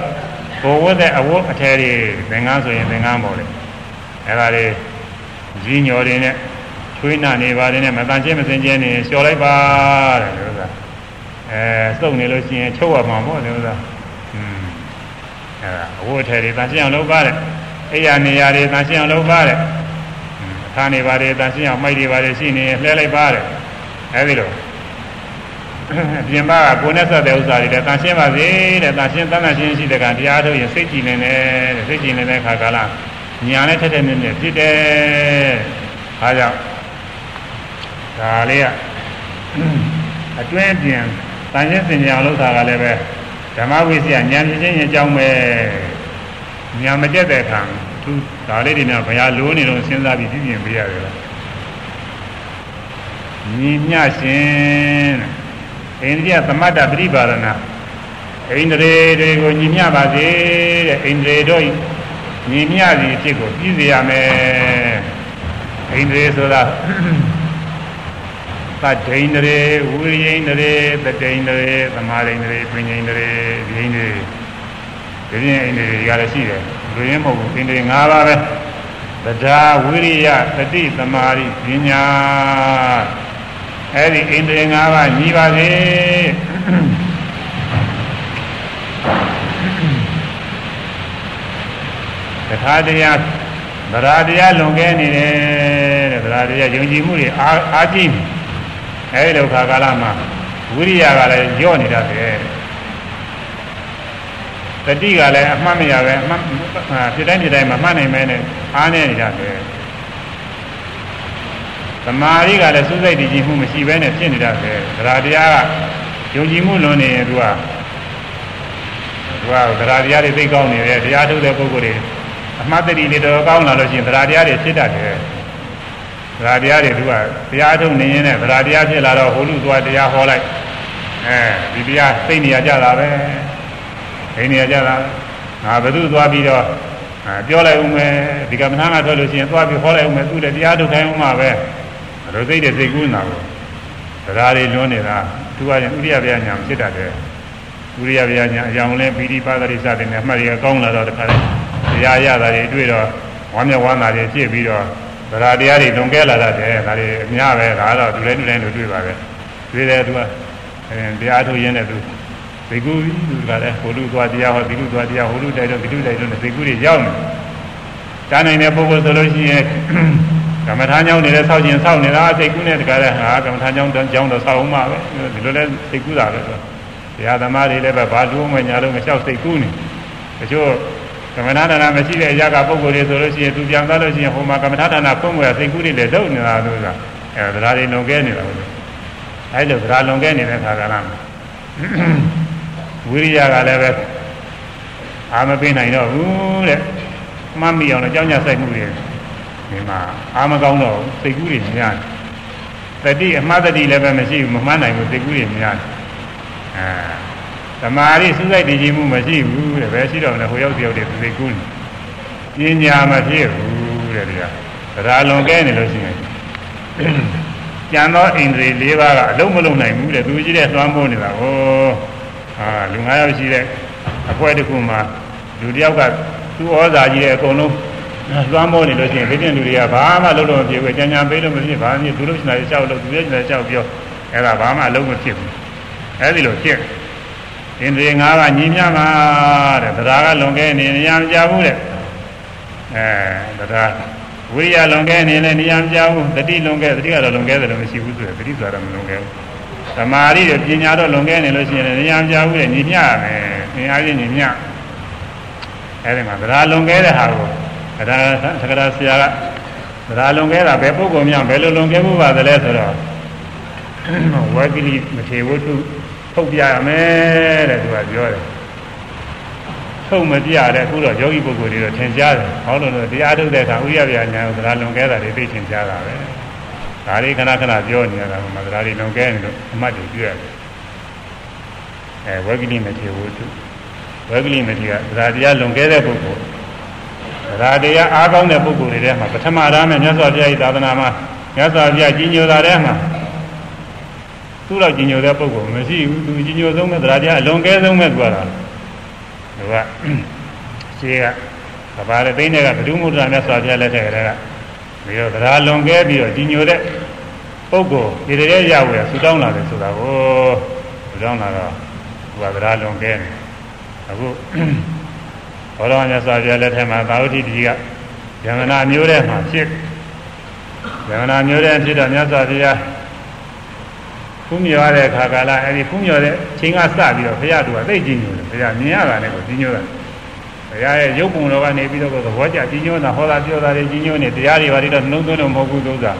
ကိုဝတ်တဲ့အဝတ်အထည်တွေသင်္ကန်းဆိုရင်သင်္ကန်းပေါ်တယ်အဲဒါတွေကြီးညော်တွေနဲ့ ချွေးနာနေပါတယ်နဲ့မတန်ချင်းမစင်ချင်းနေလျှော်လိုက်ပါတဲ့လို့ဆိုတာအဲစုပ်နေလို့ရှိရင်ချုပ်ရမှာပေါ့လို့ဆိုတာอืมအဲဒါအဝတ်အထည်တွေတန်ရှင်းအောင်လုပ်ပါတဲ့အိယာနေရာတွေတန်ရှင်းအောင်လုပ်ပါတဲ့အခါနေပါတယ်တန်ရှင်းအောင်မိုက်တွေပါတယ်ရှိနေလှဲလိုက်ပါတဲ့အဲဒီလိုပြင်ပကကိုယ်နဲ့ဆက်တဲ့ဥစ္စာတွေလည်းတန်ရှင်းပါစေတဲ့တန်ရှင်းတန်တန်ရှင်းရှိတဲ့ကတရားထုတ်ရင်စိတ်ကြည်နေတယ်တဲ့စိတ်ကြည်နေတဲ့ခါကလာညာနဲ့ထက်ထက်မြင့်မြင့်ဖြစ်တယ်။ဒါကြောင့် ဒါလေးကအတွင်းပြင်တန်ရှင်းစင်ကြအောင်လုပ်တာကလည်းပဲဓမ္မဝိစီယဉာဏ်ဖြစ်ခြင်းအကြောင်းပဲဉာဏ်မတက်တဲ့အခါသူဒါလေးတွေများဘယ်ဟာလိုနေတော့စဉ်းစားပြီးပြပြင်ပေးရတယ်လားညီမျှရှင်တဲ့အိန္ဒိယသမတ္တပရိပါဒနာအိန္ဒြေတွေကိုညီမျှပါစေတဲ့အိန္ဒြေတို့ညီမျှစီအဖြစ်ကိုပြည့်စေရမယ်အိန္ဒြေဆိုတာ သတ္တိန္ဒြေဝိရိယန္ဒြေတတိန္ဒြေသမာဓိန္ဒြေပညာန္ဒြေဉာဏ်န္ဒြေဒီရင်အိန္ဒြေတွေကလည်းရှိတယ်လူရင်းမဟုတ်ဘူးအိန္ဒြေ၅ပါးပဲတရားဝိရိယတတိသမာဓိပညာအဲ့ဒီအိန္ဒြေ၅ပါးညီပါစေတခါတည်းဗရာတရားလွန်ကဲနေတယ်တဲ့ဗရာတရားယုံကြည်မှုတွေအားအားကြီး အဲဒီလိုခါကာလမှာဝိရိယကလည်းညော့နေတတ်တယ်တတိကလည်းအမှတ်မရပဲအမှတ်ဖြစ်တိုင်းဖြစ်တိုင်းမမှတ်နိုင်မဲနဲ့အားနေနေတတ်တယ်သမာဓိကလည်းစွစိတ်တည်ကြည်မှုမရှိဘဲနဲ့ဖြစ်နေတတ်တယ်ဗရာတရားကယုံကြည်မှုလွန်နေရင်သူကသူကဗရာတရားတွေသိကောင်းနေတယ်တရားထုတ်တဲ့ပုဂ္ဂိုလ်တွေအမှတ်တတိလေးတော်ကောင်းလာလို့ရှိရင်တရားတရားတွေဖြစ်တတ်တယ် ဗราတရားတွေသူကတရားထုတ်နေရင်နဲ့ဗราတရားဖြစ်လာတော့ဟိုလူသွားတရားဟောလိုက်အဲဒီတရားသိနေရကြတာပဲသိနေရကြတာငါဘယ်သူသွားပြီးတော့ပြောလိုက်ဦးမယ်ဒီကမ္မထာကထွက်လို့ရှိရင်သွားပြီးဟောလိုက်ဦးမယ်သူလည်းတရားထုတ်ခိုင်းဦးမှာပဲဘယ်လိုသိတဲ့စိတ်ကူးနေတာကိုဗราတွေလွန်းနေတာသူကရင်ဥရိယဗျာညာဖြစ်တတ်တယ်ဥရိယဗျာညာအကြောင်းလဲပီတိပါဒရိစတဲ့နဲ့အမှတ်ရကောင်းလာတော့တခါလဲတရားရတာတွေတွေ့တော့ဝမ်းမြောက်ဝမ်းသာတွေဖြစ်ပြီးတော့ ဗราတရားတွေလွန်ကဲလာတတ်တယ်ဒါတွေအများပဲဒါတော့သူလည်းသူလည်းလို့တွေ့ပါပဲတွေ့တယ်သူကအဲတရားထုတ်ရင်းနဲ့သူသိကူသူကလည်းဟိုလူသွားတရားဟောဒီလူသွားတရားဟိုလူတိုက်တော့ဒီလူတိုက်တော့သိကူတွေရောက်နေတားနိုင်တဲ့ပုဂ္ဂိုလ်ဆိုလို့ရှိရင်ကမ္မထာကြောင့်နေတဲ့ဆောက်ခြင်းဆောက်နေတာသိကူနဲ့တကားလည်းဟာကမ္မထာကြောင့်ကြောင့်တော့ဆောက်အောင်မှာပဲဒီလိုလဲသိကူတာပဲဆိုတရားသမားတွေလည်းပဲဘာလို့မှညာလို့မလျှောက်သိကူနေတချို့ ကမ္မထာဌာနမရှိတဲ့အရာကပုဂ္ဂိုလ်တွေဆိုလို့ရှိရင်သူပြန်သွားလို့ရှိရင်ဟိုမှာကမ္မထာဌာနဖွင့်ဖို့သိကူတွေလည်းလုပ်နေတာလို့ဆိုတာအဲဒါဓာတ်တွေလွန်ကဲနေတာဟုတ်တယ်အဲလိုဓာတ်လွန်ကဲနေတဲ့ခါကလာမှာဝိရိယကလည်းပဲအာမပေးနိုင်တော့ဘူးတဲ့မှတ်မိအောင်လည်းကြောင်းကြဆိုင်မှုတွေဒီမှာအာမကောင်းတော့စိတ်ကူးတွေများတယ်တတိအမှားတတိလည်းပဲမရှိဘူးမမှန်းနိုင်ဘူးစိတ်ကူးတွေများတယ်အဲ သမာဓိစူးစိုက်တည်ကြည်မှုမရှိဘူးတဲ့ဘယ်ရှိတော့လဲဟိုရောက်တယောက်တည်းစိတ်ကူးနေပညာမဖြစ်ဘူးတဲ့ဒီကဒါလွန်ကဲနေလို့ရှိရင်ကျန်သောအိန္ဒြေ၄ပါးကအလုံးမလုံးနိုင်ဘူးတဲ့သူကြီးတဲ့သွမ်းမိုးနေတာဟောအာလူ၅ယောက်ရှိတဲ့အပွဲတစ်ခုမှာလူတယောက်ကသူ့ဩဇာကြီးတဲ့အကုန်လုံးလွှမ်းမိုးနေလို့ရှိရင်ဒီပြင်လူတွေကဘာမှလုံးလုံးမဖြစ်ဘူးကြံကြံပေးလို့မဖြစ်ဘာမှသူလို့ရှိနေတာကြောက်လို့သူရဲ့ရှိနေတာကြောက်ပြောအဲ့ဒါဘာမှအလုံးမဖြစ်ဘူးအဲ့ဒီလိုဖြစ် အင်းတွေငါးပါးညီမြမှာတဲ့တရားကလွန်ခဲ့နေနေရမကြဘူးတဲ့အဲတရားဝိရိယလွန်ခဲ့နေလည်းနေရမကြဘူးတတိလွန်ခဲ့တတိကတော့လွန်ခဲ့တယ်လို့မရှိဘူးဆိုရယ်တတိဆိုတာမလွန်ခဲ့ဘူးသမာဓိတွေပညာတော့လွန်ခဲ့နေလို့ရှိရင်နေရမကြဘူးတဲ့ညီမြရမယ်သင်အားဖြင့်ညီမြအဲဒီမှာတရားလွန်ခဲ့တဲ့ဟာကိုတရားသက္ကရာဆရာကတရားလွန်ခဲ့တာဘယ်ပုဂ္ဂိုလ်များဘယ်လိုလွန်ခဲ့မှုပါသလဲဆိုတော့ဝဂိလိမထေဝတ္ထု ထုတ်ပြရမယ်တဲ့သူကပြောတယ်ထုတ်မပြတဲ့အခုတော့ယောဂီပုဂ္ဂိုလ်တွေတော့ထင်ရှားတယ်ဟောလို့လို့တရားထုတ်တဲ့အခါဥရပြညာကိုတရားလွန်ခဲ့တာတွေသိထင်ရှားတာပဲဒါလေးခဏခဏပြောနေရတာကမှတရားတွေလွန်ခဲ့နေလို့အမှတ်တွေပြရတယ်အဲဝဂိလိမထေဝတ္ထုဝဂိလိမထေကတရားတရားလွန်ခဲ့တဲ့ပုဂ္ဂိုလ်တရားတရားအားကောင်းတဲ့ပုဂ္ဂိုလ်တွေထဲမှာပထမရမ်းနဲ့မြတ်စွာဘုရား၏သာသနာမှာမြတ်စွာဘုရားကြီးညိုတာထဲမှာ သူ့လောက်ကြီးညိုတဲ့ပုဂ္ဂိုလ်မရှိဘူးသူကြီးညိုဆုံးမဲ့တရားတရားအလွန်ကဲဆုံးမဲ့သူကလားသူကရှင်းကဘာလဲသိနေကဘဒုမုဒ္ဒရာမြတ်စွာဘုရားလက်ထက်ကတည်းကပြီးတော့တရားလွန်ကဲပြီးတော့ကြီးညိုတဲ့ပုဂ္ဂိုလ်ဒီတည်းရဝယ်ဆူတောင်းလာတယ်ဆိုတာကိုဆူတောင်းလာတော့သူကတရားလွန်ကဲနေအခုဘောတော်မြတ်စွာဘုရားလက်ထက်မှာသာဝတိတိကယမနာမျိုးတဲ့မှာဖြစ်ယမနာမျိုးတဲ့ဖြစ်တော့မြတ်စွာဘုရား ဖူးမြော်တဲ့အခါကာလအဲဒီဖူးမြော်တဲ့ချိန်ကစပြီးတော့ဘုရားသူကသိကြည့်ညိုတယ်ဘုရားမြင်ရတာနဲ့ကိုကြည့်ညိုတာဘုရားရဲ့ရုပ်ပုံတော်ကနေပြီးတော့သဘောကျကြည့်ညိုတာဟောတာပြောတာတွေကြည့်ညိုနေတရားတွေဘာတွေတော့နှုံးသွင်းတော့မဟုတ်ဘူးသုသာ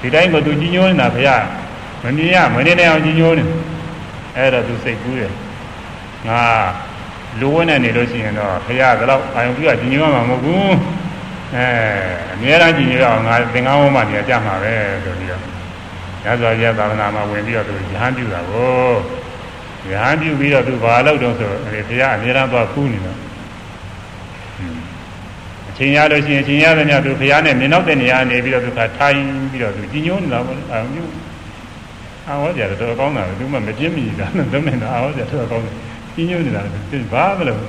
ဒီတိုင်းကိုသူကြည့်ညိုနေတာဘုရားမမြင်ရမနေနိုင်အောင်ကြည့်ညိုနေအဲ့တော့သူစိတ်ကူးတယ်ငါလိုဝဲနေနေလို့ရှိရင်တော့ဘုရားကတော့အာယုံပြုကြည်ညိုမှာမဟုတ်ဘူးအဲအများအားကြည်ညိုအောင်ငါသင်္ကန်းဝန်းမှနေကြမှာပဲဆိုပြီးတော့ ညဇောကြီးသာသနာမှာဝင်ပြီးတော့သူရဟန်းပြုတာကိုရဟန်းပြုပြီးတော့သူဘာလုပ်တော့ဆိုဘုရားအများအားသွားကူးနေတော့အချိန်ရလို့ရှိရင်အချိန်ရတဲ့ညသူဘုရားနဲ့မြင်တော့တဲ့နေရာနေပြီးတော့သူကထိုင်ပြီးတော့သူကြည်ညိုနေတာပေါ့အာယုံပြုအာဝဇ္ဇာတော့ကောင်းတာပဲသူမှမပြင်းမိတာနဲ့သုံးနေတာအာဝဇ္ဇာတော့ကောင်းတယ်ကြီးညိုနေတာသိဘာမလို့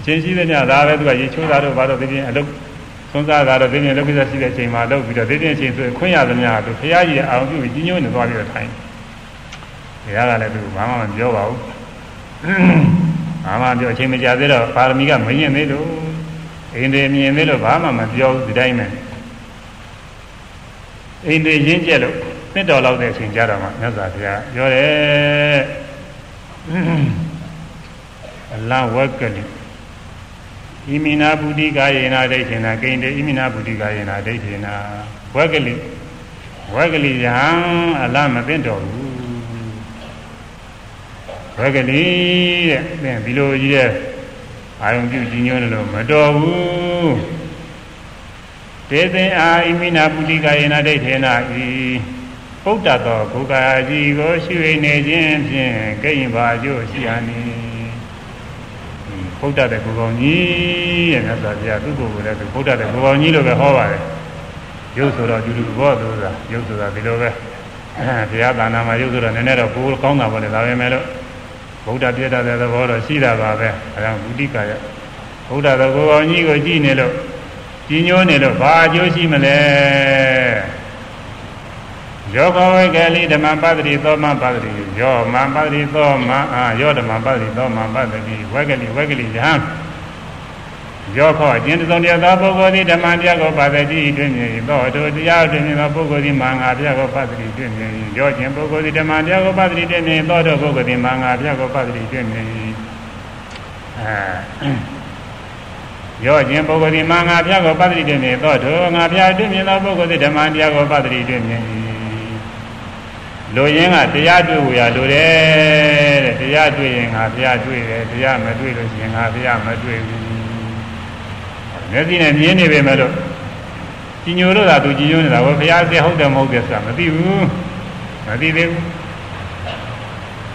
အချိန်ရှိတဲ့ညဒါပဲသူကရေချိုးတာတော့ဘာတော့သိချင်းအလုပ် သုံးစားတာတော့သိချင်းလုပ်ကိစ္စရှိတဲ့အချိန်မှာလုပ်ပြီးတော့သိချင်းအချိန်ဆိုခွင့်ရသမျှသူဖရာကြီးရဲ့အာရုံပြုပြီးကြီးညိုနေသွားပြီးတော့ထိုင်ဘုရားကလည်းသူဘာမှမပြောပါဘူးဘာမှပြောအချိန်မကြာသေးတော့ပါရမီကမရင်သေးလို့အိန္ဒိမြင်သေးလို့ဘာမှမပြောဘူးဒီတိုင်းပဲအိန္ဒိရင်းကျက်လို့နှစ်တော်လောက်တဲ့အချိန်ကြာတော့မှမြတ်စွာဘုရားပြောတယ်အလဝကလိ ဣမိနာပုတိကာယေနာဒိဋ္ဌိနာကိန္တေဣမိနာပုတိကာယေနာဒိဋ္ဌိနာဝကလိဝကလိယံအလမသိတော်ဘူးဝကလိတဲ့သင်ဒီလိုကြီးတဲ့အာယုံပြုကြီးညွှန်းလို့မတော်ဘူးတဒေသင်အာဣမိနာပုတိကာယေနဒိဋ္ဌေနဤပုဒ္ဒသောဘုကာကြီးကိုရှုရနေခြင်းဖြင့်ကိဉ္ဘာကျို့ရှိရမ ည်ဘုဒ္ဓတဲ့ဘုကောင်ကြီးရဲ့မြတ်စွာဘုရားသူ့ကိုယ်ကိုလည်းဘုဒ္ဓတဲ့ဘုကောင်ကြီးလို့ပဲဟောပါတယ်ရုပ်ဆိုတော့ယူလူဘောသူကရုပ်ဆိုတာဒီလိုပဲဘုရားသာနာမှာရုပ်ဆိုတော့နည်းနည်းတော့ပိုကောင်းတာပေါ့လေဒါပဲမဲ့လို့ဗုဒ္ဓပြည့်တဲ့သဘောတော့ရှိတာပါပဲအဲဒါဘုဒ္ဓကာယဘုဒ္ဓတဲ့ဘုကောင်ကြီးကိုကြည့်နေလို့ကြီးညိုးနေလို့ဘာအကျိုးရှိမလဲ ယောဂဝေကလိဓမ္မပတ္တိသောမပတ္တိယောမပတ္တိသောမအာယောဓမ္မပတ္တိသောမပတ္တိဝေကလိဝေကလိယဟံယောခောအကျဉ်းသုံးတရားသောပုဂ္ဂိုလ်သည်ဓမ္မတရားကိုပါတိတွင်မြည်သောတို့တရားတွင်မြည်သောပုဂ္ဂိုလ်သည်မင်္ဂဘုရားကိုပါတိတွင်မြည်ယောကျင်ပုဂ္ဂိုလ်သည်ဓမ္မတရားကိုပါတိတွင်မြည်သောတို့ပုဂ္ဂိုလ်သည်မင်္ဂဘုရားကိုပါတိတွင်မြည်အဲရောခြင်းပုဂ္ဂိုလ်ဒီမှာငါဘုရားကိုပတ္တိတွင်မြင်သောထိုငါဘုရားတွင်မြင်သောပုဂ္ဂိုလ်ဒီဓမ္မတရားကိုပတ္တိတွင်မြင်၏ လူရင်းကတရားတွေ့ဝရလိုတယ်တဲ့တရားတွေ့ရင်ငါဘုရားတွေ့တယ်တရားမတွေ့လို့ရှိရင်ငါဘုရားမတွေ့ဘူးမျက်စိနဲ့မြင်နေပေမဲ့လို့ကြီးညိုလို့သာသူကြီးညိုနေတာဘုရားစေဟုတ်တယ်မဟုတ်တယ်ဆိုတာမသိဘူးမသိသေးဘူး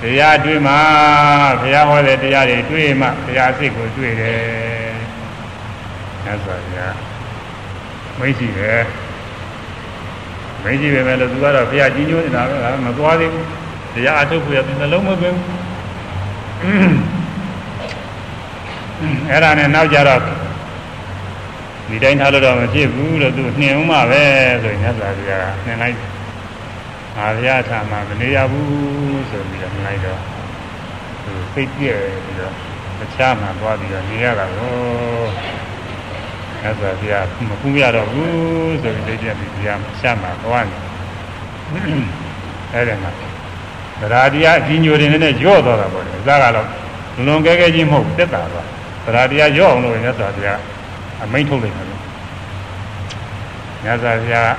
တရားတွေ့မှဘုရားဟောတဲ့တရားတွေတွေ့မှဘုရားစိတ်ကိုတွေ့တယ်။မြတ်စွာဘုရားမိတ်ရှိတယ် မိတ်ရှိပဲမဲ့လို့သူကတော့ဘုရားကြီးညိုနေတာပဲဒါမသွားသေးဘူး။တရားအထုတ်ဖို့ရသူနှလုံးမသွင်းဘူး။အဲ့ဒါနဲ့နောက်ကြတော့ဒီတိုင်းထားလို့တော့မဖြစ်ဘူးလို့သူနှင်ဦးမှာပဲဆိုရင်မြတ်စွာဘုရားနှင်လိုက်ငါဘုရားထာမှာမနေရဘူးဆိုပြီးတော့နှင်လိုက်တော့သူစိတ်ပြည့်ပြီးတော့တခြားမှာသွားပြီးတော့နေရတာကို အဲ့ဆိုဘုရားမကူရတော့ဘူးဆိုပြီးသိပြပြီးဘုရားရှာမှာသွားနေအဲ့ဒါမှာဗရာတရားအကြီးညိုတွေနဲ့ညော့သွားတာပေါ့လေအစားကတော့လွန်ကဲကဲကြီးမဟုတ်တက်တာပါဗရာတရားညော့အောင်လို့မြတ်စွာဘုရားအမိန့်ထုတ်လိုက်တယ်မြတ်စွာဘုရား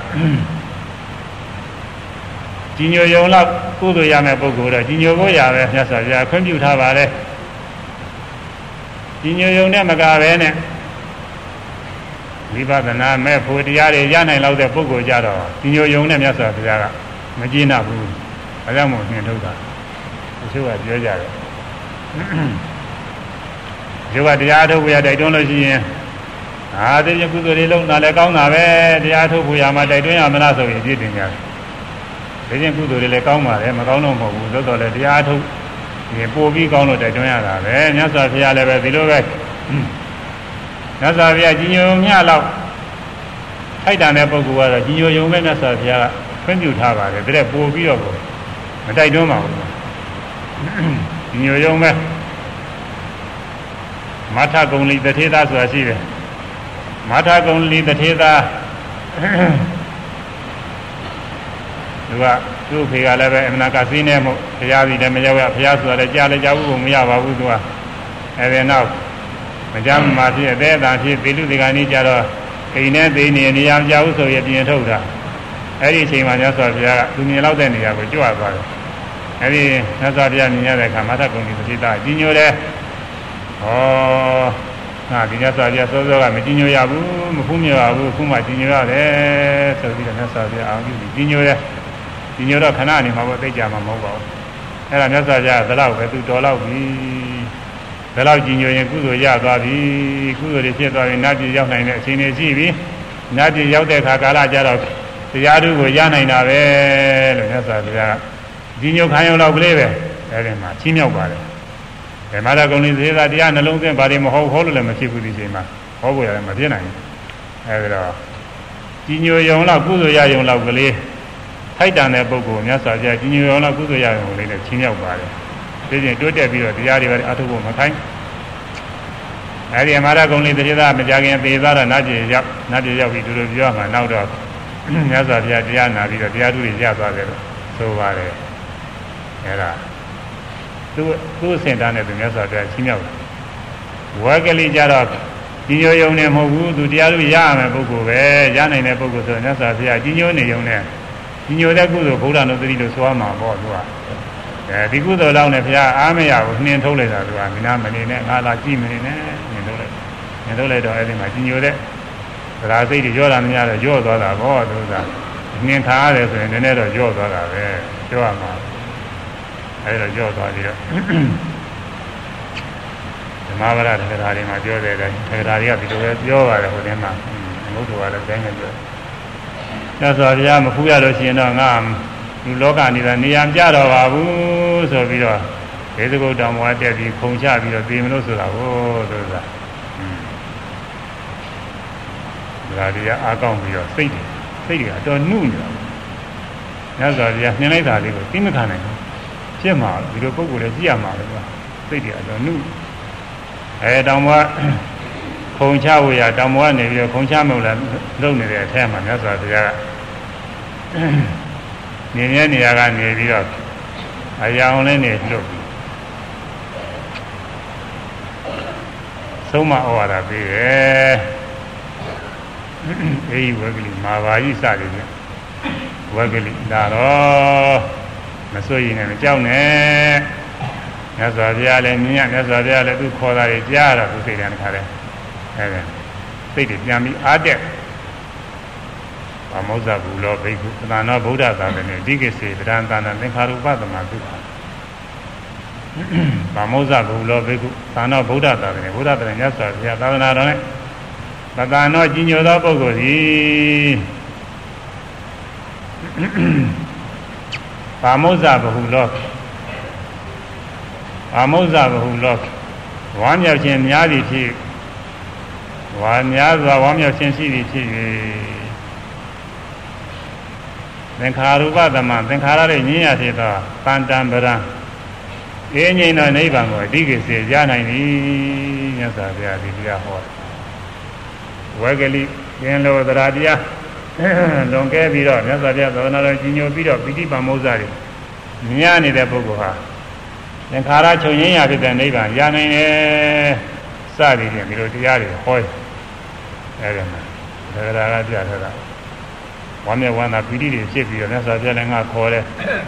ကြီးညိုယုံလောက်ကုသိုလ်ရမယ့်ပုဂ္ဂိုလ်တော့ကြီးညိုဖို့ရပဲမြတ်စွာဘုရားခွင့်ပြုထားပါတယ်ကြီးညိုယုံနဲ့မကပဲနဲ့ဝိ ပဿနာမဲ့ဖို့တရားတွေရနိုင်လောက်တဲ့ပုဂ္ဂိုလ်ကြတော့ကြီးညိုယုံနဲ့မြတ်စွာဘုရားကမကျေနပ်ဘူး။အဲကြောင့်မို့နှင်ထုတ်တာ။တချို့ကပြောကြတယ်။ဒီကတရားထုတ်ဖို့ရတိုက်တွန်းလို့ရှိရင်အာဒီကုသိုလ်တွေလုံးနာလည်းကောင်းတာပဲတရားထုတ်ဖို့ရမှာတိုက်တွန်းရမလားဆိုရင်ပြည့်တင်ကြတယ်။ဒီချင်းကုသိုလ်တွေလည်းကောင်းပါတယ်မကောင်းတော့မဟုတ်ဘူးသို့တော်လည်းတရားထုတ်ရင်ပို့ပြီးကောင်းလို့တိုက်တွန်းရတာပဲမြတ်စွာဘုရားလည်းပဲဒီလိုပဲ မြတ်စွာဘုရားကြီးညိုမြလောက်ထိုက်တန်တဲ့ပုဂ္ဂိုလ်ကတော့ကြီးညိုယုံမဲ့မြတ်စွာဘုရားခွင့်ပြုထားပါတယ်ဒါပို့ပြီးတော့မတိုက်တွန်းပါဘူးကြီးညိုယုံမဲ့မထကုံလီတထေသားဆိုတာရှိတယ်မထကုံလီတထေသားသူကသူ့ဖေကလည်းပဲအမနာကစင်းနေမို့ဘုရားစီလည်းမရောက်ရဘုရားဆိုတာလည်းကြားလည်းကြားဘူးမရပါဘူးသူကအဲဒီနောက် မကြမ်းမှာဖြစ်အသေးအတန်ဖြစ်ဘိလူဒီကနေ့ကျတော့အိမ်နဲ့သိနေနေရာမကြဘူးဆိုရင်ပြင်ထုတ်တာအဲ့ဒီအချိန်မှာမြတ်စွာဘုရားကသူမြင်လောက်တဲ့နေရာကိုကြွသွားတယ်အဲ့ဒီမြတ်စွာဘုရားမြင်ရတဲ့အခါမထကုံဒီပတိတာကြီးညိုတယ်ဟောငါဒီမြတ်စွာဘုရားစောစောကမကြီးညိုရဘူးမဖူးမြော်ဘူးခုမှကြီးညိုရတယ်ဆိုပြီးတော့မြတ်စွာဘုရားအောင်ပြုပြီးကြီးညိုတယ်ကြီးညိုတော့ခဏနေမှာပေါ့သိကြမှာမဟုတ်ပါဘူးအဲ့ဒါမြတ်စွာဘုရားကဘယ်လောက်ပဲသူတော်လောက်ပြီ ဘယ်လောက်ကြည်ညိုရင်ကုသိုလ်ရသွားပြီကုသိုလ်တွေဖြစ်သွားရင်နတ်ပြည်ရောက်နိုင်တဲ့အချိန်တွေရှိပြီနတ်ပြည်ရောက်တဲ့အခါကာလကျတော့တရားဓုကိုရနိုင်တာပဲလို့မြတ်စွာဘုရားကြည်ညိုခံရုံတော့ကလေးပဲအဲဒီမှာချင်းမြောက်ပါတယ်ဗမာရကုံလေးသေသာတရားနှလုံးသွင်းဘာတွေမဟုတ်ဟောလို့လည်းမဖြစ်ဘူးဒီချိန်မှာဟောဖို့ရတယ်မဖြစ်နိုင်ဘူးအဲဒီတော့ကြည်ညိုရုံတော့ကုသိုလ်ရရုံတော့ကလေးထိုက်တန်တဲ့ပုဂ္ဂိုလ်မြတ်စွာဘုရားကြည်ညိုရုံတော့ကုသိုလ်ရရုံလေးနဲ့ချင်းမြောက်ပါတယ် သိချင်းတိုးတက်ပြီးတော့တရားတွေပဲအထုဖို့မခိုင်းအဲဒီအမာရကုံလေးတတိယမကြခင်သေသွားတော့နတ်ပြည်ရောက်နတ်ပြည်ရောက်ပြီးသူတို့ပြောမှနောက်တော့မြတ်စွာဘုရားတရားနာပြီးတော့တရားထုတွေရသွားတယ်လို့ဆိုပါတယ်အဲဒါသူသူ့စင်တာနဲ့သူမြတ်စွာဘုရားချင်းမြောက်တယ်ဝါကလေးကြတော့ကြီးညိုယုံနေမဟုတ်ဘူးသူတရားထုရရမယ်ပုဂ္ဂိုလ်ပဲရနိုင်တဲ့ပုဂ္ဂိုလ်ဆိုမြတ်စွာဘုရားကြီးညိုနေယုံနဲ့ကြီးညိုတဲ့ကုသိုလ်ဘုရားနုသတိလို့ဆိုရမှာပေါ့သူက အဲဒီကုသိုလ်လောက်နဲ့ဘုရားအားမရဘူးနှင်ထုတ်လိုက်တာသူကမနာမနေနဲ့ငါလာကြည့်မနေနဲ့နှင်ထုတ်လိုက်နှင်ထုတ်လိုက်တော့အဲဒီမှာကြီးညိုတဲ့သရာစိတ်တွေကြောတာမများတော့ကြော့သွားတာပေါ့သူကနှင်ထားရတယ်ဆိုရင်နည်းနည်းတော့ကြော့သွားတာပဲကြော့ရမှာအဲဒါကြော့သွားပြီးတော့ဓမ္မဗရထေရတွေမှာပြောတဲ့အတိုင်းထေရတွေကဒီလိုပဲပြောပါတယ်ဟိုထဲမှာဘုဒ္ဓဘာသာလည်းတိုင်းနေပြောညစွာဘုရားမဖူးရလို့ရှိရင်တော့ငါ လူလောကနေတာနေရာကြတော့ပါဘူးဆိုပြီးတော့ဒေသကုတ်တော်မွားတက်ပြီးခုံချပြီးတော့ပြင်မလို့ဆိုတာကိုဆိုတာဒါဒီကအားကောင်းပြီးတော့စိတ်တွေစိတ်တွေအတော်နှုတ်နေတာညစွာဘုရားနှင်းလိုက်တာလေးကိုသိမခံနိုင်ဘူးဖြစ်မှာဒီလိုပုံကိုယ်လည်းကြည့်ရမှာလေကွာစိတ်တွေအတော်နှုတ်အဲတောင်မွားခုံချဖို့ရတောင်မွားနေပြီးတော့ခုံချမလို့လည်းလုံနေတဲ့အထက်မှာမြတ်စွာဘုရားက နေနေနေရာကနေပြီးတော့အရာအောင်လေးနေလှုပ်ဆုံးမဩဝါဒပေးတယ်အေးဝဂလိမာဘာကြီးစတယ်ပြဝဂလိဒါတော့မစိုးရင်လည်းကြောက်နဲ့မြတ်စွာဘုရားလည်းမြင်ရမြတ်စွာဘုရားလည်းသူခေါ်တာတွေကြားတော့သူစိတ်ထဲတစ်ခါလဲအဲဒါစိတ်တွေပြန်ပြီးအားတက် ဗမောဇဘူလောဘိက္ခုသနာဗုဒ္ဓသာသနေဒီကိစေဗဒံသာနာသင်္ခါရုပသမတုဗမောဇဘူလောဘိက္ခုသာနာဗုဒ္ဓသာသနေဗုဒ္ဓသာသနေမြတ်စွာဘုရားသာသနာတော်နဲ့သတ္တနောကြီးညိုသောပုဂ္ဂိုလ်သည်ဗမောဇဘူလောဗမောဇဘူလောဝါမြောက်ခြင်းများသည်ဖြစ်ဝါများစွာဝါမြောက်ခြင်းရှိသည်ဖြစ်၍ သင်္ခါရုပသမသင်္ခါရရဲ့ညင်းရဖြစ်သောတန်တံပရံအေးငိမ့်သောနိဗ္ဗာန်ကိုအဓိကစေရနိုင်သည်မြတ်စွာဘုရားဒီတရားဟောဝေကလိကျင်လိုသရာတရားလွန်ကဲပြီးတော့မြတ်စွာဘုရားသာသနာတော်ကြီးညိုပြီးတော့ပိဋိပမောဇ္ဇတွေမြင်နေတဲ့ပုဂ္ဂိုလ်ဟာသင်္ခါရချုပ်ငင်းရဖြစ်တဲ့နိဗ္ဗာန်ရနိုင်တယ်စသည်ဖြင့်ဒီလိုတရားတွေဟောအဲဒီမှာဒါကြတာကပြထားတာ ဝမ်းမြောက်ဝမ်းသာပီတိတွေဖြစ်ပြီးတော့မြတ်စွာဘုရားလည်းငါခေါ်တယ်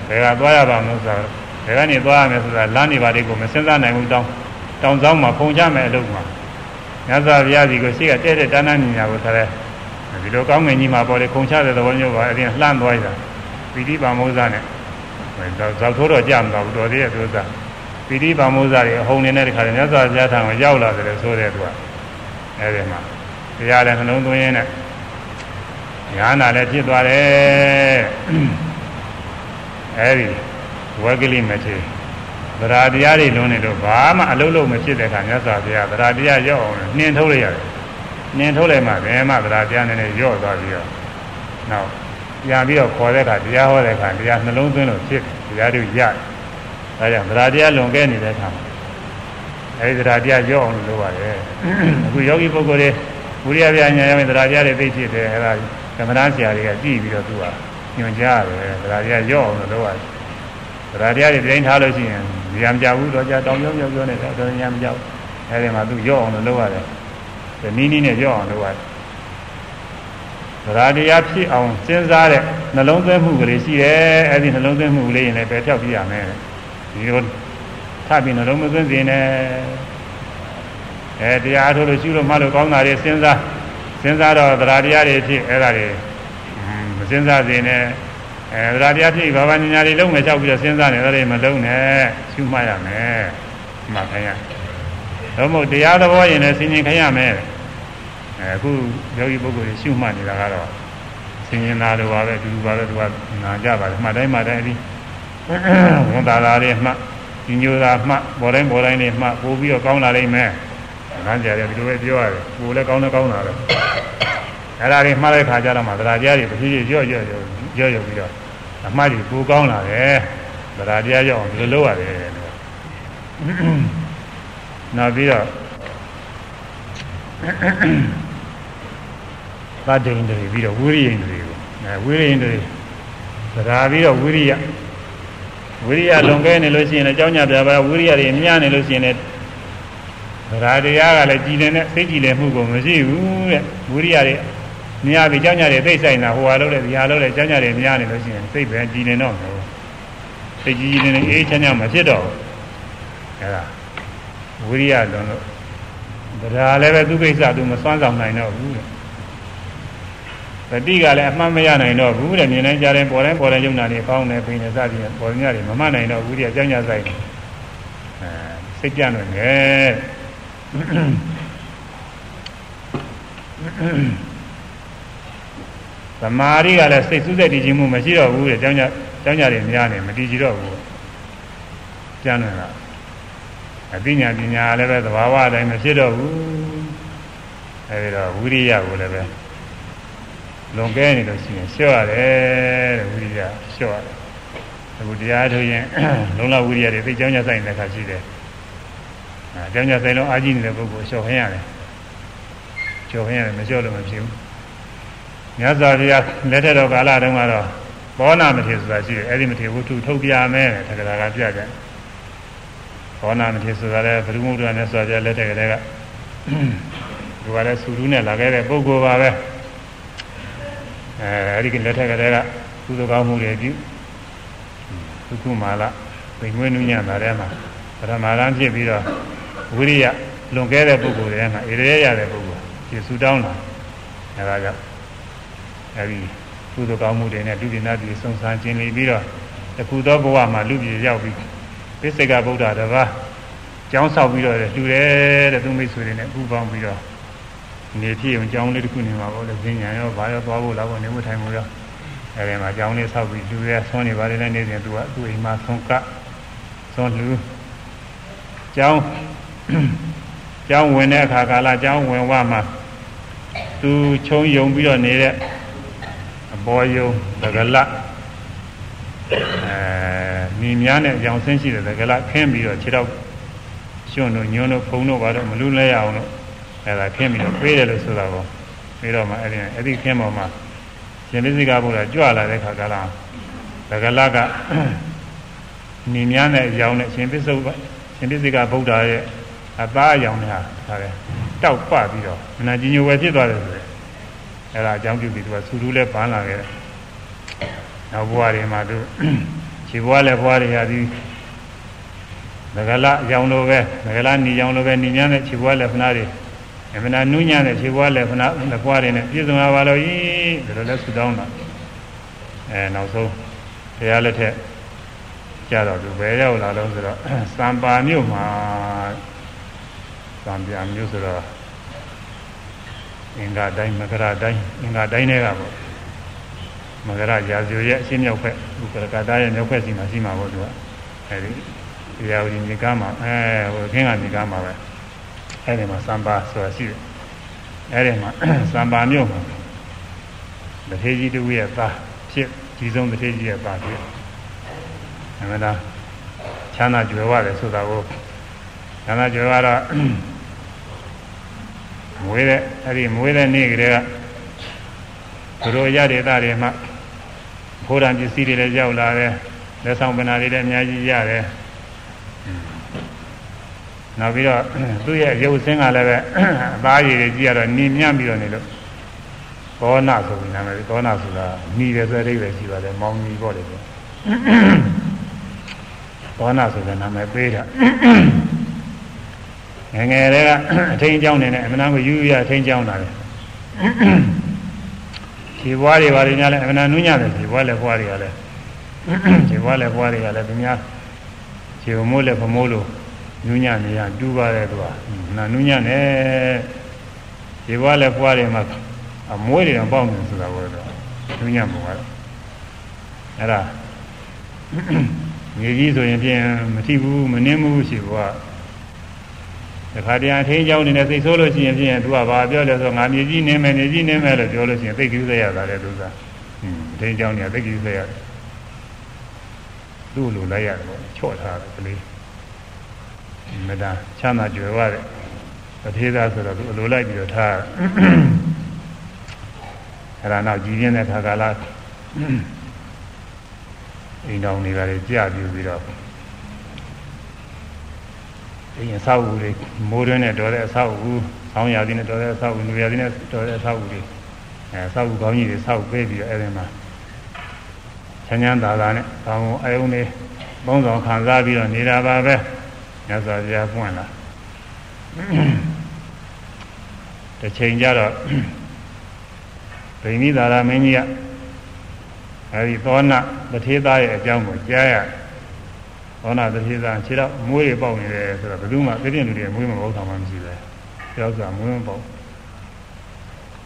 ဘယ်ကသွားရပါမလို့ဆိုတော့ဘယ်ကနေသွားရမလဲဆိုတာလမ်းနေပါလေးကိုမစဉ်းစားနိုင်ဘူးတောင်းတောင်ဆောင်မှာဖုန်ချမယ်အလုပ်မှာမြတ်စွာဘုရားစီကိုရှိကတဲ့တဲ့တဏ္ဍာညာကိုထားတယ်ဒီလိုကောင်းငင်ကြီးမှာပေါ်လေခုံချတဲ့သဘောမျိုးပါအရင်လှမ်းသွားရတာပီတိပါမောဇာနဲ့ဇောက်ထိုးတော့ကြမှာဘူးတော်သေးရဲ့သူစားပီတိပါမောဇာတွေအဟုန်နေတဲ့ခါကျမြတ်စွာဘုရားထံကိုရောက်လာတယ်ဆိုတဲ့သူကအဲဒီမှာတရားလည်းနှလုံးသွင်းရင်းနဲ့ ညာနာလည်းဖြစ်သွားတယ်အဲဒီဝက်ကလေးမထေသရာတရားတွေလုံးနေလို့ဘာမှအလုံးလုံးမဖြစ်တဲ့အခါမြတ်စွာဘုရားသရာတရားရောက်အောင်နှင်ထုတ်လိုက်ရတယ်နှင်ထုတ်လိုက်မှဘယ်မှသရာတရားနဲ့ရော့သွားပြီးတော့နောက်ပြန်ပြီးတော့ခေါ်တဲ့အခါတရားဟောတဲ့အခါတရားနှလုံးသွင်းလို့ဖြစ်တရားတွေရတယ်ဒါကြောင့်သရာတရားလွန်ကဲနေတဲ့အခါအဲဒီသရာတရားရော့အောင်လုပ်ရတယ်အခုယောဂီပုဂ္ဂိုလ်တွေဝိရိယပြညာရမယ်သရာတရားတွေသိဖြစ်တယ်အဲဒါ ကမ္မရာဆရာတွေကကြည့်ပြီးတော့သူကညွှန်ကြားရတယ်သရာတရားရော့အောင်လုပ်ရတယ်သရာတရားတွေပြိုင်ထားလို့ရှိရင်ဉာဏ်မကြဘူးတော့ကြာတောင်ပြောပြောပြောနေတာတော့ဉာဏ်မကြောက်အဲဒီမှာသူရော့အောင်လုပ်ရတယ်နီးနီးနဲ့ရော့အောင်လုပ်ရတယ်သရာတရားဖြစ်အောင်စဉ်းစားတဲ့နှလုံးသွင်းမှုကလေးရှိတယ်အဲဒီနှလုံးသွင်းမှုကလေးရင်လည်းပယ်ဖြောက်ပြရမယ်ဒီလိုထပ်ပြီးနှလုံးမသွင်းစေနဲ့အဲတရားထုတ်လို့ရှိလို့မှလို့ကောင်းတာတွေစဉ်းစား စဉ်းစားတော့သရာတရားတွေဖြစ်အဲ့ဒါတွေမစဉ်းစားစေနဲ့အဲသရာတရားဖြစ်ဘာဝညာညာတွေလုံးမယ်လျှောက်ပြီးတော့စဉ်းစားနေတယ်တွေမလုံးနဲ့ရှုမှတ်ရမယ်မှတ်ခိုင်းရတော့မို့တရားသဘောရင်လည်းစဉ်းကျင်ခိုင်းရမယ်အဲအခုယောဂီပုဂ္ဂိုလ်တွေရှုမှတ်နေတာကတော့စဉ်းကျင်တာလိုပါပဲအတူတူပါပဲသူကနာကြပါတယ်မှတ်တိုင်းမှတ်တိုင်းအပြီးဝန်တာတာတွေမှတ်ဒီညိုတာမှတ်ပေါ်တိုင်းပေါ်တိုင်းတွေမှတ်ပို့ပြီးတော့ကောင်းလာလိမ့်မယ် လမ်းကြရတယ်ဒီလိုပဲပြောရတယ်ကိုယ်လည်းကောင်းလည်းကောင်းတာပဲအဲ့ဒါတွေမှားတဲ့ခါကျတော့မှသရာတရားတွေတစ်ဖြည်းဖြည်းကြော့ကြော့ကြော့ကြော့ကြော့ပြီးတော့အမှားတွေကိုကောင်းလာတယ်သရာတရားကြောင့်ဒီလိုလုပ်ရတယ်နောက်ပြီးတော့သတ္တိန်တွေပြီးတော့ဝိရိယင်တွေကိုအဲဝိရိယင်တွေသရာပြီးတော့ဝိရိယဝိရိယလွန်ကဲနေလို့ရှိရင်လည်းကြောင်းညပြပါဝိရိယတွေမြနေလို့ရှိရင်လည်း သရာတရားကလည်းကြည်နေတဲ့သိကြည်လည်မှုကိုမရှိဘူးတဲ့ဝိရိယတွေမြားပြီးကြောင်းညတွေသိဆိုင်တာဟိုဟာလို့လည်းဒီဟာလို့လည်းကြောင်းညတွေမြားနေလို့ရှိရင်သိပဲကြည်နေတော့မယ်သိကြည်နေအေးချမ်းချမ်းမဖြစ်တော့ဘူးအဲဒါဝိရိယလွန်လို့သရာလည်းပဲသူကိစ္စသူမစွမ်းဆောင်နိုင်တော့ဘူးတဲ့တတိကလည်းအမှန်မရနိုင်တော့ဘူးတဲ့မြင်တိုင်းကြားတိုင်းပေါ်တိုင်းပေါ်တိုင်းယုံနာနေပေါင်းနေပင်နေစသည်ဖြင့်ပေါ်ညတွေမမှတ်နိုင်တော့ဘူးတဲ့ကြောင်းကြဆိုင်အဲစိတ်ပြန့်နေတယ် သမာဓိကလည်းစိတ်စူးစိတ်တည်ခြင်းမှုမရှိတော့ဘူးတဲ့ကြောင်းကြကြောင်းကြတွေများနေမတည်ကြတော့ဘူးကျမ်းနေတာအသိဉာဏ်ပညာလည်းပဲသဘာဝအတိုင်းမဖြစ်တော့ဘူးအဲဒီတော့ဝိရိယကိုလည်းပဲလွန်ကဲနေလို့ရှိရင်လျှော့ရတယ်တဲ့ဝိရိယလျှော့ရတယ်အခုတရားထုတ်ရင်လုံလဝိရိယတွေသိကြောင်းကြဆိုင်တဲ့ခါရှိတယ် အဲကြောင်းကြဆိုင်လုံးအာကြီးနေတဲ့ပုဂ္ဂိုလ်လျှော့ခင်းရတယ်လျှော့ခင်းရတယ်မလျှော့လို့မဖြစ်ဘူးမြတ်စွာဘုရားလက်ထက်တော်ကာလတုန်းကတော့ဘောနာမထေဆိုတာရှိတယ်အဲ့ဒီမထေဝတ္ထုထုတ်ပြမယ်တဲ့တက္ကရာကပြကြတယ်ဘောနာမထေဆိုတာလည်းဘုရုမုဒ္ဒရာနဲ့ဆိုကြလက်ထက်ကလေးကသူကလည်းစူလူးနဲ့လာခဲ့တဲ့ပုဂ္ဂိုလ်ပါပဲအဲအဲ့ဒီလက်ထက်ကလေးကကုသကောင်းမှုတွေပြုသုခုမာလသိမွေးနုညံ့တာထဲမှာပထမရန်ဖြစ်ပြီးတော့ ဝိရိယလွန်ခဲ့တဲ့ပုဂ္ဂိုလ်တွေမှာဣရိယရတဲ့ပုဂ္ဂိုလ်ဒီဆူတောင်းတာအဲဒါကြောင့်အဲဒီကုသကောင်းမှုတွေနဲ့ဒုတိယနာတိဆုံးဆန်းခြင်းလေးပြီးတော့တခုသောဘဝမှာလူပြည်ရောက်ပြီးပိစိကဗုဒ္ဓတပါးကျောင်းဆောက်ပြီးတော့လူတယ်တဲ့သူမိတ်ဆွေတွေနဲ့ပူးပေါင်းပြီးတော့နေဖြစ်အောင်ကျောင်းလေးတစ်ခုနေမှာပေါ့လေဈဉ္ညာရောဘာရောသွားဖို့လာဖို့နေဖို့ထိုင်ဖို့ရောအဲဒီမှာကျောင်းလေးဆောက်ပြီးလူရဲဆွမ်းနေပါတယ်လည်းနေစဉ်သူကသူ့အိမ်မှာဆွမ်းကဆွမ်းလူကျောင်း ကျောင်းဝင်တဲ့အခါကာလကျောင်းဝင်ဝမှာသူခြုံယုံပြီးတော့နေတဲ့အပေါ်ယုံသကလအဲညီများနဲ့ကြောင်ဆင်းရှိတဲ့သကလခင်းပြီးတော့ခြေတော့ရှင်တို့ညွန်းတို့ဖုံတို့ဘာတော့မလူလဲရအောင်လို့အဲဒါခင်းပြီးတော့ပေးတယ်လို့ဆိုတာကိုပြီးတော့မှအဲ့ဒီအဲ့ဒီခင်းပေါ်မှာရှင်ပစ္စည်းကဘုရားကြွလာတဲ့ခါကလာသကလကညီများနဲ့ရောင်နဲ့ရှင်ပစ္စုပ္ရှင်ပစ္စည်းကဗုဒ္ဓရဲ့ အသားရောင်နဲ့ဟာဒါပဲတောက်ပပြီးတော့မနာကြီးညိုဝယ်ဖြစ်သွားတယ်ဆိုရယ်အဲ့ဒါအကြောင်းပြုပြီးသူကဆူတူးလဲပန်းလာခဲ့တယ်နောက်ဘဝတွေမှာသူခြေဘဝလည်းဘဝတွေဟာဒီငကလရောင်လိုပဲငကလညီရောင်လိုပဲညီများတဲ့ခြေဘဝလည်းခဏတွေအမနာနုညံ့တဲ့ခြေဘဝလည်းခဏလက်ဘဝတွေနဲ့ပြည့်စုံလာပါလို့ဤဒါလိုလဲဆူတောင်းတာအဲနောက်ဆုံးတရားလက်ထက်ကြတော့သူဘယ်ရောက်လာလို့ဆိုတော့စံပါမြို့မှာ စံပြမြို့ဆိုတော့အင်္ဂါတိုင်းမကရတိုင်းအင်္ဂါတိုင်းတွေကပေါ့မကရရာဇိုရဲ့အရှင်းမြောက်ဖက်ဥပရကတာရဲ့မြောက်ဖက်စီမှာရှိမှာပေါ့သူကအဲဒီတရားဝိမြေကားမှာအဲဟိုခင်းကမြေကားမှာပဲအဲဒီမှာစံပါဆိုတာရှိတယ်အဲဒီမှာစံပါမြို့မှာတထေကြီးတူရဲ့သားဖြစ်ကြီးဆုံးတထေကြီးရဲ့သားဖြစ်အမှန်တရားချမ်းသာကြွယ်ဝတယ်ဆိုတာကိုချမ်းသာကြွယ်ဝတော့ မွေးတဲ့အဲ့ဒီမွေးတဲ့နေ့ကလေးကသူတို့ရတဲ့သားတွေမှဘုရားပစ္စည်းတွေလည်းရောက်လာတယ်လက်ဆောင်ပနာတွေလည်းအများကြီးရတယ်နောက်ပြီးတော့သူ့ရဲ့ရုပ်ဆင်းကလည်းပဲအသားရည်တွေကြည့်ရတော့နေမြပြီးတော့နေလို့ဘောနာဆိုပြီးနာမည်ဘောနာဆိုတာညီတယ်ဆိုတဲ့အိဗယ်ရှိပါတယ်မောင်ညီပေါ့လေဘောနာဆိုတဲ့နာမည်ပေးတာ ငငယ်တွေကအထင်းကြောင်းနေနဲ့အမနာကိုယူယူရအထင်းကြောင်းတာလေဒီဘွားတွေဘာတွေများလဲအမနာနူးညံ့တယ်ဒီဘွားလည်းဘွားတွေကလည်းဒီဘွားလည်းဘွားတွေကလည်းသူများခြေမိုးလည်းဖမိုးလို့နူးညံ့နေရတူးပါတယ်သူကနာနူးညံ့နေဒီဘွားလည်းဘွားတွေမှာအမွေးတွေတော့ပေါက်နေဆိုတာကိုတော့နူးညံ့ပုံကတော့အဲ့ဒါငြီးကြီးဆိုရင်ပြင်မထိဘူးမနှင်းဘူးရှိဘွား တခါတည်းအထင်းကြောင်းနေတဲ့စိတ်ဆိုးလို့ရှိရင်ဖြင့်သူကဘာပြောလဲဆိုငါမြေကြီးနင်းမယ်နေကြီးနင်းမယ်လို့ပြောလို့ရှိရင်သိကိစ္စရတာလေသူကအင်းအထင်းကြောင်းနေသိကိစ္စရသူ့လိုလိုက်ရတယ်ပေါ့ချော့ထားတယ်ကလေးမဒါချမ်းသာကြွယ်ဝတဲ့ပထေသာဆိုတော့သူအလိုလိုက်ပြီးတော့ထားအဲ့ဒါနောက်ကြည်ပြင်းတဲ့ခါကလာအိမ်တော်နေပါလေကြာပြူပြီးတော့ ဒီအဆောက်အဦတွေမိုးတွင်းနဲ့တော်တဲ့အဆောက်အဦဆောင်းရာသီနဲ့တော်တဲ့အဆောက်အဦနွေရာသီနဲ့တော်တဲ့အဆောက်အဦတွေအဲအဆောက်အဦကောင်းကြီးတွေဆောက်ပေးပြီးတော့အဲဒီမှာချမ်းချမ်းသာသာနဲ့ကောင်းအယုံတွေပုံဆောင်ခံစားပြီးတော့နေတာပါပဲညဇောပြပွင့်လာတစ်ချိန်ကျတော့ဗိမိသာရမင်းကြီးကအဲဒီသောနာတထေသားရဲ့အကြောင်းကိုကြားရ သောနာတထေသားခြေတော့မွေးရပေါက်နေတယ်ဆိုတော့ဘယ်သူမှသိတဲ့လူတွေမွေးမပေါက်တာမှမရှိပဲကြောက်စာမွေးမပေါက်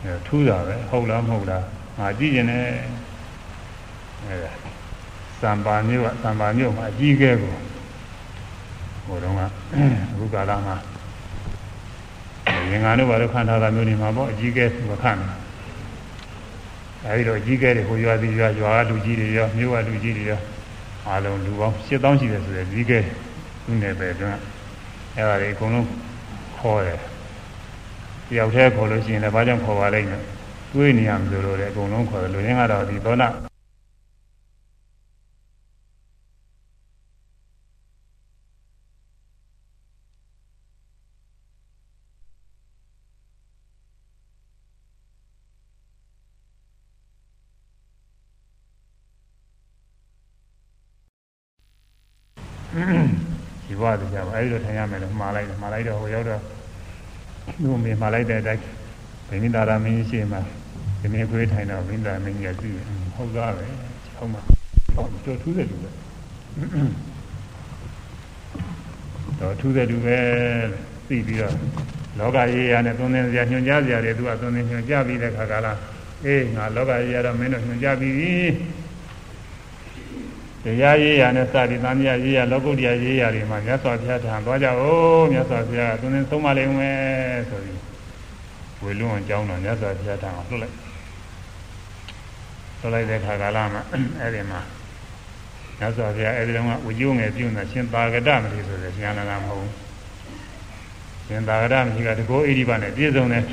အဲထူးတာပဲဟုတ်လားမဟုတ်လားငါကြည့်ရင်လည်းအဲစံပါမျိုးကစံပါမျိုးမှာအကြီးကဲကိုဟိုတုန်းကအခုကာလမှာရင်ငါတို့ဘာလို့ခံထားတာမျိုးနေမှာပေါ့အကြီးကဲမခံဘူးအဲဒီတော့အကြီးကဲတွေဟိုရွာဒီရွာရွာကလူကြီးတွေရောမြို့ကလူကြီးတွေရော အားလုံးလူပေါင်း8000ရှိတယ်ဆိုတဲ့ကြီးကဲသူနယ်ပဲတွန်းအဲဒါတွေအကုန်လုံးခေါ်တယ်တယောက်တည်းခေါ်လို့ရှိရင်လည်းဘာကြောင့်ခေါ်ပါလိမ့်မယ်တွေးနေရမလို့လို့လည်းအကုန်လုံးခေါ်တယ်လူရင်းကတော့ဒီသောနာဒီဘဝတရားပါ အဲဒီလိုထိုင်ရမယ်လို့မှားလိုက်တယ်မှားလိုက်တော့ဟိုရောက်တော့သူ့မေမှားလိုက်တဲ့အတိုင်းဗိမိတာရမင်းကြီးရှိမှဒီနေ့ခွေးထိုင်တော့ဗိမိတာမင်းကြီးကကြည့်ဟုတ်သားပဲဟုတ်မှာတော့ထူးတယ်လူပဲတော့ထူးတယ်လူပဲသိပြီးတော့လောကရေးရနဲ့သုံးသင်စရာညွှန်ကြားစရာတွေသူကသုံးသင်ညွှန်ကြားပြီးတဲ့ခါကလာအေးငါလောကရေးရတော့မင်းတို့ညွှန်ကြားပြီး တရားရေးရနဲ့စသည်သံဃာရေးရလောကုတ္တရာရေးရတွေမှာမြတ်စွာဘုရားထံသွားကြအောင်မြတ်စွာဘုရားကသူနဲ့ဆုံးမလိမ့်မယ်ဆိုပြီးဝေလွန်အကြောင်းတော်မြတ်စွာဘုရားထံကိုလွှတ်လိုက်လွှတ်လိုက်တဲ့ခါကာလမှာအဲ့ဒီမှာမြတ်စွာဘုရားအဲ့ဒီတော့ကဝိယုံငယ်ပြုနေတာရှင်သာဂတမတိဆိုတဲ့ဉာဏ်နာမဟုတ်ဘူးရှင်သာဂတမတိကတကောဣရိပနဲ့ပြည့်စုံတယ်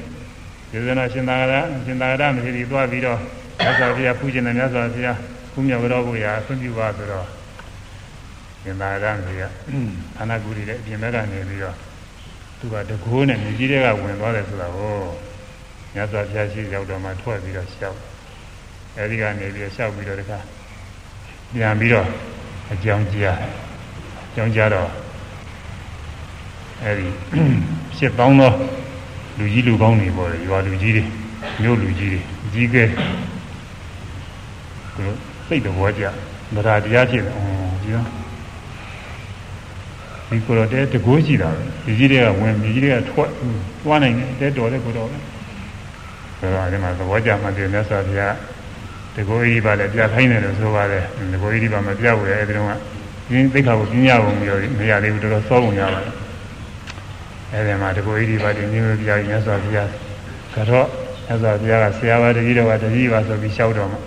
ပြည့်စုံတော့ရှင်သာဂတရှင်သာဂတမတိကြီးသွားပြီးတော့မြတ်စွာဘုရားဖူးခြင်းနဲ့မြတ်စွာဘုရား ကုမြောက်တော်ကိုရာဆွံ့ပြပါဆိုတော့ရှင်သာရမေကအာနာဂုရီရဲ့အပြင်ဘက်ကနေပြီးတော့သူကတကိုးနဲ့မြေကြီးတွေကဝင်သွားတယ်ဆိုတာကိုမြတ်စွာဘုရားရှိရောက်တော့မှထွက်ပြီးတော့ရှောက်အဲဒီကနေပြီးတော့ရှောက်ပြီးတော့တခါပြန်ပြီးတော့အကြောင်းကြားအကြောင်းကြားတော့အဲဒီရှစ်ပေါင်းသောလူကြီးလူကောင်းတွေပေါ်တယ်ရွာလူကြီးတွေမြို့လူကြီးတွေအကြီးကဲသူတို့ စိတ်တော်ကြဗရာတရားဖြစ်တယ်။ဒီတော့ဒီကိုယ်တော်တဲ့တကိုးရှိတာပဲ။ဒီကြီးတွေကဝင်ဒီကြီးတွေကထွက်သွားနိုင်တယ်တဲ့တော်တဲ့ကိုယ်တော်ပဲ။ဆိုတော့ဒီမှာသဘောကြမှတည်းမြတ်စွာဘုရားတကိုးဤပါလေပြခိုင်းတယ်လို့ဆိုပါတယ်။တကိုးဤပါမပြဘူးလေအဲဒီတော့ကဒီသိက္ခာကိုပြညာပုံပြီးတော့မရသေးဘူးတော်တော်စောပုံရပါတယ်။အဲဒီမှာတကိုးဤပါဒီမျိုးပြမြတ်စွာဘုရားကတော့မြတ်စွာဘုရားကဆရာပါတကြီးတော်ကတကြီးပါဆိုပြီးလျှောက်တော်မှာ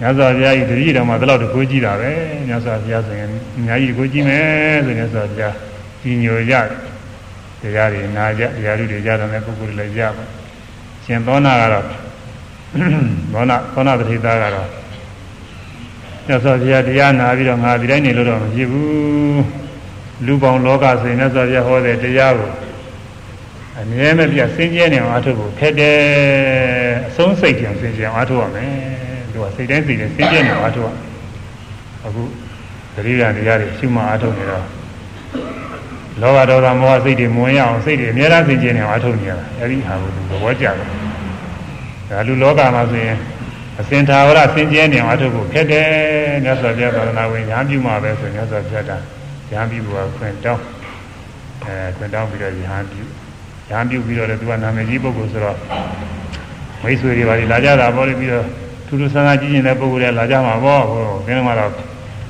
မြတ်စွာဘုရားကြီးတတိတော်မှာဒီလောက်တကိုးကြည့်တာပဲမြတ်စွာဘုရားဆိုရင်အများကြီးကိုကြည့်မယ်ဆိုမြတ်စွာဘုရားကြီးညိုကြတရားတွေနာကြတရားတွေကြတော့လည်းပုဂ္ဂိုလ်တွေလည်းကြပါရှင်သောနာကတော့သောနာသောနာတတိသားကတော့မြတ်စွာဘုရားတရားနာပြီးတော့ငါဒီတိုင်းနေလို့တော့မဖြစ်ဘူးလူပေါင်းလောကဆိုရင်မြတ်စွာဘုရားဟောတဲ့တရားကိုအမြဲမပြတ်စင်ကြဲနေအောင်အားထုတ်ဖို့ခက်တယ်အဆုံးစိတ်ကြောင့်စင်ကြဲအောင်အားထုတ်ရမယ် သူကစိတ်တိုင်းစိတ်တိုင်းစိတ်ပြည့်နေအားထုတ်အခုသတိရတရားတွေရှုမှအားထုတ်နေတော့လောဘဒေါသမောဟစိတ်တွေမဝင်ရအောင်စိတ်တွေအများအားစိတ်ကျင်းနေအောင်အားထုတ်နေရတာအဲဒီဟာကိုသူသဘောကျတယ်ဒါလူလောကမှာဆိုရင်အစင်သာဝရစင်ကျဲနေအောင်အားထုတ်ဖို့ခက်တယ်မြတ်စွာဘုရားသာသနာဝင်ညာပြုမှာပဲဆိုမြတ်စွာဘုရားကညာပြုဖို့ခွင့်တောင်းအဲခွင့်တောင်းပြီးတော့ညာပြုညာပြုပြီးတော့လည်းသူကနာမည်ကြီးပုဂ္ဂိုလ်ဆိုတော့မိတ်ဆွေတွေပါလာကြတာပေါ့လေပြီးတော့ ထူးထူးဆန်းဆန်းကြည့်နေတဲ့ပုဂ္ဂိုလ်တွေလာကြမှာပေါ့ဟိုဒီနေ့မှတော့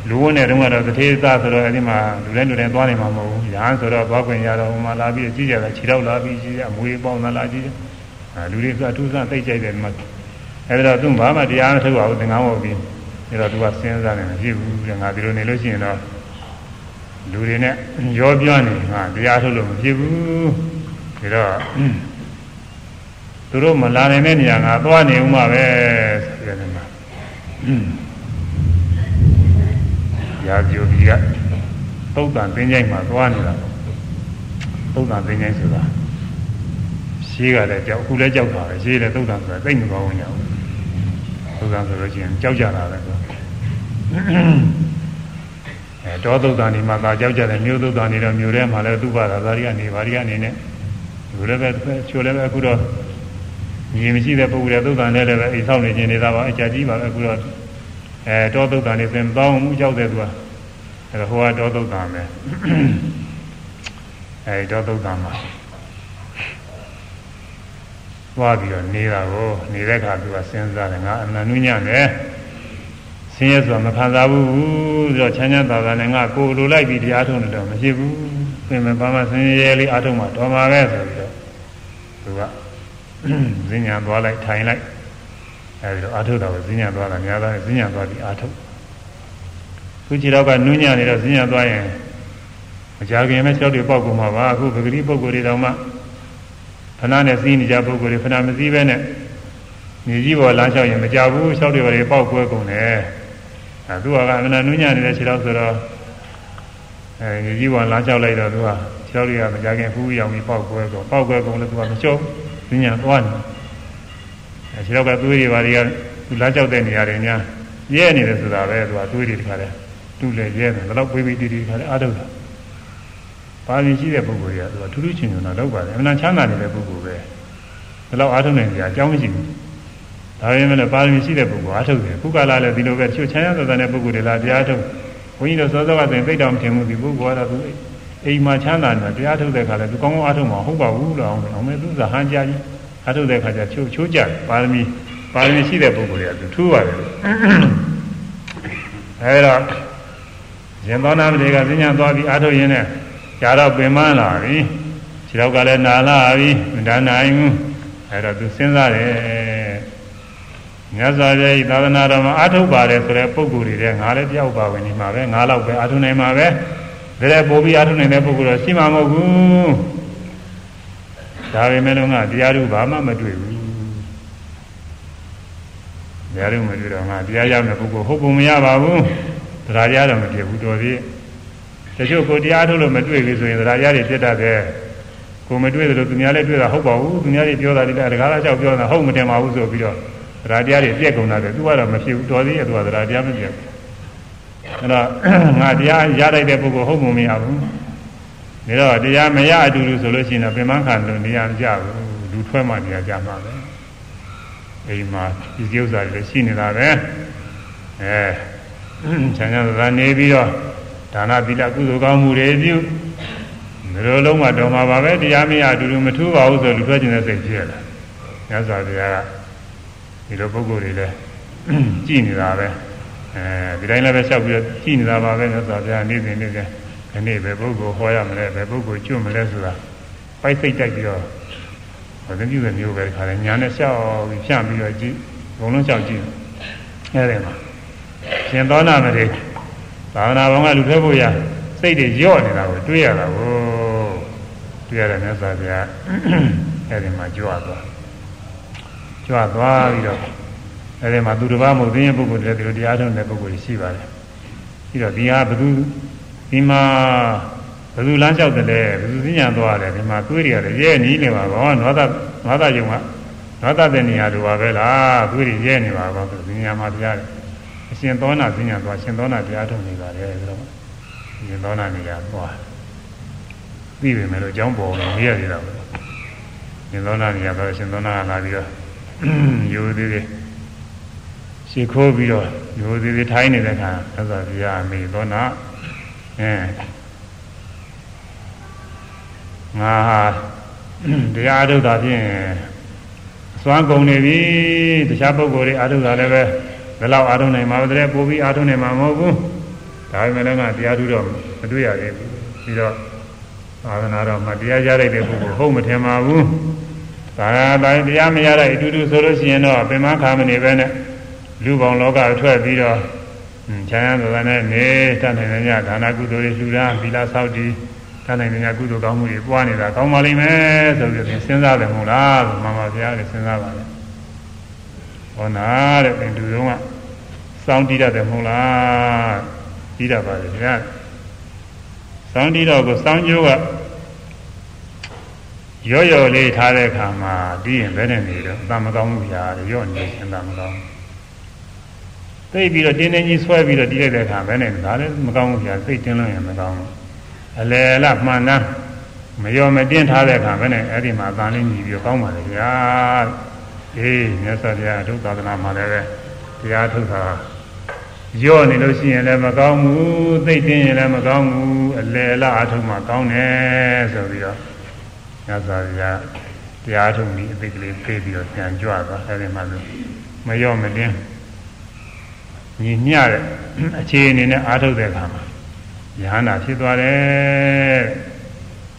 လူဝင်တဲ့တုန်းကတော့တထေးသားဆိုတော့အဲဒီမှာလူတိုင်းလူတိုင်းသွားနေမှာမဟုတ်ဘူး။ညာဆိုတော့သွားခွင့်ရတော့ဟိုမှာလာပြီးကြည့်ကြတာခြေတော့လာပြီးကြည့်ကြအမွေပေါင်းလာလာကြည့်ကြ။အဲလူတွေကအထူးဆန်းသိကြိုက်တယ်မှာအဲဒီတော့သူဘာမှတရားမထုတ်ပါဘူးသင်္ကန်းဝတ်ပြီးအဲတော့သူကစဉ်းစားနေမရှိဘူးတဲ့ငါဒီလိုနေလို့ရှိရင်တော့လူတွေနဲ့ရောပြောနေငါတရားထုတ်လို့မဖြစ်ဘူး။ဒါတော့သူတို့မလာနိုင်တဲ့နေရာငါသွားနေဦးမှာပဲဆိုရ တယ်မှာရာဇိုကြီးကသုတ်တန်သင်္ချိုင်းမှာသွားနေတာသုတ်တန်သင်္ချိုင်းဆိုတာရှေးကလည်းကြောက်အခုလည်းကြောက်တာပဲရှေးလည်းသုတ်တန်ဆိုတာသိမကောင်းဘူးညာသုတ်တန်ဆိုလို့ရှိရင်ကြောက်ကြတာပဲဆိုအဲတောသုတ်တန်ဒီမှာသာကြောက်ကြတယ်မြို့သုတ်တန်နေတော့မြို့ထဲမှာလည်းသူ့ဘာသာသာရိကနေဘာရိကနေနဲ့လူလည်းပဲချိုလည်းပဲအခုတော့ ညီမရှိတဲ့ပုဂ္ဂိုလ်တွေသုတ်တန်နဲ့လည်းပဲအိမ်ဆောက်နေခြင်းနေတာပါအကြကြီးပါပဲအခုတော့အဲတောသုတ်တန်နေစင်တောင်းမှုကြောက်တဲ့သူကအဲဟိုကတောသုတ်တန်ပဲအဲတောသုတ်တန်မှာသွားပြီးတော့နေတာကိုနေတဲ့အခါသူကစဉ်းစားတယ်ငါအနန္နုညနဲ့ဆင်းရဲဆိုတာမခံစားဘူးဆိုတော့ချမ်းချမ်းသာသာနဲ့ငါကိုလိုလိုက်ပြီးတရားထုံးတယ်တော့မရှိဘူးပြင်မပါမဆင်းရဲလေးအားထုတ်မှတော်မှာပဲဆိုပြီးတော့သူက ဈဉ္ညာသွားလိုက်ထိုင်လိုက်အဲဒီတော့အားထုတ်တာကိုဈဉ္ညာသွားတာများသားဈဉ္ညာသွားပြီးအားထုတ်ခုခြေတော့ကနုညံ့နေတော့ဈဉ္ညာသွားရင်မကြခင်မဲ့၆တွေပေါက်ကုန်မှာပါအခုပဂတိပုဂ္ဂိုလ်တွေတောင်မှဖဏနဲ့စီးနေကြပုဂ္ဂိုလ်တွေဖဏမစည်းပဲနဲ့မြေကြီးပေါ်လမ်းလျှောက်ရင်မကြဘူး၆တွေပါတွေပေါက်ကွဲကုန်တယ်အဲသူကအမနာနုညံ့နေတဲ့ခြေတော့ဆိုတော့အဲမြေကြီးပေါ်လမ်းလျှောက်လိုက်တော့သူကခြေတော့တွေကမကြခင်ဖူးရောင်ပြီးပေါက်ကွဲကုန်ပေါက်ကွဲကုန်လို့သူကမလျှောက် ဈဉာသွားနေအဲခြေတော့ကသွေးတွေပါတွေကသူလမ်းလျှောက်တဲ့နေရာတွေများရဲနေတယ်ဆိုတာပဲသူကသွေးတွေတခါလဲတူလေရဲတယ်ဘယ်တော့ပြေးပြီးတီးတီးခါလဲအားထုတ်တာပါရင်ရှိတဲ့ပုဂ္ဂိုလ်တွေကသူကထူးထူးချွန်ချွန်တော့လုပ်ပါတယ်အမှန်ချမ်းသာနေတဲ့ပုဂ္ဂိုလ်ပဲဘယ်တော့အားထုတ်နိုင်ကြအကြောင်းမရှိဘူးဒါပေမဲ့လည်းပါရင်ရှိတဲ့ပုဂ္ဂိုလ်အားထုတ်တယ်ခုကလာလည်းဒီလိုပဲတချို့ချမ်းသာတဲ့ပုဂ္ဂိုလ်တွေလာတရားထုတ်ဘုန်းကြီးတို့စောစောကဆိုရင်သိတော်မထင်ဘူးဒီပုဂ္ဂိုလ်ကတော့သူ အိမ်မှာချမ်းသာနေတရားထုတ်တဲ့ခါလဲသူကောင်းကောင်းအားထုတ်မှာဟုတ်ပါဘူးလို့အောင်အောင်မဲ့သူဇာဟန်ကြကြီးအားထုတ်တဲ့ခါကျချိုးချိုးကြပါရမီပါရမီရှိတဲ့ပုဂ္ဂိုလ်တွေကသူထူးပါတယ်အဲဒါရင်သောနာမတွေကစဉ္ညာသွားပြီးအားထုတ်ရင်းနဲ့ကြာတော့ပင်မလာပြီခြေတော့ကလည်းနာလာပြီမတန်းနိုင်ဘူးအဲတော့သူစဉ်းစားတယ်မြတ်စွာဘုရားဤသာသနာတော်မှာအားထုတ်ပါတယ်ဆိုတဲ့ပုဂ္ဂိုလ်တွေတဲ့ငါလည်းတယောက်ပါဝင်နေမှာပဲငါတော့ပဲအားထုတ်နိုင်မှာပဲ ဒါလည်းပို့ပြီးအားထုတ်နိုင်တဲ့ပုဂ္ဂိုလ်တော့ရှိမှာမဟုတ်ဘူးဒါပေမဲ့လို့ငါတရားဓုဘာမှမတွေ့ဘူးတရားဓုမတွေ့တော့ငါတရားရမယ့်ပုဂ္ဂိုလ်ဟုတ်ပုံမရပါဘူးတရားရတော့မပြဘူးတော်သေးတချို့ကိုတရားထုတ်လို့မတွေ့ဘူးဆိုရင်တရားရတွေပြတ်တတ်တယ်ကိုမတွေ့သလိုသူများလည်းတွေ့တာဟုတ်ပါဘူးသူများတွေပြောတာဒီတကားလားလျှောက်ပြောတာဟုတ်မတင်ပါဘူးဆိုပြီးတော့တရားတရားတွေပြက်ကုန်တာပဲသူကတော့မဖြစ်ဘူးတော်သေးရဲ့သူကတရားတရားမပြက်ဘူး အဲ့တော့ငါတရားရလိုက်တဲ့ပုဂ္ဂိုလ်ဟုတ်မှမရဘူးဒါတော့တရားမရအတူတူဆိုလို့ရှိရင်တော့ပြင်ပန်းခံလို့နေရာမကြဘူးလူထွက်မှနေရာကြမှာပဲအိမ်မှာဒီကိစ္စတွေရှိနေတာပဲအဲဆံရသာနေပြီးတော့ဒါနသီလကုသိုလ်ကောင်းမှုတွေပြုဒီလိုလုံးမတော်မှာပါပဲတရားမရအတူတူမထူးပါဘူးဆိုလူထွက်ခြင်းတဲ့စိတ်ဖြစ်လာမြတ်စွာဘုရားကဒီလိုပုဂ္ဂိုလ်တွေလည်းကြည်နေတာပဲ အဲဒီတိုင်းလည်းပဲလျှောက်ပြီးတော့ကြည်နေတာပါပဲမြတ်စွာဘုရားနေ့စဉ်နေ့စဉ်ဒီနေ့ပဲပုဂ္ဂိုလ်ဟောရမလဲပဲပုဂ္ဂိုလ်ကျွတ်မလဲဆိုတာပိုက်စိတ်တိုက်ပြီးတော့ဟောတဲ့ပြုတဲ့မျိုးပဲခါတယ်ညာနဲ့လျှောက်ပြီးဖြန့်ပြီးတော့ကြည့်ဘုံလုံးလျှောက်ကြည့်အဲဒီမှာရှင်သောနာမတွေသာသနာ့ဘောင်ကလူထဲဖို့ရစိတ်တွေညော့နေတာကိုတွေးရတာကိုတွေးရတဲ့မြတ်စွာဘုရားအဲဒီမှာကြွသွားကြွသွားပြီးတော့ အဲဒီမှာသူတစ်ပါးမဟုတ်သေးရင်ပုဂ္ဂိုလ်တွေဒီလိုတရားထုံးတဲ့ပုဂ္ဂိုလ်ရှိပါတယ်ပြီးတော့ဒီဟာဘယ်သူဒီမှာဘယ်သူလမ်းလျှောက်တယ်လဲဘယ်သူသိညာသွားတယ်ဒီမှာသွေးတွေရတယ်ရဲနီးနေပါဘောနွားသားနွားသားယုံကနွားသားတဲ့နေရာလိုပါပဲလားသွေးတွေရဲနေပါဘောဆိုဒီနေရာမှာတရားတယ်အရှင်သောနာသိညာသွားရှင်သောနာတရားထုံနေပါတယ်ဆိုတော့ရှင်သောနာနေရာသွားပြီးပြီမယ်လို့အကြောင်းပေါ်လို့မေးရသေးတာပဲရှင်သောနာနေရာသွားရှင်သောနာကလာပြီးတော့ယူသေးသေး ရှ िख ိုးပြီးတော့ယူသေးသေးထိုင်းနေတဲ့ခါသက်သာပြာမေသောနာအဲငါဟာတရားထုတ်တာဖြင့်စွမ်းကုန်နေပြီတခြားပုဂ္ဂိုလ်တွေအာထုတ်တာလည်းပဲဘယ်လောက်အာထုတ်နိုင်မှာပဲပို့ပြီးအာထုတ်နိုင်မှာမဟုတ်ဘူးဒါပေမဲ့လည်းငါတရားထုတ်တော့မတွေ့ရသေးဘူးပြီးတော့သာသနာတော်မှာတရားရလိုက်တဲ့ပုဂ္ဂိုလ်ဟုတ်မထင်ပါဘူးသာတိုင်းတရားမရတဲ့အတူတူဆိုလို့ရှိရင်တော့ပင်မခါမနေပဲနဲ့ လူပေါင်းလောကထွက်ပြီးတော့ချမ်းသာသာနဲ့နေတတ်နိုင်တဲ့ဒါနကုသိုလ်တွေလှူဒါန်းဗီလာဆောက်တည်တတ်နိုင်တဲ့ကုသိုလ်ကောင်းမှုတွေပွားနေတာကောင်းပါလိမ့်မယ်ဆိုပြီးစဉ်းစားတယ်မဟုတ်လားမှန်ပါဗျာလေစဉ်းစားပါလေဟောနာတဲ့သင်သူတော်ကစောင်းတည်ရတယ်မဟုတ်လားတည်ရပါလေဗျာစောင်းတည်တော့ကိုစောင်းကျိုးကရော့ရော့လေးထားတဲ့အခါမှာပြီးရင်ဘယ်နဲ့နေတော့အတမကောင်းဘူးညာရော့နေအတမကောင်း သိပြီးတော့တင်းတင်းကြီးဆွဲပြီးတော့တီးလိုက်တဲ့အခါဘယ်နဲ့ဒါလည်းမကောင်းဘူးညာစိတ်တင်းလို့ရင်မကောင်းဘူးအလယ်လမှန်တမ်းမရောမတင်းထားတဲ့အခါဘယ်နဲ့အဲ့ဒီမှာအတန်လေးညီပြီးကောင်းပါလေဗျာအေးမြတ်စွာဘုရားအထုသာသနာမှာလည်းပဲတရားထုတ်တာရော့နေလို့ရှိရင်လည်းမကောင်းဘူးသိတင်းရင်လည်းမကောင်းဘူးအလယ်လားအထုမှကောင်းတယ်ဆိုပြီးတော့မြတ်စွာဘုရားတရားထုတ်ပြီးအသိကလေးပြေးပြီးတော့ပြန်ကြွသွားအဲဒီမှာလို့မရော့မတင်း ညီမျှတဲ့အခြေအနေနဲ့အားထုတ်တဲ့အခါမှာယဟနာဖြစ်သွားတယ်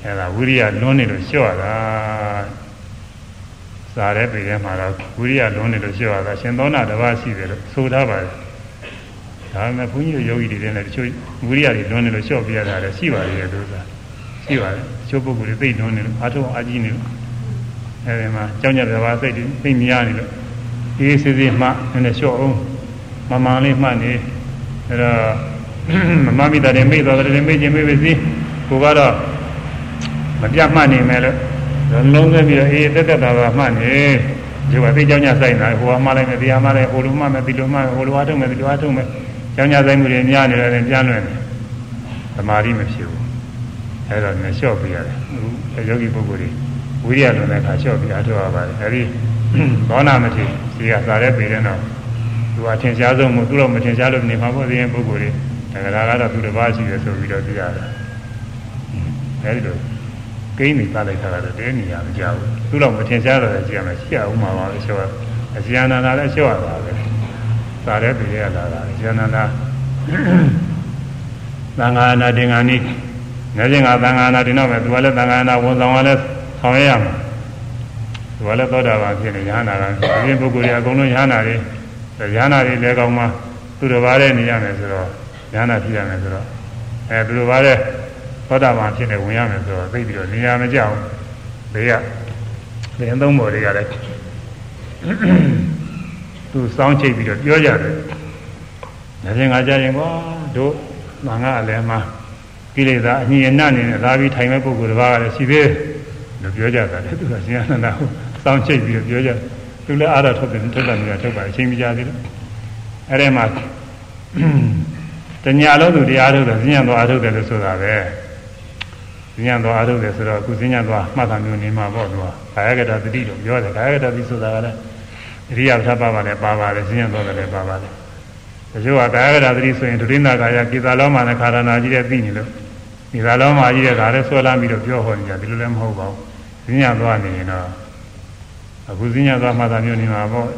အဲဒါဝိရိယလွန်းနေလို့လျှော့တာစားတဲ့ပြည်ထဲမှာတော့ဝိရိယလွန်းနေလို့လျှော့တာရှင်သောနာတစ်ပါးရှိတယ်လို့ဆိုထားပါတယ်ဒါပေမဲ့ဘုန်းကြီးယောဂီတွေလည်းတချို့ဝိရိယတွေလွန်းနေလို့လျှော့ပြရတာလည်းရှိပါသေးတယ်သူကရှိပါတယ်တချို့ပုဂ္ဂိုလ်တွေသိလွန်းနေလို့အားထုတ်အားကြီးနေလို့အဲဒီမှာကြောင်းကြတဲ့ဘာစိတ်တွေသိများနေလို့ဒီစစ်စစ်မှနည်းနည်းလျှော့အောင် မမှန်လေးမှတ်နေအဲတော့မမမိတာတွေမိသွားတယ်မိခြင်းမိပါစေကိုကတော့မပြတ်မှတ်နေမယ်လို့လုံးသွင်းပြီးတော့အေးတက်တက်တာတာမှတ်နေဒီကသိเจ้าညဆိုင်တာဟိုကမှလိုက်မယ်တရားမှလိုက်ဟိုလိုမှမယ်ဒီလိုမှမယ်ဟိုလိုအားထုတ်မယ်ဒီလိုအားထုတ်မယ်เจ้าညဆိုင်မှုတွေများနေတယ်ပြန်လွင်တယ်သမာဓိမဖြစ်ဘူးအဲဒါနဲ့လျှော့ပြရတယ်အခုယောဂီပုဂ္ဂိုလ်တွေဝိရိယလွန်တဲ့အခါလျှော့ပြီးအားထုတ်ရပါတယ်အဲဒီဘောနာမတိဒီကစားတဲ့ပြည်တဲ့တော့ သူအထင်ရှားဆုံးမို့သူတော့မထင်ရှားလို့နေမှာပေါ့ဒီရင်ပုဂ္ဂိုလ်တွေဒါကလာကတော့သူတစ်ပါးရှိတယ်ဆိုပြီးတော့သိရတယ်အဲဒီလိုကိန်းနေသားလိုက်တာတော့တဲနေရမကြဘူးသူတော့မထင်ရှားတော့ကြည့်ရမယ်ရှိအောင်မှာပါလို့ဆိုတော့အဇယနာနာလည်းလျှော့ရတာပဲသာတဲ့ပြည်ရလာတာအဇယနာနာသံဃာနာတင်္ဂာနိနေချင်းကသံဃာနာတင်တော့မယ်သူကလည်းသံဃာနာဝန်ဆောင်ကလည်းဆောင်ရရမှာသူကလည်းသောတာပန်ဖြစ်နေရဟနာကဒီရင်ပုဂ္ဂိုလ်တွေအကုန်လုံးရဟနာတွေ ရဟနာတွေလည်းကောင်းမှသူတော်ဘာတဲ့နေရမယ်ဆိုတော့ရဟနာဖြစ်ရမယ်ဆိုတော့အဲသူတော်ဘာတဲ့သောတာပန်ဖြစ်နေဝင်ရမယ်ဆိုတော့သိပြီးတော့နေရာမကြောက်ဘေးကလင်းသုံးပေါ်တွေကလည်းသူစောင်းချိတ်ပြီးတော့ပြောကြတယ်။ဒါချင်းငါကြရင်ကွာတို့ငါငါအလည်းမှာကိလေသာအညင်အနနေနဲ့လာပြီးထိုင်မဲ့ပုဂ္ဂိုလ်တစ်ပါးကလည်းရှိသေးတယ်လို့ပြောကြတာလေသူကရှင်အနန္ဒကိုစောင်းချိတ်ပြီးတော့ပြောကြ သူလည်းအားရထုတ်တယ်ထုတ်တယ်မြတ်ထုတ်ပါအချိန်မကြာသေးလို့အဲ့ဒီမှာတညာလုံးသူတရားထုတ်တယ်ဉာဏ်တော်အားထုတ်တယ်လို့ဆိုတာပဲ။ဉာဏ်တော်အားထုတ်တယ်ဆိုတော့အခုဉာဏ်တော်မှတ်တာမျိုးနေမှာပေါ့သူကကာယကတသတိလို့ပြောတယ်ကာယကတသတိဆိုတာကလည်းအရိယပဋ္ဌပါပါလည်းပါပါတယ်ဉာဏ်တော်လည်းပါပါတယ်တချို့ကကာယကတသတိဆိုရင်ဒုတိယကာယကိသာလောမာနဲ့ခါရဏာကြီးတဲ့သိနေလို့ဒီသာလောမာကြီးတဲ့ဒါလည်းဆွဲလာပြီးတော့ပြောဟောနေကြဒီလိုလည်းမဟုတ်ပါဘူးဉာဏ်တော်နေရင်တော့ အခုဉာဏ်တော်မှတ်တာမျိုးနေမှာပေါ့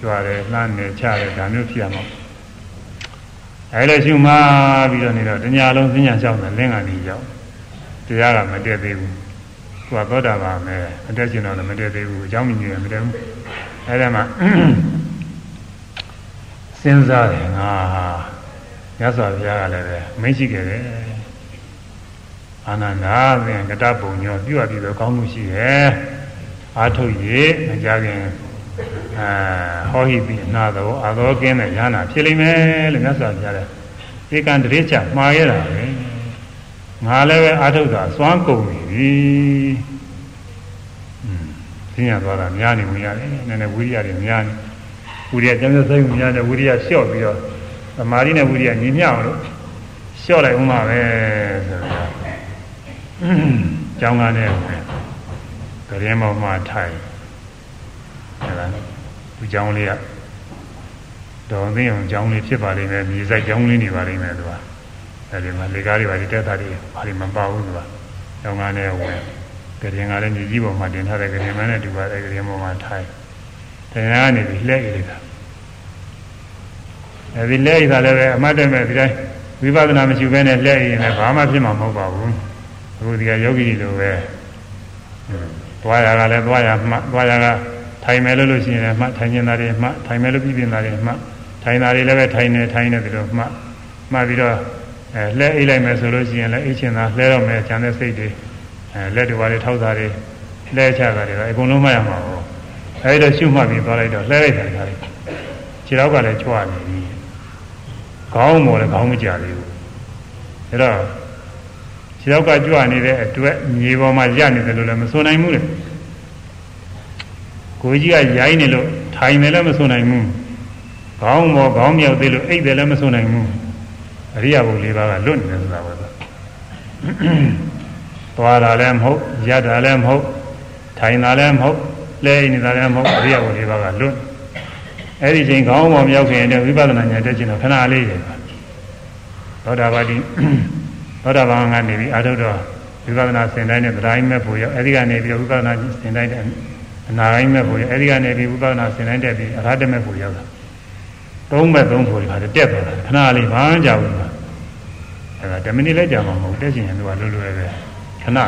ကြွားတယ်လှမ်းနေချတယ်ဒါမျိုးဖြစ်ရမှာအဲလိုရှုမှပြီးတော့နေတော့တညာလုံးဉာဏ်လျှောက်တယ်လင်းကနေရောက်တရားကမတည့်သေးဘူးသူကသောတာပန်ပဲမတည့်ကျင်တော့လည်းမတည့်သေးဘူးအကြောင်းမြင်ရမတည့်ဘူးအဲဒါမှစဉ်းစားတယ်ငါဟာမြတ်စွာဘုရားကလည်းပဲမိတ်ရှိခဲ့တယ်အာနန္ဒာသင်ကတပုံညောပြုတ်ပြီးတော့ကောင်းမှုရှိရဲ့ အာထုတ်ရမကြခင်အာဟောဟိပိအနာတော်အာသောကင်းတဲ့ဉာဏ်ဖြစ်လိမ့်မယ်လို့မြတ်စွာဘုရားလည်းဧကံတရေချမှားရတာပဲငါလည်းပဲအာထုတ်တာစွမ်းကုန်ပြီอืมသိရသွားတာများနေဝင်ရတယ်နည်းနည်းဝိရိယတွေများနေဝိရိယကျမ်းစာစိတ်များနေဝိရိယလျှော့ပြီးတော့သမာဓိနဲ့ဝိရိယညီမျှအောင်လို့လျှော့လိုက်ဦးမှာပဲဆိုတော့ကျောင်းကားနဲ့ ကရင်ပေါ်မှာထိုင်အဲဒါသူကျောင်းလေးကတော်သိအောင်ကျောင်းလေးဖြစ်ပါလိမ့်မယ်မြေစိုက်ကျောင်းလေးနေပါလိမ့်မယ်သူကအဲဒီမှာလေကားတွေပါဒီတက်တာတွေဘာတွေမပါဘူးသူကကျောင်းကားနဲ့ဝင်ကရင်ကလည်းမြေကြီးပေါ်မှာတင်ထားတဲ့ကရင်မနဲ့တူပါတယ်ကရင်ပေါ်မှာထိုင်တရားကနေပြီးလှည့်ရည်တာအဲဒီလှည့်ရည်တာလည်းပဲအမှတ်တမဲ့ဒီတိုင်းဝိပဿနာမရှိဘဲနဲ့လှည့်ရည်ရင်လည်းဘာမှဖြစ်မှာမဟုတ်ပါဘူးအခုဒီကယောဂီလိုပဲ သွားရကလည်းသွားရမှသွားရကထိုင်မယ်လို့လို့ရှိရင်လည်းမှထိုင်နေတာတွေမှထိုင်မယ်လို့ပြည်နေတာတွေမှထိုင်တာတွေလည်းပဲထိုင်နေထိုင်နေတယ်လို့မှမှပြီးတော့အဲလှဲအိတ်လိုက်မယ်ဆိုလို့ရှိရင်လည်းအိတ်ချင်တာလှဲတော့မယ်ခြံတဲ့စိတ်တွေအဲလက်တွေပါလေထောက်တာတွေလှဲချတာတွေအကုန်လုံးမှရမှာပေါ့အဲဒီတော့ရှုမှတ်ပြီးသွားလိုက်တော့လှဲလိုက်တာခါလေးခြေထောက်ကလည်းကြွနေပြီခေါင်းပေါ်လည်းခေါင်းမကြသေးဘူးအဲတော့ ခြေထောက်ကကြွနေတဲ့အတွက်မြေပေါ်မှာရနေတယ်လို့လည်းမဆိုနိုင်ဘူးလေကိုကြီးကရိုင်းနေလို့ထိုင်တယ်လည်းမဆိုနိုင်ဘူးခေါင်းပေါ်ခေါင်းမြောက်သေးလို့အိတ်တယ်လည်းမဆိုနိုင်ဘူးအရိယဘုလေးပါးကလွတ်နေတယ်ဆိုတာပဲသွားတာလည်းမဟုတ်ရတာလည်းမဟုတ်ထိုင်တာလည်းမဟုတ်လဲနေတာလည်းမဟုတ်အရိယဘုလေးပါးကလွတ်အဲ့ဒီချိန်ခေါင်းပေါ်မရောက်ခင်တည်းဝိပဿနာဉာဏ်တက်ခြင်းတော့ခဏလေးရသောတာပတိ သောတာပန်ကနေပြီးအာထုတော်ဝိပဿနာစင်တိုင်းနဲ့သဒ္ဓိမဲ့ဖို့ရောက်အဲ့ဒီကနေပြီးဝိပဿနာစင်တိုင်းတဲ့အနာဂိမဲ့ဖို့ရောက်အဲ့ဒီကနေပြီးဝိပဿနာစင်တိုင်းတက်ပြီးအရဟတမဲ့ဖို့ရောက်တာသုံးမဲ့သုံးဖို့ဒီမှာတက်သွားတာခဏလေးမှန်းကြဘူးအဲ့ဒါ10မိနစ်လည်းကြာမှာမဟုတ်တက်ချင်ရင်သူကလွတ်လွယ်ပဲခဏ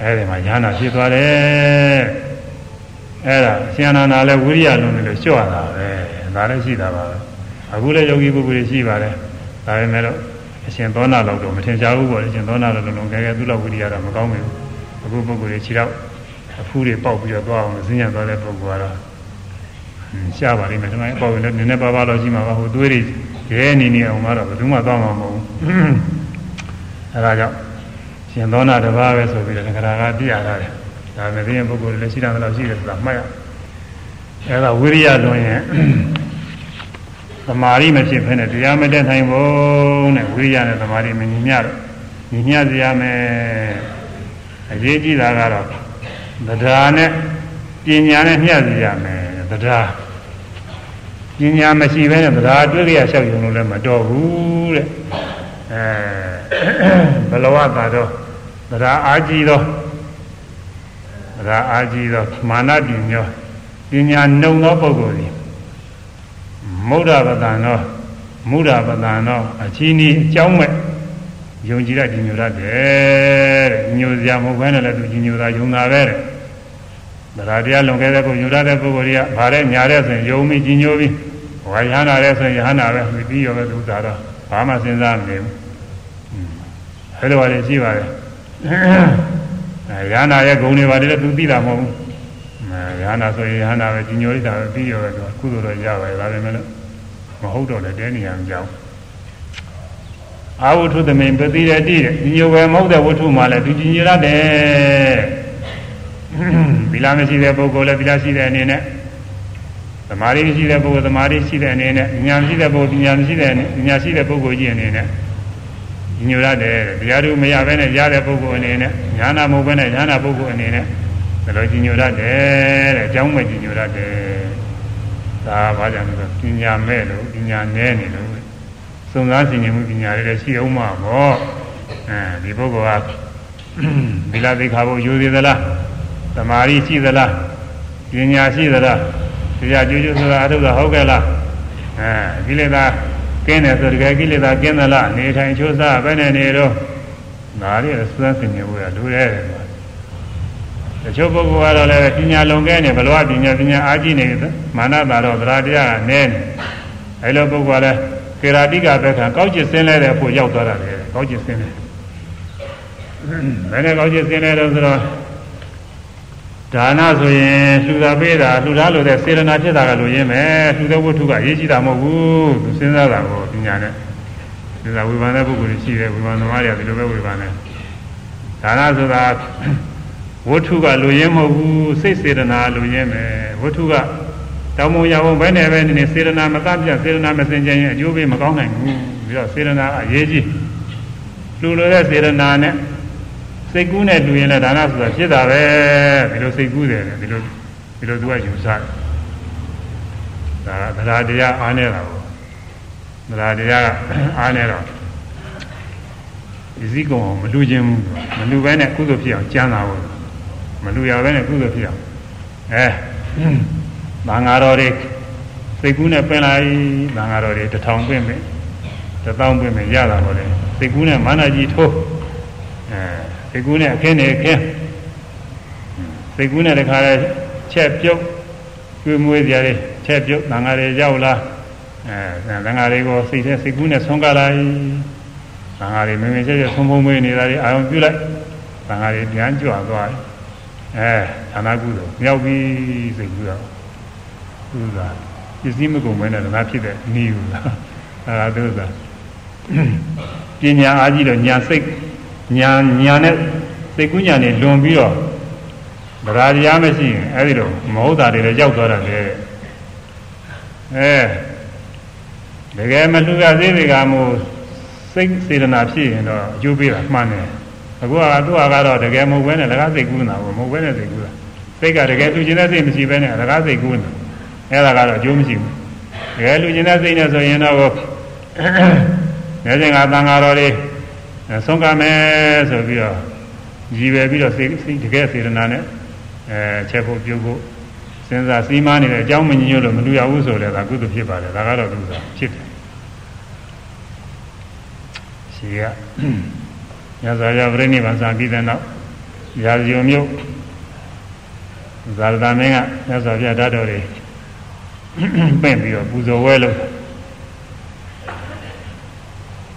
အဲ့ဒီမှာညာနာဖြစ်သွားတယ်အဲ့ဒါရှင်အနန္ဒာလည်းဝိရိယလုံးလို့လျှော့တာပဲဒါလည်းရှိတာပါပဲအခုလည်းယောဂီပုဂ္ဂိုလ်ရှိပါတယ်ဒါပေမဲ့လို့ အရှင်သောနာလောက်တော့မထင်ရှားဘူးပေါ့အရှင်သောနာလောက်လုံးငယ်ငယ်သူ့လောက်ဝိရိယတော့မကောင်းဘူးအခုပုဂ္ဂိုလ်တွေခြေတော့အဖူးတွေပေါက်ပြီးတော့သွားအောင်ဇင်းညံသွားတဲ့ပုဂ္ဂိုလ်ကတော့ရှားပါလိမ့်မယ်ဒီမှာအပေါက်ရင်လည်းနည်းနည်းပါးပါးတော့ရှိမှာပါဟိုသွေးတွေရဲနေနေအောင်ကတော့ဘယ်သူမှသွားမှာမဟုတ်ဘူးအဲဒါကြောင့်ရှင်သောနာတစ်ပါးပဲဆိုပြီးတော့ငရကပြရတာတယ်ဒါမဲ့ဒီရင်ပုဂ္ဂိုလ်တွေလည်းရှိတယ်လို့ရှိတယ်ဆိုတာမှတ်ရအဲဒါဝိရိယလွန်ရင် သမာဓိမဖြစ်ဖ ೇನೆ တရားမတက်နိုင်ဘူးနဲ့ဝိရိယနဲ့သမာဓိမညီမျှတော့ညီမျှစေရမယ်အရေးကြီးတာကတော့တရားနဲ့ပညာနဲ့မျှစေရမယ်တရားပညာမရှိဘဲနဲ့တရားတွေ့ကြရလျှောက်ရုံလို့လည်းမတော်ဘူးတဲ့အဲဘလဝတာတော့တရားအာကြီးတော့တရားအာကြီးတော့မာနပညာပညာနှုံသောပုဂ္ဂိုလ်ကြီး မௌဒပတန်သောမုဒပတန်သောအချီးနီးအကြောင်းမဲ့ယုံကြည်ရည်ညိုရတယ်တဲ့ညိုစရာမဟုတ်ဘဲနဲ့လည်းသူညိုတာယုံတာပဲတဲ့တရားတရားလွန်ခဲ့တဲ့ပုဂ္ဂိုလ်ညိုရတဲ့ပုဂ္ဂိုလ်တွေကဗါတဲ့ညာတဲ့ဆိုရင်ယုံပြီးညိုပြီးဝါယဟနာတဲ့ဆိုရင်ယဟနာပဲပြီးရောပဲသူသာတော့ဘာမှစဉ်းစားမနေဘူးအဲလိုပါလေရှိပါတယ်အဲယဟနာရဲ့ဂုဏ်တွေပါတယ်လည်းသူသိတာမဟုတ်ဘူး အဲယဟနာဆိုရင်ယဟနာပဲညိုလိုက်တာပဲပြီးရောပဲသူကုသိုလ်တော့ရပါတယ်ဒါပေမဲ့မဟုတ်တော့လည်းတဲနေရမကြောက်အာဝုထုသမိန်ပတိရတိတဲ့ညိုပဲမဟုတ်တဲ့ဝတ္ထုမှလည်းသူကြည်ညိုရတယ်သီလမရှိတဲ့ပုဂ္ဂိုလ်လည်းသီလရှိတဲ့အနေနဲ့သမာဓိရှိတဲ့ပုဂ္ဂိုလ်သမာဓိရှိတဲ့အနေနဲ့ဉာဏ်ရှိတဲ့ပုဂ္ဂိုလ်ဉာဏ်ရှိတဲ့ဉာဏ်ရှိတဲ့ပုဂ္ဂိုလ်ကြီးအနေနဲ့ညိုရတယ်တရားသူမရဘဲနဲ့ရတဲ့ပုဂ္ဂိုလ်အနေနဲ့ညာနာမဟုတ်ဘဲနဲ့ညာနာပုဂ္ဂိုလ်အနေနဲ့ ဒါလိုညိုရတယ်တဲ့အကြောင်းမဲ့ညိုရတယ်ဒါဘာကြောင့်လဲပညာမဲ့လို့ပညာနည်းနေလို့စုံစမ်းစီရင်မှုပညာတွေလည်းရှိအောင်မှာပေါ့အဲဒီပုဂ္ဂိုလ်ကသီလသိက္ခာပုယူသေးသလားသမာဓိရှိသလားပညာရှိသလားတရားကြွကြွဆိုတာအထုကဟုတ်ကဲ့လားအဲကိလေသာကင်းတယ်ဆိုတကယ်ကိလေသာကင်းသလားနေထိုင်ချိုးစားပဲနဲ့နေတော့ဒါလေးစွမ်းစင်နေဖို့ရလူရဲတယ် တချို့ပုဂ္ဂိုလ်ကတော့လည်းပညာလုံခဲ့နေဘလောပညာပညာအားကြီးနေမာနတာတော့သရတရားကနဲနေအဲလိုပုဂ္ဂိုလ်ကလည်းကေရာတိကဘက်ကကောက်ကျစ်ဆင်းလဲတဲ့အဖို့ရောက်သွားတာလေကောက်ကျစ်ဆင်းလဲဘယ်နဲ့ကောက်ကျစ်ဆင်းလဲတော့ဆိုတော့ဒါနဆိုရင်လှူတာပေးတာလှူထားလို့တဲ့စေရနာဖြစ်တာကလို့ရင်းမယ်လှူတဲ့ဝတ္ထုကရေးကြည့်တာမဟုတ်ဘူးသူစဉ်းစားတာကိုပညာနဲ့ဒီကဝိပဿနာပုဂ္ဂိုလ်ရှိတယ်ဝိပဿနာသမားတွေကဒီလိုပဲဝိပဿနာဒါနဆိုတာ ဝတ္ထုကလူရင်းမဟုတ်ဘူးစိတ်စေတနာလူရင်းမယ်ဝတ္ထုကတောင်းမရအောင်ဘယ်နဲ့ပဲနေစေတနာမတတ်ပြစေတနာမစင်ကြရင်အကျိုးပေးမကောင်းနိုင်ဘူးပြီးတော့စေတနာအရေးကြီးလူလိုတဲ့စေတနာနဲ့စိတ်ကူးနဲ့တူရင်လည်းဒါနဆိုတာဖြစ်တာပဲဒီလိုစိတ်ကူးတယ်ဒီလိုဒီလိုသူကယူဆတယ်ဒါကသရတရားအားနေတာကိုသရတရားကအားနေတော့ဒီစည်းကုံအောင်မလူခြင်းဘူးမလူပဲနဲ့ကုသိုလ်ဖြစ်အောင်ကြမ်းတာဘူး မလူရပဲနဲ့ကုသိုလ်ဖြစ်အောင်အဲဘာငါတော်တွေစိတ်ကူးနဲ့ပင်လိုက်ဘာငါတော်တွေတထောင်ပင်ပင်တထောင်ပင်ပင်ရတာပေါ့လေစိတ်ကူးနဲ့မာနကြီးထိုးအဲစိတ်ကူးနဲ့အခင်းနေခင်းစိတ်ကူးနဲ့တခါလဲချက်ပြုတ်ကျွေးမွေးကြတယ်ချက်ပြုတ်တန်ဃာတွေရောက်လာအဲတန်ဃာတွေကိုစိတ်ထဲစိတ်ကူးနဲ့ဆုံးကလိုက်တန်ဃာတွေမင်းမင်းချက်ချက်ဆုံးဖုံးမွေးနေတာတွေအာရုံပြုလိုက်တန်ဃာတွေပြန်ကြွသွားတယ် အဲဌာနကုသိုလ်မြောက်ပြီးစိတ်ကူးတော့သူကပစ္စည်းမကုန်မဲနဲ့ဓမ္မဖြစ်တဲ့နီးဘူးလားအဲဒါသူကပညာအားကြီးတော့ညာစိတ်ညာညာနဲ့စိတ်ကူးညာနဲ့လွန်ပြီးတော့ဗราတရားမရှိရင်အဲဒီလိုမဟုတ်တာတွေလည်းရောက်သွားတာလေအဲတကယ်မလူရသေးတွေကမို့စိတ်စေတနာဖြစ်ရင်တော့အကျိုးပေးတာမှန်တယ် အခုကသူ့ဟာကတော့တကယ်မဟုတ်ဘဲနဲ့လကားစိတ်ကူးနေတာဘူးမဟုတ်ဘဲနဲ့စိတ်ကူးတာစိစိတ်ကတကယ်လူကျင်တဲ့စိတ်မရှိဘဲနဲ့အလကားစိတ်ကူးနေအဲ့ဒါကတော့အကျိုးမရှိဘူးတကယ်လူကျင်တဲ့စိတ်နဲ့ဆိုရင်တော့နေစဉ်ကသံဃာတော်တွေဆုံးကမယ်ဆိုပြီးတော့ရည်ပဲပြီးတော့စိတ်တကယ်စေတနာနဲ့အဲချက်ဖို့ပြုဖို့စဉ်းစားစီးမနေတဲ့အကြောင်းမညညွတ်လို့မလူရဘူးဆိုလည်းဒါကုသိုလ်ဖြစ်ပါတယ်ဒါကတော့ကုသိုလ်ဖြစ်တယ်ရှိရ ညဇာရပြိနိဗ္ဗာန်စာပြီးတဲ့နောက်ရာဇယုံမြို့ဇာတာမင်းကညဇာပြဓာတ်တော်တွေပင့်ပြီးတော့ပူဇော်ဝဲလို့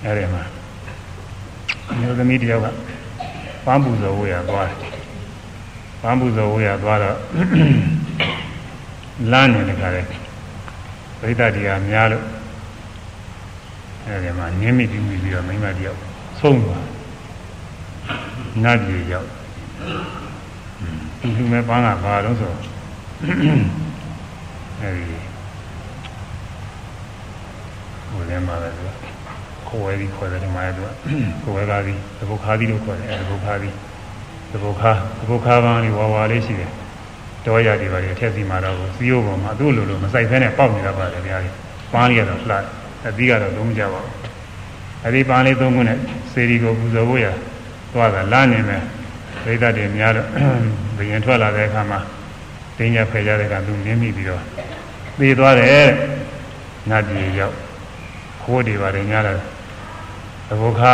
အဲဒီမှာမျိုးသမီးတယောက်ကပန်းပူဇော်ဝဲရသွားတယ်ပန်းပူဇော်ဝဲရသွားတော့လမ်းနေတခါလေပရိသတ်တွေကများလို့အဲဒီမှာနင်းမိပြီးပြီးတော့မိမတယောက်ဆုံးသွား နတ်ပြည်ရောက်သူလူမဲ့ပန်းကဘာလို့ဆိုအဲဒီဟိုလည်းမှာပဲသူခေါ်ဝဲပြီးခေါ်တယ်ဒီမှာသူကခေါ်ဝဲကားပြီးသဘုတ်ခါးပြီးလို့ခေါ်တယ်အဲသဘုတ်ခါးပြီးသဘုတ်ခါးသဘုတ်ခါးပန်းလေးဝါဝါလေးရှိတယ်တောရတွေပါလေထက်စီမှာတော့စီယိုပေါ်မှာသူ့လိုလိုမဆိုင်ဖဲနဲ့ပေါက်နေတာပါတယ်ဗျာပန်းလေးကတော့ဖလားအသီးကတော့လုံးမကြပါဘူးအဲဒီပန်းလေးသုံးခုနဲ့စေဒီကိုပူဇော်ဖို့ရ သွားတာလာနေမယ်ဒိဋ္ဌတွေများတော့ဘယင်ထွက်လာတဲ့အခါမှာတင်းရဖယ်ကြတဲ့ကသူနင်းမိပြီးတော့သေသွားတယ်နတ်ပြည်ရောက်ခိုးတွေပါတယ်များတယ်သဘောခါ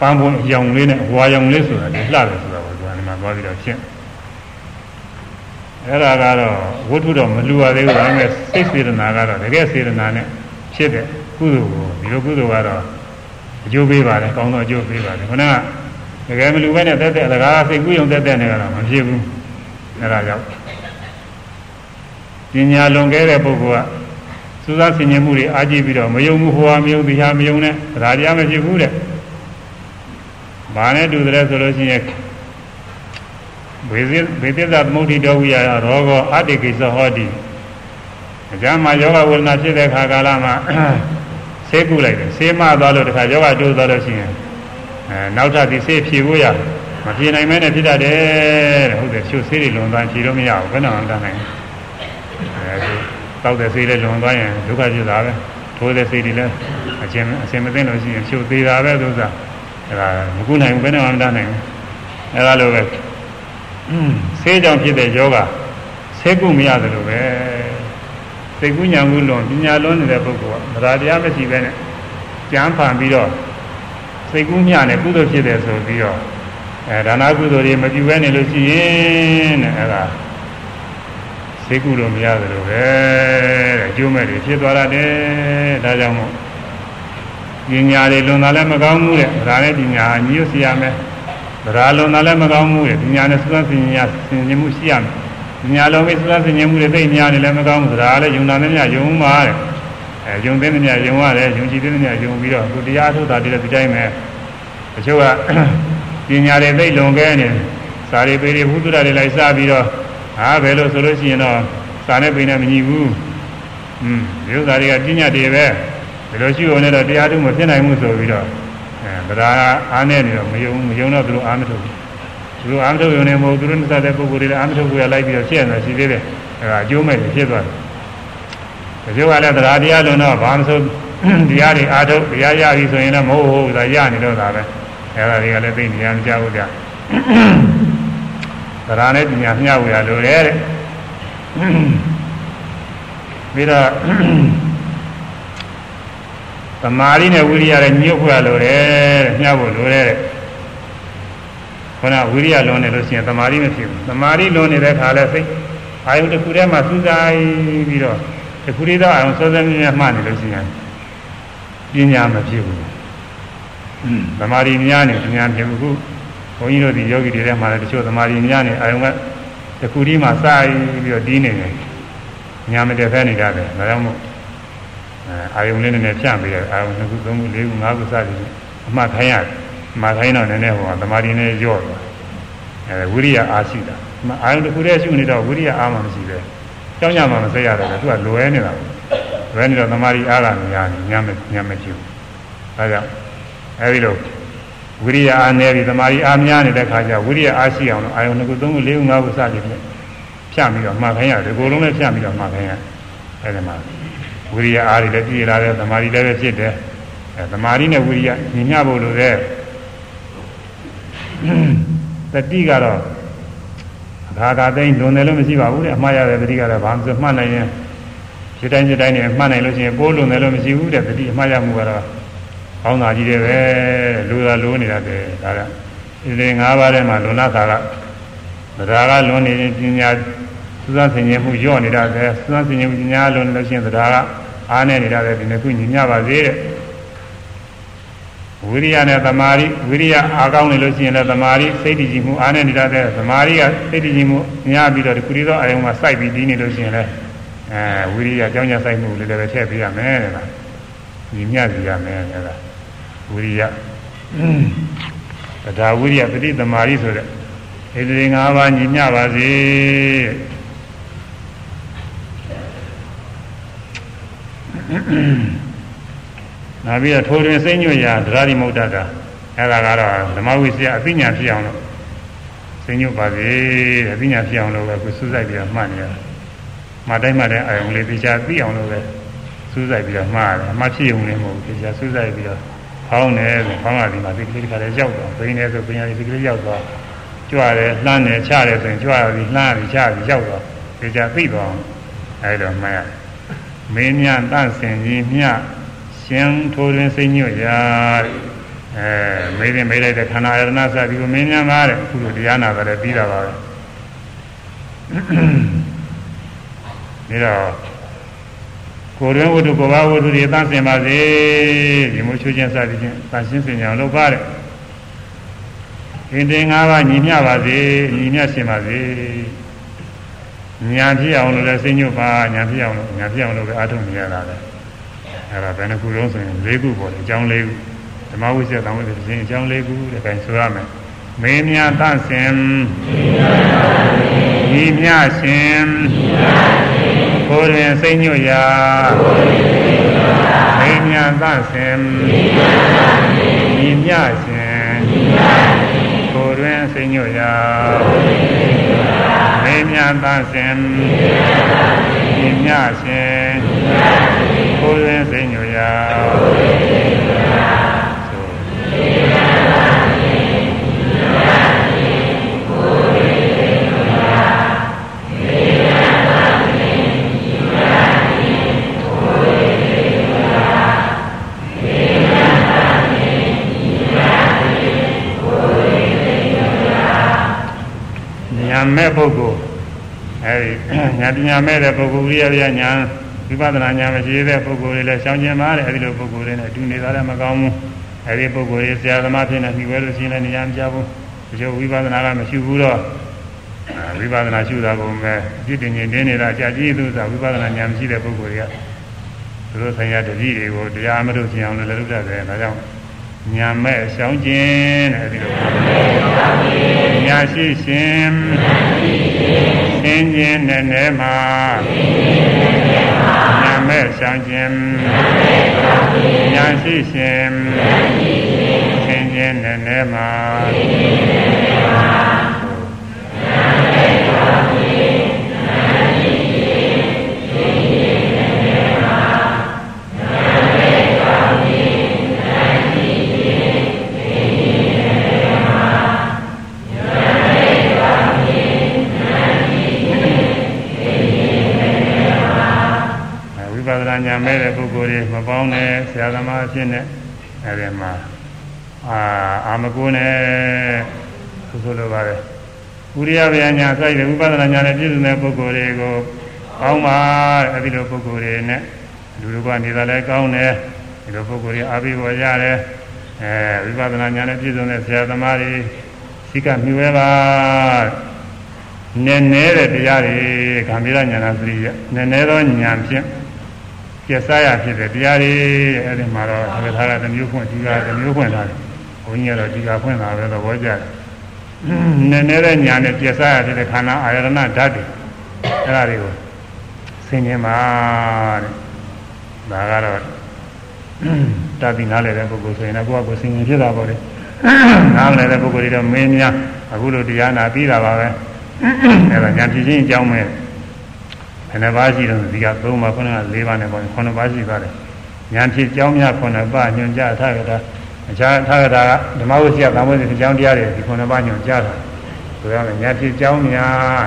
ပန်းပွန်ရောင်လေးနဲ့ဝါရောင်လေးဆိုတာဒီလှတယ်ဆိုတာကိုသူကဒီမှာသွားပြီးတော့ရှင်းအဲ့ဒါကတော့ဝတ္ထုတော့မလူရသေးဘူးဒါပေမဲ့စိတ်စေတနာကတော့တကယ်စေတနာနဲ့ဖြစ်တဲ့ကုသိုလ်ကိုဒီလိုကုသိုလ်ကတော့အကျိုးပေးပါတယ်ကောင်းသောအကျိုးပေးပါတယ်ခဏက တကယ်မလူပဲနဲ့တက်တဲ့အလကားစိတ်ကူးယုံတက်တဲ့နဲ့ကတော့မဖြစ်ဘူးအဲ့ဒါကြောင့်ပညာလွန်ခဲ့တဲ့ပုဂ္ဂိုလ်ကစူးစမ်းဆင်ခြင်မှုတွေအားကြီးပြီးတော့မယုံမှုဟိုဟာမယုံဒီဟာမယုံနဲ့ဒါတရားမဖြစ်ဘူးတဲ့။ဘာနဲ့တူတယ်ဆိုလို့ရှိရင်ဝေဇိဝေသစ္စာသမုဒ္ဒိတောဝိယရောဂောအတ္တိကိစ္စဟောတိအကြမ်းမှာယောဂဝေဒနာဖြစ်တဲ့ခါကာလမှာဆေးကုလိုက်တယ်ဆေးမသွားလို့တခါယောဂတိုးသွားလို့ရှိရင် အဲနောက်ထပ်ဒီဆေးဖြေဖို့ရမဖြေနိုင်မဲနဲ့ဖြစ်တတ်တယ်တဲ့ဟုတ်တယ်ချို့ဆေးတွေလွန်သွားဖြေလို့မရဘူးဘယ်တော့မှမတတ်နိုင်ဘူးအဲဒီတောက်တဲ့ဆေးလေးလွန်သွားရင်ဒုက္ခဖြစ်တာပဲထိုးတဲ့ဆေးတွေလည်းအချင်းအစင်မသိလို့ရှိရင်ချို့သေးတာပဲသူစားအဲဒါမကုနိုင်ဘူးဘယ်တော့မှမတတ်နိုင်ဘူးအဲဒါလိုပဲဆေးကြောင့်ဖြစ်တဲ့ယောဂဆေးကုမရတယ်လို့ပဲစိတ်ကူးညာမှုလွန်ပညာလွန်နေတဲ့ပုဂ္ဂိုလ်ကဒါတရားမရှိပဲနဲ့ကြမ်းဖန်ပြီးတော့ စိတ်ကူးမြနဲ့ကုသိုလ်ဖြစ်တယ်ဆိုပြီးတော့အဲဒါနာကုသိုလ်တွေမပြုဘဲနေလို့ရှိရင်တဲ့အဲဒါစိတ်ကူးလို့မရတယ်လို့ပဲတဲ့အကျိုးမဲ့တွေဖြစ်သွားတယ်ဒါကြောင့်မို့ပညာတွေလွန်တာလည်းမကောင်းဘူးတဲ့ဒါနဲ့ပညာညှို့စီရမယ်ဒါလွန်တာလည်းမကောင်းဘူးတဲ့ပညာနဲ့စွမ်းပညာဆင်ခြင်မှုရှိရမယ်ညာလုံးပြီးစွမ်းဆင်ခြင်မှုတွေသိညာနေလည်းမကောင်းဘူးဒါလည်းယုံနာနဲ့ညယုံပါတဲ့ အဲယုံသိတဲ့မြတ်ယုံရတယ်ယုံကြည်တဲ့မြတ်ယုံပြီးတော့သူတရားထုတ်တာတည်းဒီတိုင်းပဲတချို့ကပညာတွေသိလွန်ခဲ့နေစာရိပေတွေဘုသူရတွေလိုက်စပြီးတော့ဟာဘယ်လိုဆိုလို့ရှိရင်တော့စာနဲ့ပိနဲ့မညီဘူးဟွန်းဒီဥစ္စာတွေကပညာတွေပဲဘယ်လိုရှိုံနဲ့တော့တရားထုတ်မဖြစ်နိုင်ဘူးဆိုပြီးတော့အဲဗဒါအားနဲ့နေတော့မယုံမယုံတော့သူတို့အားမထုတ်ဘူးသူတို့အားမထုတ်ရုံနဲ့မဟုတ်သူတို့နဲ့စတဲ့ပုဂ္ဂိုလ်တွေလည်းအားမထုတ်ဘူးရလိုက်ပြီးတော့ဖြစ်ရတာရှိသေးတယ်အဲအကျိုးမဲ့ဖြစ်သွားတယ် ဒီလိုကလည်းတရားတရားလုံးတော့ဘာမဆိုတရားတွေအာထုတ်တရားရပြီဆိုရင်လည်းမဟုတ်ဟုတ်သာရနေတော့တာပဲအဲဒါတွေကလည်းသိနေရမကြဘူးကြတရားနဲ့ပညာမျှဝေရလိုတယ်တဲ့ပြီးတော့သမာဓိနဲ့ဝိရိယနဲ့ညှို့ဖွဲ့ရလိုတယ်တဲ့မျှဖို့လိုတယ်တဲ့ခန္ဓာဝိရိယလွန်နေလို့ရှိရင်သမာဓိမဖြစ်ဘူးသမာဓိလွန်နေတဲ့ခါလဲစိတ်အာယုတစ်ခုထဲမှာစူးစိုက်ပြီးတော့ တစ်ခုလေးတော့အာယုစောစောမြဲမြဲမှတ်နေလို့ရှိရင်ပညာမဖြစ်ဘူးอืมသမာဓိများနေပညာဖြစ်ဘူးခုဘုန်းကြီးတို့ဒီယောဂီတွေထဲမှာလည်းတချို့သမာဓိများနေအာယုကတစ်ခုဒီမှာစိုက်ပြီးတော့တီးနေတယ်ညာမတည့်ဖဲနေကြတယ်ဒါကြောင့်မို့အာယုလေးနည်းနည်းဖြန့်ပေးတယ်အာယုနှစ်ခုသုံးခုလေးခုငါးခုစသည်အမှတ်ခိုင်းရတယ်မှာခိုင်းတော့နည်းနည်းဟိုသမာဓိနဲ့ညော့သွားအဲဝိရိယအားရှိတာအာယုတစ်ခုတည်းရှိနေတော့ဝိရိယအားမှမရှိပဲ ကြောင်းညမှာမဆက်ရတယ်သူကလွယ်နေတာလွယ်နေတော့သမာဓိအားကများနေညမညမဖြစ်ဘူးဒါကြောင့်အဲဒီလိုဝိရိယအားနည်းပြီးသမာဓိအားများနေတဲ့ခါကျဝိရိယအားရှိအောင်လို့အာယုနှစ်ခုသုံးခုလေးခုငါးခုစသည်ဖြင့်ဖြတ်ပြီးတော့မှတ်ခိုင်းရတယ်ဒီကိုယ်လုံးနဲ့ဖြတ်ပြီးတော့မှတ်ခိုင်းရအဲဒီမှာဝိရိယအားတွေလည်းပြည့်လာတယ်သမာဓိလည်းပဲဖြစ်တယ်အဲသမာဓိနဲ့ဝိရိယညီမျှဖို့လိုတဲ့တတိကတော့ ဒါသာသိလွန်တယ်လို့မရှိပါဘူးတဲ့အမှားရတဲ့တတိကတော့ဘာမှမမှတ်နိုင်ရင်ဒီတိုင်းဒီတိုင်းနဲ့မှတ်နိုင်လို့ရှိရင်ပိုးလွန်တယ်လို့မရှိဘူးတဲ့တတိအမှားရမှုကတော့ကောင်းတာကြီးတယ်ပဲလူသာလိုးနေတာတဲ့ဒါကဒီလေ၅ပါးထဲမှာလွန်လာတာကတရားကလွန်နေရင်ပညာစူးစမ်းဆင်ခြင်မှုညော့နေတာပဲစူးစမ်းဆင်ခြင်မှုပညာလွန်နေလို့ရှိရင်တရားကအားနေနေတာပဲဒီနှစ်ခုညီမျှပါသေးတဲ့ ဝိရိယနဲ့သမာဓိဝိရိယအားကောင်းနေလို့ရှိရင်လည်းသမာဓိစိတ်တည်ကြည်မှုအားနဲ့နေတာတဲ့သမာဓိကစိတ်တည်ကြည်မှုများပြီးတော့ဒီကုရီသောအယုံမှာစိုက်ပြီးဒီနေလို့ရှိရင်လည်းအဲဝိရိယကြောင်းကြစိုက်မှုလေးလည်းပဲထည့်ပေးရမယ်တဲ့လားညီမျှစီရမယ်တဲ့လားဝိရိယတရားဝိရိယပฏิသမာဓိဆိုတဲ့ဣတိ၅ပါးညီမျှပါစေ နောက်ပြီးတော့ထိုတွင်စိတ်ညွတ်ရာဒရာတိမုဒ္ဒတာအဲ့ဒါကတော့ဓမ္မဝိစီယအသိဉာဏ်ဖြစ်အောင်လို့စိတ်ညွတ်ပါစေတဲ့အသိဉာဏ်ဖြစ်အောင်လို့ပဲကိုစူးစိုက်ပြီးတော့မှတ်နေရမှတ်တိုင်းမှတ်တိုင်းအာယုံလေးတရားသိအောင်လို့ပဲစူးစိုက်ပြီးတော့မှားတယ်အမှဖြစ်ုံနဲ့မဟုတ်ဘူးတရားစူးစိုက်ပြီးတော့ဖောင်းတယ်ဆိုဖောင်းရဒီမှာဒီကလေးတစ်ခါလေးရောက်တော့ဘိန်းတယ်ဆိုဘိန်းရဒီကလေးရောက်တော့ကြွတယ်လှမ်းတယ်ချတယ်ဆိုရင်ကြွရပြီးလှမ်းပြီးချပြီးရောက်တော့တရားသိသွားအောင်အဲဒါမှတ်ရမင်းမြတ်တန့်စင်ကြီးမြတ် ရှင်ထိုးတွင်စိတ်ညွတ်ရာအဲမေးရင်မေးလိုက်တဲ့ခန္ဓာယရဏစသည်ကိုမင်းများပါတဲ့အခုလိုတရားနာတယ်ပြီးတာပါပဲဒါတော့ကိုယ်တွင်ဝတ္ထုကိုယ်ပါဝတ္ထုတွေသန့်စင်ပါစေဒီမို့ချွချင်းစသည်ဖြင့်သန့်ရှင်းစင်ကြအောင်လုပ်ပါတဲ့အင်းတင်၅ပါးညီမျှပါစေညီမျှရှင်ပါစေညာဖြစ်အောင်လို့လည်းစိတ်ညွတ်ပါညာဖြစ်အောင်လို့ညာဖြစ်အောင်လို့ပဲအားထုတ်နေရတာလေ အဲ့ဒါဘယ်နှခုလုံးဆိုရင်၄ခုပေါ့လေအကြောင်း၄ခုဓမ္မဝိဇ္ဇာတောင်းဝိဇ္ဇာရှင်အကြောင်း၄ခုတဲ့ခိုင်ဆိုရမယ်မင်းများတန့်စင်ညီမြရှင်ကိုယ်တွင်စိတ်ညွတ်ရာမင်းများတန့်စင်ညီမြရှင်ကိုယ်တွင်စိတ်ညွတ်ရာမင်းများတန့်စင်ညီမြရှင်ကိုယ်တွင်စိတ်ညွတ်ရာညာ မဲ့ပုဂ္ဂိုလ်အဲဒီညာပညာမဲ့တဲ့ပုဂ္ဂိုလ်ရိယရိယညာ ဝိပဿနာညာမရှိတဲ့ပုဂ္ဂိုလ်တွေလည်းရှောင်ကျင်ပါတယ်အဲဒီလိုပုဂ္ဂိုလ်တွေနဲ့အတူနေတာလည်းမကောင်းဘူးအဲဒီပုဂ္ဂိုလ်တွေဆရာသမားဖြစ်နေပြီဝဲလို့ရှိရင်လည်းနေရာမကြဘူးဒီလိုဝိပဿနာကမရှိဘူးတော့ဝိပဿနာရှုတာကိုပဲပြည့်တင်ရင်တင်းနေတာကြာကြီးသူစားဝိပဿနာဉာဏ်မရှိတဲ့ပုဂ္ဂိုလ်တွေကသူတို့ဆိုင်ရာတတိတွေကိုတရားမထုတ်ချင်အောင်လည်းလုပ်တတ်တယ်ဒါကြောင့်ညာမဲ့ရှောင်းခြင်းတဲ့ဒီလိုညာရှိရှင်သင်ခြင်းနဲ့နဲ့မှာ ညာမဲ့ရှောင်းခြင်းညာရှိရှင်သင်ခြင်းနဲ့နဲ့မှာ သမားအဖြစ်နဲ့အဲဒီမှာအာအာမကုနဲ့ဆိုဆိုလိုပါတယ်ဥရိယဗျာညာစိုက်တဲ့ဝိပဿနာဉာဏ်နဲ့ပြည့်စုံတဲ့ပုဂ္ဂိုလ်တွေကိုပေါင်းပါအဲဒီလိုပုဂ္ဂိုလ်တွေနဲ့လူတို့ကနေတာလဲကောင်းတယ်ဒီလိုပုဂ္ဂိုလ်တွေအာဘိဘောရတယ်အဲဝိပဿနာဉာဏ်နဲ့ပြည့်စုံတဲ့ဆရာသမားတွေစိကမြှွဲပါနည်းနည်းတဲ့တရားတွေဂမ်ဘီရညာနာသတိရနည်းနည်းသောဉာဏ်ဖြင့် ကျက်စားရဖြစ်တဲ့တရားတွေအဲ့ဒီမှာတော့သက္ကထာကတစ်မျိုးဖွင့်ဒီကတစ်မျိုးဖွင့်ထားတယ်ဘုန်းကြီးကတော့ဒီကဖွင့်တာပဲသဘောကျတယ်နည်းနည်းတဲ့ဉာဏ်နဲ့ကျက်စားရဖြစ်တဲ့ခန္ဓာအာရဏဓာတ်တွေအဲ့ဒါတွေကိုဆင်ခြင်ပါတဲ့ဒါကတော့တတိနားလည်းတဲ့ပုဂ္ဂိုလ်ဆိုရင်တော့ကိုယ့်အကိုဆင်ခြင်ဖြစ်တာပေါ့လေနားလည်းတဲ့ပုဂ္ဂိုလ်တွေတော့မင်းများအခုလိုတရားနာပြီးတာပါပဲအဲ့ဒါညာဖြစ်ချင်းအကြောင်းပဲ ဘယ်နှပါးရှိတော့ဒီက3ပါးခုနက4ပါးနဲ့ပေါ့9ပါးရှိပါတယ်ညာဖြစ်ကြောင်းများ9ပါးညွှန်ကြားထားကြတာအခြားထားကြတာကဓမ္မဝိစီယသံဝိစီအကြောင်းတရားတွေဒီ9ပါးညွှန်ကြားတာဆိုရမယ်ညာဖြစ်ကြောင်းများ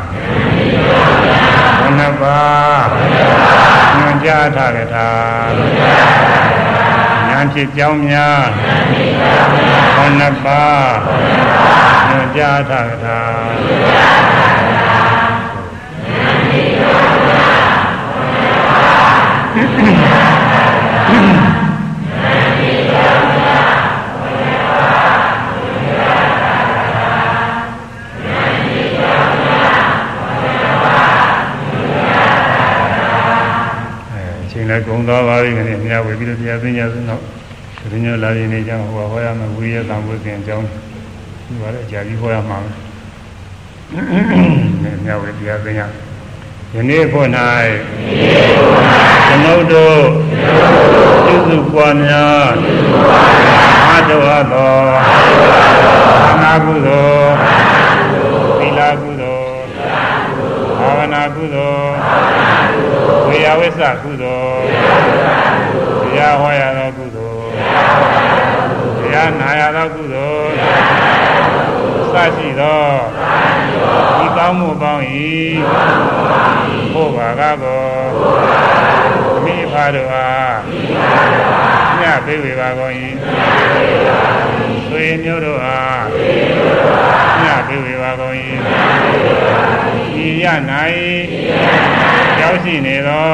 9ပါးညွှန်ကြားထားကြတာညာဖြစ်ကြောင်းများ9ပါးညွှန်ကြားထားကြတာ လည်းကုန်သွားပါပြီခင်ဗျာမြဝေပြီးတော့တရားသိညာဆိုတော့ဒီညလာရင်နေကြဟိုဟောရမယ်ဝိရသံဝိကင်အကြောင်းဒီပါလေအကြာကြီးဟောရမှာပဲမြဝေတရားသိညာ ယနေ့ဖို့၌ကျွန်ုပ်တို့ပြုစုပွားများအားတော်သောအနာကုသိုလ်သီလကုသိုလ်ဘာဝနာကုသိုလ်ဝေယဝိသကုသိုလ်တရားဟောရသောကုသိုလ်တရားနာရသောကုသိုလ်စရှိသောဒီ ကောင်းမှုပေါင်း၏ဘုရားကကောမိဖာတို့အားညပေးဝေပါကုန်၏သွေမျိုးတို့အားညပေးဝေပါကုန်၏ဤရ၌ရောက်ရှိနေသော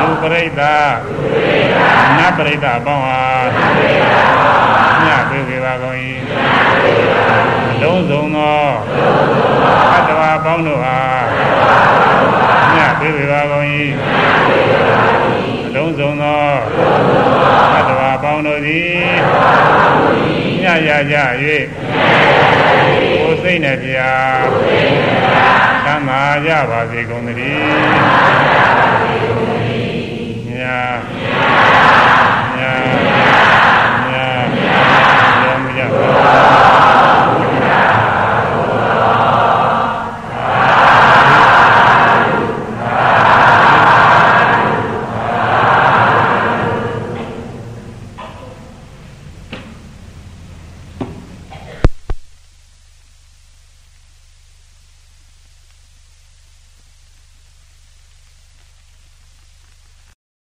လူပရိသတ်နတ်ပရိသတ်ပေါင်းအားညပေးဝေပါကုန်၏လုံးစုံသော သတ္တဝါပေါင်းတို့အားညပေးဝေပါကုန်၏လုံးစုံသောသတ္တဝါပေါင်းတို့သည်ညရကြ၍ကိုယ်စိတ်နဲ့ပြာသမ်းသာကြပါစေကုန်သတည်းည